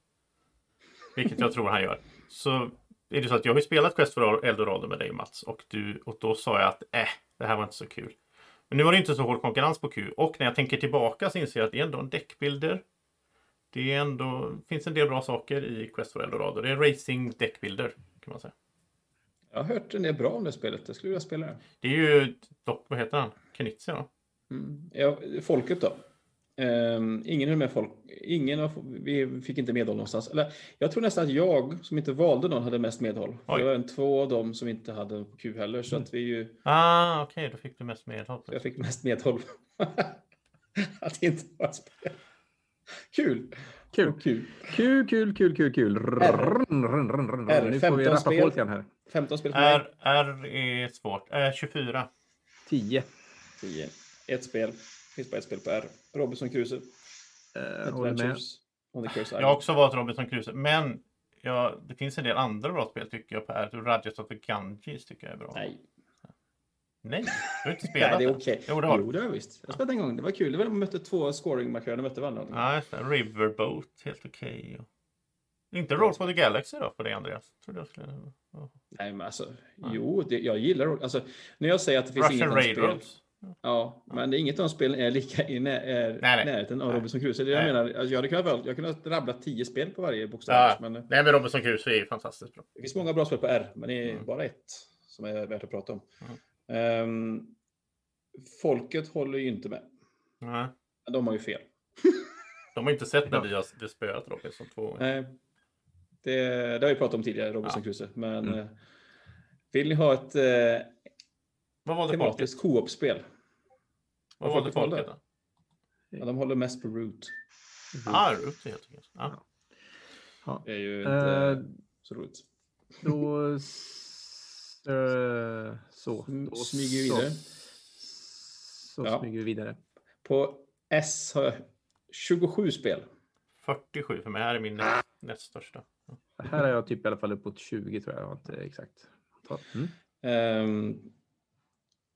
Speaker 3: vilket jag tror han gör, så är det så att jag har ju spelat Quest for Eldorado med dig Mats och, du, och då sa jag att äh, det här var inte så kul. Men nu var det inte så hård konkurrens på Q och när jag tänker tillbaka så inser jag att det är ändå en däckbilder. Det är ändå, finns en del bra saker i Quest for Eldorado. Det är racing däckbilder kan man säga.
Speaker 1: Jag har hört en del bra om det spelet. Jag skulle vilja spela det.
Speaker 3: Det är ju dock, vad heter han? Knizia va?
Speaker 1: Mm. Ja, folket då? Ehm, ingen höll med folk. Ingen av, vi fick inte medhåll någonstans. Eller, jag tror nästan att jag, som inte valde någon, hade mest medhåll. Det var en två av dem som inte hade på Q heller. Så att vi ju,
Speaker 3: Ah, okej, då fick du mest medhåll.
Speaker 1: jag fick mest medhåll. att inte vara spel. Kul!
Speaker 2: Kul.
Speaker 1: Kul.
Speaker 2: Kul, kul, kul, kul, kul.
Speaker 1: R,
Speaker 2: Nu får vi
Speaker 1: 15
Speaker 2: rappa
Speaker 1: spel.
Speaker 2: grann här.
Speaker 1: 15 spel för.
Speaker 3: R, R är svårt. Eh, 24.
Speaker 2: 10.
Speaker 1: 10. Ett spel. Finns bara ett spel på R. Robinson Crusoe.
Speaker 2: Uh, håller med.
Speaker 1: On the Curse
Speaker 3: Jag har också valt Robinson Crusoe, men ja, det finns en del andra bra spel tycker jag på R. Rajas of the Ganges tycker jag är bra.
Speaker 1: Nej.
Speaker 3: Nej, du har inte spelat
Speaker 1: Nej, det är okej. Okay.
Speaker 3: Jo, det har
Speaker 1: jo, det har jag visst. Jag spelade en gång. Det var kul. Det var när man mötte två scoring-markörer och mötte varandra.
Speaker 3: Ja, just det. Riverboat, helt okej. Okay. Inte Roll for the Galaxy då, för det Andreas? Trodde jag skulle...
Speaker 1: Oh. Nej, men alltså, ja. jo, det, jag gillar alltså, När jag säger att det finns
Speaker 3: Russian
Speaker 1: inget
Speaker 3: spel.
Speaker 1: Ja, men det är inget av de spelen är lika i när, är nej, nej. närheten av Robinson Crusoe. Det jag menar, alltså, jag hade kunnat, jag kunnat rabbla tio spel på varje bokstav.
Speaker 3: Ja. Men, nej, men Robinson Crusoe är ju fantastiskt bra.
Speaker 1: Det finns många bra spel på R, men det är mm. bara ett som är värt att prata om. Mm. Um, folket håller ju inte med.
Speaker 3: Mm.
Speaker 1: De har ju fel.
Speaker 3: De har inte sett när vi har spöat Robinson två gånger.
Speaker 1: Nej. Det, det har vi pratat om tidigare, Robinson ja. Crusoe. Men mm. Eh, vill ni ha ett eh,
Speaker 3: Vad valde
Speaker 1: tematiskt co-op-spel?
Speaker 3: Vad valde folket då?
Speaker 1: Ja, de håller mest på Root.
Speaker 3: Root. Ah, Root helt enkelt. Ja.
Speaker 1: ja. Det är ju inte uh, så roligt.
Speaker 2: Då... Uh, så.
Speaker 1: Då smyger vi vidare.
Speaker 2: Så, så ja. smyger vi vidare.
Speaker 1: På S har jag 27 spel.
Speaker 3: 47 för mig. Här är min näst, näst största.
Speaker 2: Här är jag typ i alla fall uppåt 20 tror jag. Inte exakt.
Speaker 1: Mm. Um,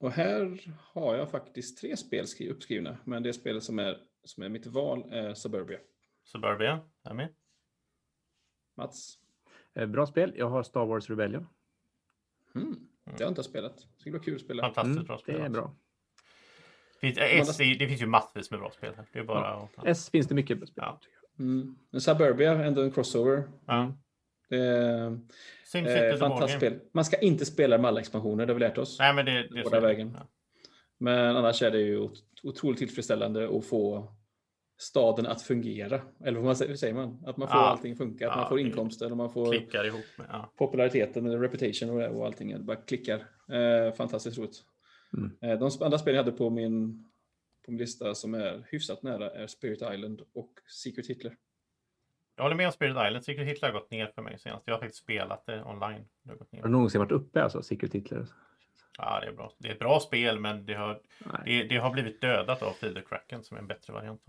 Speaker 1: och här har jag faktiskt tre spel uppskrivna. Men det spelet som är, som är mitt val är Suburbia.
Speaker 3: Suburbia, är med.
Speaker 1: Mats?
Speaker 2: Eh, bra spel. Jag har Star Wars Rebellion.
Speaker 1: Mm. Det har jag inte spelat. Det skulle vara kul att spela.
Speaker 3: Fantastiskt mm, bra spel.
Speaker 2: Det är bra.
Speaker 3: Det finns, S, det finns ju massvis med bra spel. Här. Det är bara
Speaker 2: ja. att... S finns det mycket bra spel. Ja.
Speaker 1: Mm. Men Suburbia, ändå en crossover.
Speaker 3: Ja.
Speaker 1: Är eh, fantastiskt spel. Man ska inte spela med alla expansioner, det har vi lärt oss.
Speaker 3: Nej, men det, det
Speaker 1: Båda vägen. Ja. Men annars är det ju otroligt tillfredsställande att få staden att fungera. Eller vad säger man? Att man får ja. allting funka, att ja, man får inkomster och man får
Speaker 3: klickar ihop med, ja.
Speaker 1: populariteten, eller reputation och, och allting. Det bara klickar. Eh, fantastiskt roligt. Mm. Eh, de andra spel jag hade på min, på min lista som är hyfsat nära är Spirit Island och Secret Hitler.
Speaker 3: Jag håller med om Spirit Island. Secret Hitler har gått ner för mig senast. Jag har faktiskt spelat det online. Det
Speaker 2: har, gått ner. har du någonsin varit uppe alltså, Secret Hitler?
Speaker 3: Ja, det är bra. Det är ett bra spel, men det har, det, det, har blivit dödat av Feeder Kraken som är en bättre variant.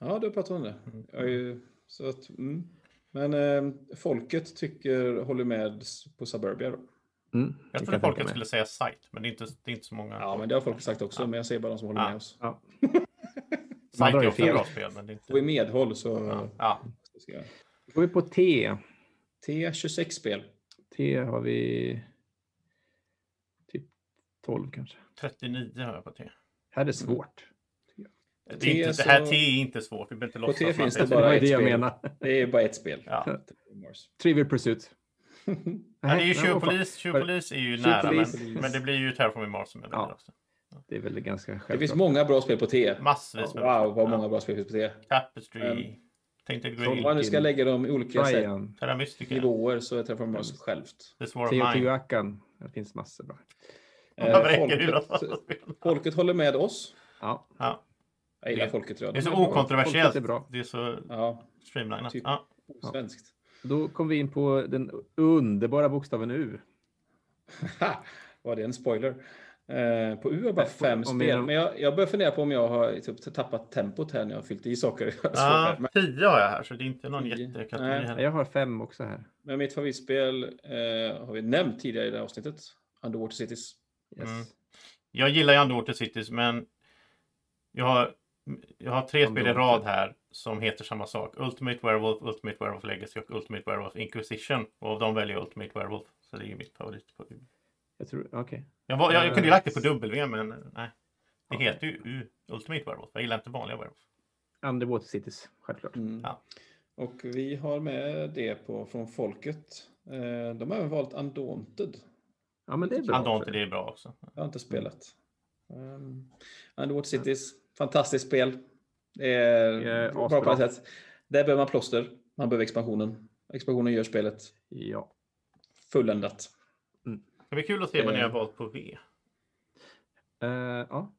Speaker 1: Ja, du har pratat om det. Mm. Ju, så att, mm. Men eh, folket tycker, håller med på Suburbia då.
Speaker 3: Mm, jag trodde folket skulle säga site, men det är, inte, det är inte så många.
Speaker 1: Ja, men det har folk sagt också, ja. men jag säger bara de som håller ja. med oss.
Speaker 2: Ja.
Speaker 3: site är också ett bra spel, men det är inte...
Speaker 1: Får vi medhåll så...
Speaker 3: Ja. Ja.
Speaker 2: Då går vi på T.
Speaker 1: T 26 spel.
Speaker 2: T har vi typ 12 kanske.
Speaker 3: 39 har jag på T.
Speaker 2: Här är det svårt.
Speaker 3: Det, är inte, så... det här T är inte svårt. Vi inte
Speaker 1: på T finns det bara ett
Speaker 2: det
Speaker 1: spel.
Speaker 2: Menar.
Speaker 1: Det är bara ett spel.
Speaker 3: Ja.
Speaker 2: Trivial Pursuit.
Speaker 3: ja, det är ju Tjuvpolis. Tjuvpolis är ju nära, men, men det blir ju Terraforming Mars som är ja. också.
Speaker 2: Det är väl ganska självklart.
Speaker 1: Det finns många bra spel på T.
Speaker 3: Massvis
Speaker 1: med Wow, vad många bra spel finns på T.
Speaker 3: Tapestry. Um,
Speaker 1: Tänkte så om man nu ska lägga dem i olika
Speaker 3: sätt,
Speaker 1: nivåer så är Terraforming Mars självt.
Speaker 2: Teotihuacan. Det finns massor bra.
Speaker 1: Eh, folket, folket håller med oss.
Speaker 2: Ja.
Speaker 3: ja.
Speaker 1: Jag gillar folket.
Speaker 3: Det är så okontroversiellt. Är bra. Det är så
Speaker 1: ja.
Speaker 3: streamlinat.
Speaker 1: Typ ja. Svenskt.
Speaker 2: Då kom vi in på den underbara bokstaven U.
Speaker 1: Var det en spoiler? Eh, på U har bara fem spel, jag... men jag, jag börjar fundera på om jag har typ, tappat tempot här när jag har fyllt i saker.
Speaker 3: Ja, men... tio har jag här, så det är inte någon jättekategori.
Speaker 2: Jag har fem också här.
Speaker 1: Men mitt favoritspel eh, har vi nämnt tidigare i det här avsnittet. Underwater Cities.
Speaker 2: Yes. Mm.
Speaker 3: Jag gillar ju Underwater Cities, men jag har, jag har tre spel i rad här som heter samma sak. Ultimate Werewolf, Ultimate Werewolf Legacy och Ultimate Werewolf Inquisition. Och av dem väljer jag Ultimate Werewolf. Så det är ju mitt favorit. På
Speaker 2: jag tror, okej. Okay.
Speaker 3: Jag, jag, jag, kunde ju lagt det på W, men nej. Det okay. heter ju U, Ultimate Werewolf. Jag gillar inte vanliga Werewolf.
Speaker 2: Underwater Cities, självklart.
Speaker 1: Mm. Ja. Och vi har med det på, från folket. Eh, de har även valt Undaunted.
Speaker 2: Ja, men det är bra.
Speaker 3: Undaunted är bra också.
Speaker 1: Jag har inte spelat. Um, Underwater Cities, fantastiskt spel. Det är bra på alla sätt. Där behöver man plåster. Man behöver expansionen. Expansionen gör spelet
Speaker 2: ja.
Speaker 1: fulländat.
Speaker 3: Det blir kul att se vad ni har eh. valt på
Speaker 2: V. Uh, ja.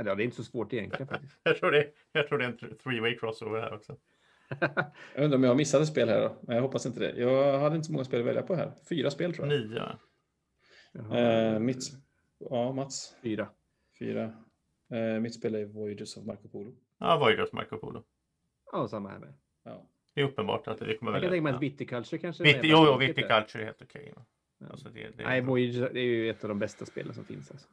Speaker 2: Eller, det är inte så svårt egentligen faktiskt.
Speaker 3: jag, tror det, jag tror det är en three-way crossover här också.
Speaker 1: jag undrar om jag har missat ett spel här då. Men jag hoppas inte det. Jag hade inte så många spel att välja på här. Fyra spel tror
Speaker 3: jag.
Speaker 1: Nio. Uh, mitt... Ja, Mats?
Speaker 2: Fyra.
Speaker 1: Fyra. Eh, mitt spel är Voyages of Marco Polo.
Speaker 3: Ja, Voyages Marco Polo.
Speaker 2: Ja, samma här med.
Speaker 1: Ja.
Speaker 3: Det är uppenbart att vi kommer
Speaker 2: Jag kan
Speaker 3: välja.
Speaker 2: tänka mig att
Speaker 3: ja.
Speaker 2: Viticulture kanske...
Speaker 3: Vit-
Speaker 2: är
Speaker 3: Jo, jo. Viticulture är helt okej.
Speaker 2: Ja.
Speaker 3: Alltså det, det är
Speaker 2: Nej. Voyager det är ju ett av de bästa spelen som finns. Alltså.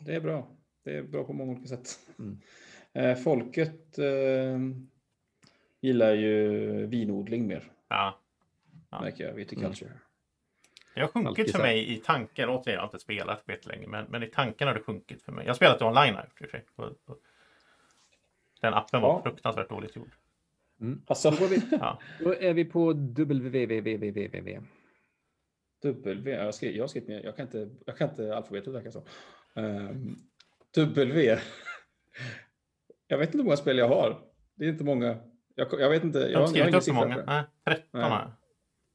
Speaker 1: Det är bra. Det är bra på många olika sätt.
Speaker 2: Mm.
Speaker 1: Eh, folket eh, gillar ju vinodling mer,
Speaker 3: Ja. Ja.
Speaker 1: märker jag. Viticulture.
Speaker 3: Det har sjunkit
Speaker 2: Alkisar.
Speaker 3: för mig i tanken. Återigen, jag har inte spelat vet länge, men, men i tanken har det sjunkit för mig. Jag har spelat det online här, för sig. På- på- Den appen var
Speaker 1: Ja.
Speaker 3: fruktansvärt dåligt gjord.
Speaker 1: Alltså,
Speaker 2: Då, går vi,
Speaker 3: Ja.
Speaker 2: då är vi på www.
Speaker 1: W, ja, jag, skrev, jag har skrivit ner, jag kan inte, jag kan inte alfabetet verkar som. Um, w. Jag vet inte hur många spel jag har. Det är inte många. Jag, jag vet inte. Jag,
Speaker 3: Jag har inte
Speaker 1: jag har
Speaker 3: skrivit
Speaker 1: ingen
Speaker 3: upp så
Speaker 1: siffra
Speaker 3: många. Nej, 13
Speaker 1: Nej.
Speaker 3: har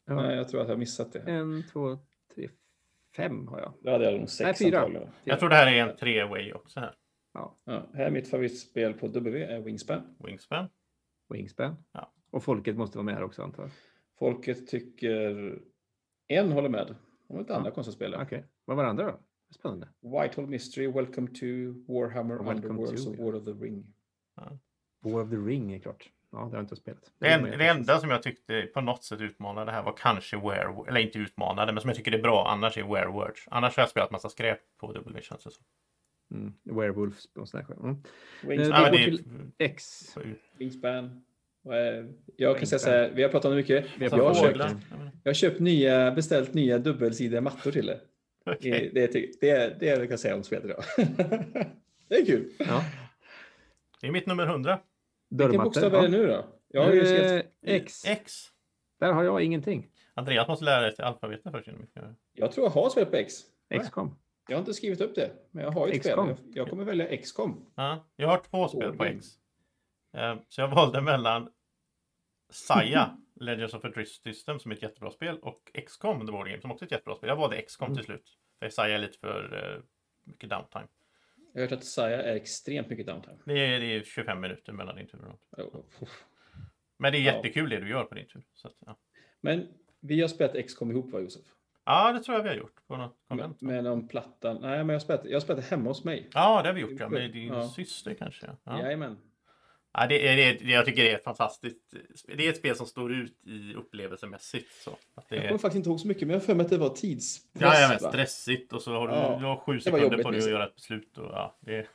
Speaker 3: jag.
Speaker 1: Nej, jag tror att jag har missat det.
Speaker 2: En, två, tre, fem har jag.
Speaker 1: Då hade jag nog sex
Speaker 2: Nej, fyra.
Speaker 3: Jag tror det här är en tre-way också här.
Speaker 1: Ja, här är mitt favoritspel på W, är Wingspan.
Speaker 3: Wingspan.
Speaker 2: Wingspan.
Speaker 3: Ja.
Speaker 2: Och folket måste vara med här också antar jag.
Speaker 1: Folket tycker... En håller med. De har lite andra
Speaker 2: Ja.
Speaker 1: konstiga spel.
Speaker 2: Okej, vad var det andra då? Spännande.
Speaker 1: Whitehall Mystery, Welcome to Warhammer
Speaker 2: Welcome
Speaker 1: Underworlds
Speaker 2: to,
Speaker 1: och
Speaker 2: ja.
Speaker 1: War of the Ring.
Speaker 2: War of the Ring är klart. Ja, det har jag inte spelat.
Speaker 3: Det, en, det enda som jag tyckte på något sätt utmanade här var kanske Werewolf, eller inte utmanade, men som jag tycker är bra annars är Werewords. Annars har jag spelat massa skräp på W känns det som.
Speaker 2: Mm. Werewolves och sådär. Mm.
Speaker 1: Wingspan.
Speaker 2: det
Speaker 3: Ja, det är,
Speaker 2: X.
Speaker 1: Wingspan. Eh, Jag kan säga så här, vi har pratat om det mycket. Jag har, köpt,
Speaker 2: det.
Speaker 1: jag har köpt nya, beställt nya dubbelsidiga mattor till det.
Speaker 3: Okej.
Speaker 1: Det, det, det, är- det är det jag kan säga om spelet idag. det är kul.
Speaker 2: Ja.
Speaker 3: Det är mitt nummer 100.
Speaker 1: Vilken bokstav är det nu då? Jag har ju
Speaker 2: Eh, X.
Speaker 3: X.
Speaker 2: Där har jag ingenting.
Speaker 3: Andreas måste lära dig till alfabetet först.
Speaker 1: jag tror jag har spelat på X.
Speaker 2: XCOM.
Speaker 1: Jag har inte skrivit upp det, men jag har ju ett spel.
Speaker 2: XCOM.
Speaker 1: Jag, kommer välja XCOM.
Speaker 3: Ja, jag har två spel på
Speaker 1: Oj.
Speaker 3: X. Eh, Så jag valde mellan Saya, Legends of a Drift System som är ett jättebra spel och XCOM, The Board Game, som också är ett jättebra spel. Jag valde XCOM
Speaker 2: Mm.
Speaker 3: till slut. För Saya är lite för eh, mycket downtime.
Speaker 1: Jag har hört att Saya är extremt mycket downtime.
Speaker 3: Det är, det är 25 minuter mellan din tur och något.
Speaker 1: Oh, oh.
Speaker 3: Men det är jättekul det du gör på din tur. Att, ja.
Speaker 1: Men vi har spelat XCOM ihop va, Josef?
Speaker 3: ja, det tror jag vi har gjort på något konvent.
Speaker 1: med någon platta. Nej, men jag spelat, jag det hemma hos mig.
Speaker 3: Ja, det har vi gjort. Ja. Med din
Speaker 1: Ja.
Speaker 3: syster kanske. Ja.
Speaker 1: Jajamän.
Speaker 3: Ja, det är, det är, jag tycker det är ett fantastiskt. Det är ett spel som står ut i upplevelsemässigt. Så. Att det
Speaker 1: Jag
Speaker 3: är,
Speaker 1: kommer faktiskt inte ihåg så mycket, men jag har för mig att det var tidspress.
Speaker 3: Ja,
Speaker 1: va?
Speaker 3: stressigt och så har du,
Speaker 1: Ja,
Speaker 3: du har sju sekunder på dig att göra ett beslut. Och, ja, det,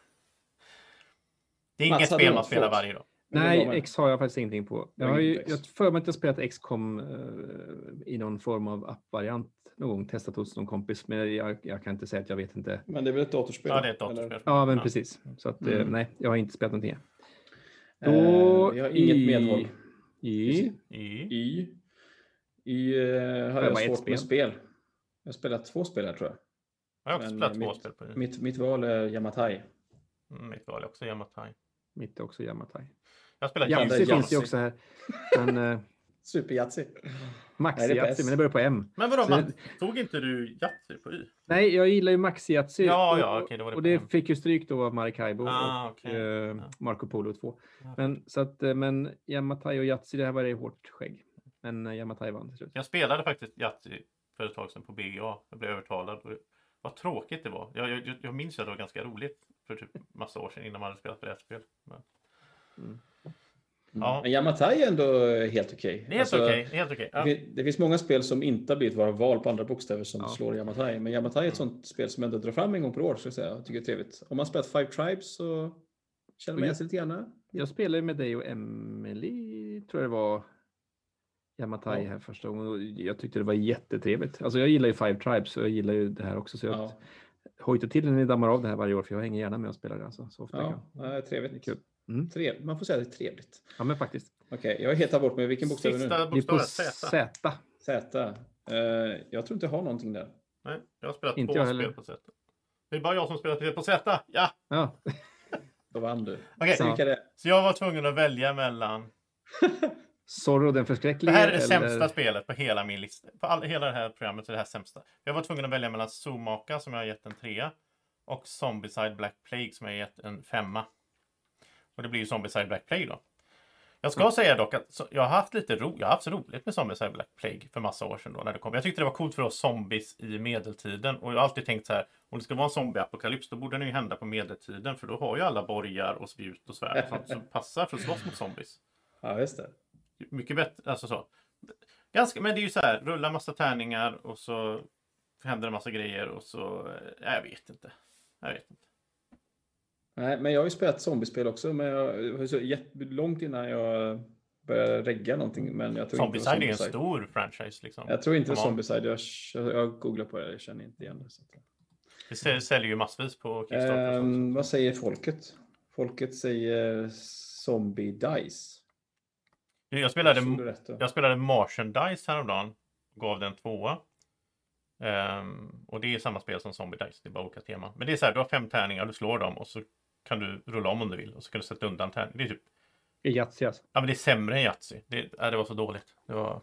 Speaker 3: det är
Speaker 1: Mats,
Speaker 3: inget spel man spelar varje dag.
Speaker 2: Nej. X har jag faktiskt ingenting på. Jag
Speaker 1: har
Speaker 2: ju
Speaker 1: X.
Speaker 2: jag för mig att jag spelat XCOM eh, i någon form av appvariant någon gång, testat hos någon kompis, men jag, jag kan inte säga att jag vet inte.
Speaker 1: Men det är väl ett datorspel?
Speaker 3: Ja, det är ett
Speaker 1: eller?
Speaker 3: datorspel.
Speaker 2: Ja, men
Speaker 3: Ja.
Speaker 2: precis. Så att eh,
Speaker 1: Mm.
Speaker 2: nej, jag har inte spelat någonting.
Speaker 1: Eh,
Speaker 2: Då
Speaker 1: vi har inget
Speaker 2: i-
Speaker 1: medhåll.
Speaker 2: I,
Speaker 3: I,
Speaker 1: Y. Y eh, har
Speaker 2: Det
Speaker 1: jag
Speaker 2: ett
Speaker 1: svårt med spel. Jag har spelat två spel här tror jag.
Speaker 3: jag har också
Speaker 1: Men,
Speaker 3: spelat
Speaker 1: eh,
Speaker 3: två
Speaker 1: mitt-
Speaker 3: spel på det.
Speaker 1: Mitt, mitt val är Yamatai.
Speaker 3: Mm, mitt val är också Yamatai.
Speaker 2: mitt är också Yamatai.
Speaker 3: Jag
Speaker 2: Yatzy
Speaker 1: det är
Speaker 2: finns ju också här. Men eh,
Speaker 1: Super Yatzy.
Speaker 2: Maxi
Speaker 1: Nej, det är på
Speaker 2: Yatzy,
Speaker 1: S.
Speaker 2: men det börjar på M.
Speaker 3: Men vadå, man, tog inte du Yatzy på Y?
Speaker 2: Nej, jag gillar ju Maxi Yatzy.
Speaker 3: Ja, ja, var det
Speaker 2: och det
Speaker 3: M.
Speaker 2: fick ju stryk då av Maracaibo
Speaker 3: Ah,
Speaker 2: och
Speaker 3: okej.
Speaker 2: eh. Marco Polo 2.
Speaker 3: Ja.
Speaker 2: Men, så att, eh, men Yamatai och Yatzy, det här var det hårt skägg. Men eh, Yamatai vann till slut.
Speaker 3: Jag spelade faktiskt Yatzy för ett tag sedan på BGA. Jag blev övertalad. Vad tråkigt det var. Jag, jag, jag minns att det var ganska roligt för typ massa år sedan innan man hade spelat brädspel. Men
Speaker 2: Mm.
Speaker 3: Ja.
Speaker 1: Men Yamatai är ändå helt okej.
Speaker 3: det är helt
Speaker 1: Alltså,
Speaker 3: okej. det är helt okej. Ja.
Speaker 1: Det, det finns många spel som inte har blivit våra val på andra bokstäver som
Speaker 2: Ja.
Speaker 1: slår Yamatai. Men Yamatai är ett sånt spel som ändå drar fram en gång per år. Så jag, säga. jag tycker det är trevligt. Om man spelat Five Tribes så känner man igen sig lite grann.
Speaker 2: Jag spelade med dig och Emily, tror jag det var, Yamatai
Speaker 1: Ja.
Speaker 2: här första gången. och Jag tyckte det var jättetrevligt. Alltså jag gillar ju Five Tribes och jag gillar ju det här också. Så jag
Speaker 1: Ja,
Speaker 2: hojtar till när ni dammar av det här varje år för jag hänger gärna med och spelar det alltså, så ofta jag
Speaker 1: ja,
Speaker 2: kan.
Speaker 1: ja, det är trevligt.
Speaker 2: Det är kul. Mm.
Speaker 1: Trev, man får säga att det är trevligt.
Speaker 2: Ja men faktiskt.
Speaker 1: Okej, jag är helt bort med vilken bokstäv är det nu?
Speaker 3: Sista bokstaven Z.
Speaker 2: Z.
Speaker 1: Eh, jag tror inte jag har någonting där.
Speaker 3: Nej, jag har spelat
Speaker 2: Inte
Speaker 3: två
Speaker 2: jag
Speaker 3: spel på Z. Det är bara jag som spelat spel på Z. Ja!
Speaker 2: Ja,
Speaker 1: Då vann du.
Speaker 3: Okej,
Speaker 1: det är.
Speaker 3: så jag var tvungen att välja mellan...
Speaker 2: Zorro den
Speaker 3: Det
Speaker 2: förskräcklige.
Speaker 3: här är det
Speaker 2: eller-
Speaker 3: sämsta spelet på hela min lista. På all, hela det här programmet är det här sämsta. Jag var tvungen att välja mellan Zoomaka som jag har gett en trea och Zombieside Black Plague som jag har gett en femma. Och det blir ju Zombieside Black Plague då. Jag ska säga dock att jag har haft lite ro, jag har haft roligt med Zombies Black Plague för massa år sedan då när det kom. Jag tyckte det var coolt för oss zombies i medeltiden och jag har alltid tänkt så här om det ska vara en zombieapokalyps då borde den ju hända på medeltiden för då har ju alla borgar och spjut och svärd och sånt som passar för att slåss mot zombies.
Speaker 1: Ja, just det.
Speaker 3: Mycket bättre, alltså så. Ganska, men det är ju så här, rulla massa tärningar och så händer det massa grejer och så, eh, jag vet inte. Jag vet inte.
Speaker 1: Nej, men jag har ju spelat zombiespel också, men jag så jättelångt innan jag började regga någonting. Men jag tror
Speaker 3: Zombicide är
Speaker 1: inte det
Speaker 3: en stor franchise liksom.
Speaker 1: Jag tror inte det. Zombicide. Jag, jag googlar på det, jag känner inte igen det. Så.
Speaker 3: Det säl- säljer ju massvis på Kickstarter.
Speaker 1: Ehm, vad säger folket? Folket säger Zombie Dice.
Speaker 3: Jag spelade, jag spelade Martian Dice häromdagen. Gav den tvåa. Ehm, och det är samma spel som Zombie Dice. Det är bara olika teman. Men det är så här, du har fem tärningar, du slår dem och så kan du rulla om om du vill. Och så kan du sätta undan tärningar. Det är typ,
Speaker 2: Yatzy alltså.
Speaker 3: ja men det är sämre än Yatzy. Det, ja, det var så dåligt. Det var,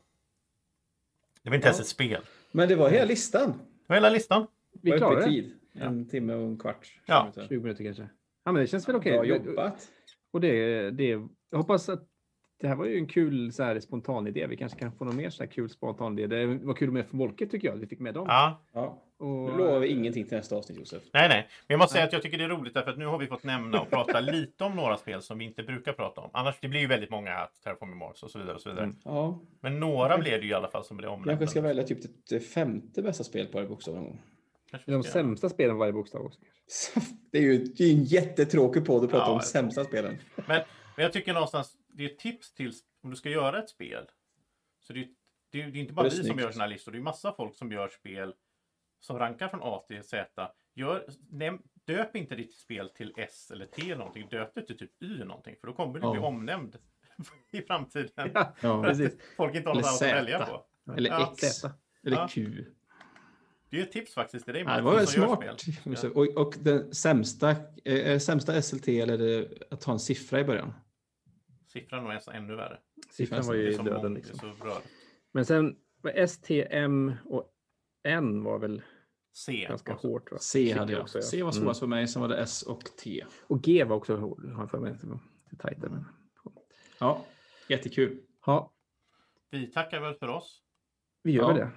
Speaker 3: det var inte ens
Speaker 1: Ja.
Speaker 3: ett spel.
Speaker 1: Men det var hela listan.
Speaker 3: Det var hela listan.
Speaker 2: Vi det.
Speaker 1: tid. En timme och en kvart.
Speaker 3: Ja.
Speaker 2: 20 minuter kanske. Ja, men det känns väl okej.
Speaker 1: Bra jobbat.
Speaker 2: Och det, det, jag hoppas att det här var ju en kul så här, spontan idé. Vi kanske kan få någon mer så här kul spontan idé. Det var kul med för Volket tycker jag. Vi fick med dem.
Speaker 3: Ja.
Speaker 1: Ja.
Speaker 2: Och,
Speaker 1: Nu lovar vi ingenting till nästa avsnitt Josef.
Speaker 3: Nej, nej. Men jag måste säga att jag tycker det är roligt därför att nu har vi fått nämna och prata lite om några spel som vi inte brukar prata om. Annars, det blir ju väldigt många här, Terraforming Mars och så vidare och så vidare.
Speaker 2: Mm.
Speaker 1: Ja,
Speaker 3: Men några blev det ju i alla fall som blev omnämnda.
Speaker 1: kanske ska välja typ det femte bästa spel på varje bokstav någon gång.
Speaker 3: Kanske
Speaker 2: de sämsta spelen varje bokstav också.
Speaker 1: Det är ju det är en jättetråkig podd att prata
Speaker 3: Ja,
Speaker 1: om sämsta spelen.
Speaker 3: Men, men jag tycker någonstans, det är ett tips till om du ska göra ett spel. Så det, är- det, är- det är inte bara
Speaker 1: Det är
Speaker 3: vi som gör sådana här listor. Det är massa folk som gör spel som rankar från A till Z. Gör, näm, döp inte ditt spel till S eller T eller någonting. Döp det till typ Y någonting. För då kommer du bli
Speaker 1: Ja.
Speaker 3: omnämnd i framtiden.
Speaker 2: Ja,
Speaker 1: Ja.
Speaker 2: precis.
Speaker 3: Folk inte har något annat att välja på.
Speaker 1: Eller
Speaker 3: Ja.
Speaker 1: X. Eller
Speaker 3: Ja.
Speaker 1: Q.
Speaker 3: Det är ett tips faktiskt till dig.
Speaker 1: Ja, det var väl smart. Och, och den sämsta, eh, sämsta SLT eller det att ta en siffra i början?
Speaker 3: Siffran var nästan ännu värre.
Speaker 2: Siffran var ju döden. Liksom. Men sen var STM och N var väl
Speaker 3: C.
Speaker 2: ganska
Speaker 3: också.
Speaker 2: hårt. Va?
Speaker 1: C hade jag.
Speaker 2: också, ja.
Speaker 1: C var
Speaker 2: Mm.
Speaker 1: svårast för mig, sen var det S och T.
Speaker 2: Och G var också hårt, har jag för mig. Det var lite tajtare. Men...
Speaker 1: Ja, jättekul.
Speaker 2: Ja,
Speaker 3: Vi tackar väl för oss.
Speaker 2: vi gör
Speaker 1: Ja.
Speaker 2: det.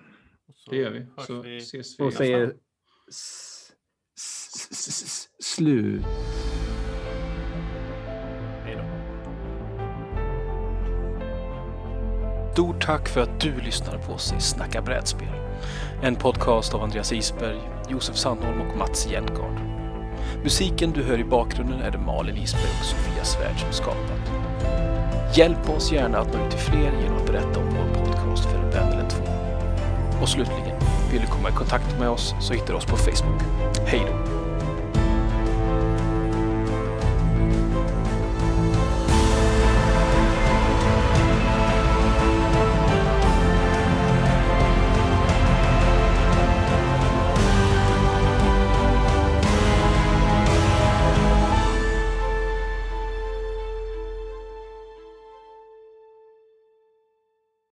Speaker 1: Det gör vi. Så
Speaker 3: vi.
Speaker 1: ses vi.
Speaker 2: Och säger slut.
Speaker 5: Stort tack för att du lyssnar på oss i Snacka brädspel. En podcast av Andreas Isberg, Josef Sandholm och Mats Jengard. Musiken du hör i bakgrunden är det Malin Isberg och Sofia Svärd som skapat. Hjälp oss gärna att nå ut till fler genom att berätta om vår podcast för en vän eller två. Och slutligen, vill du komma i kontakt med oss så hittar du oss på Facebook. Hej då!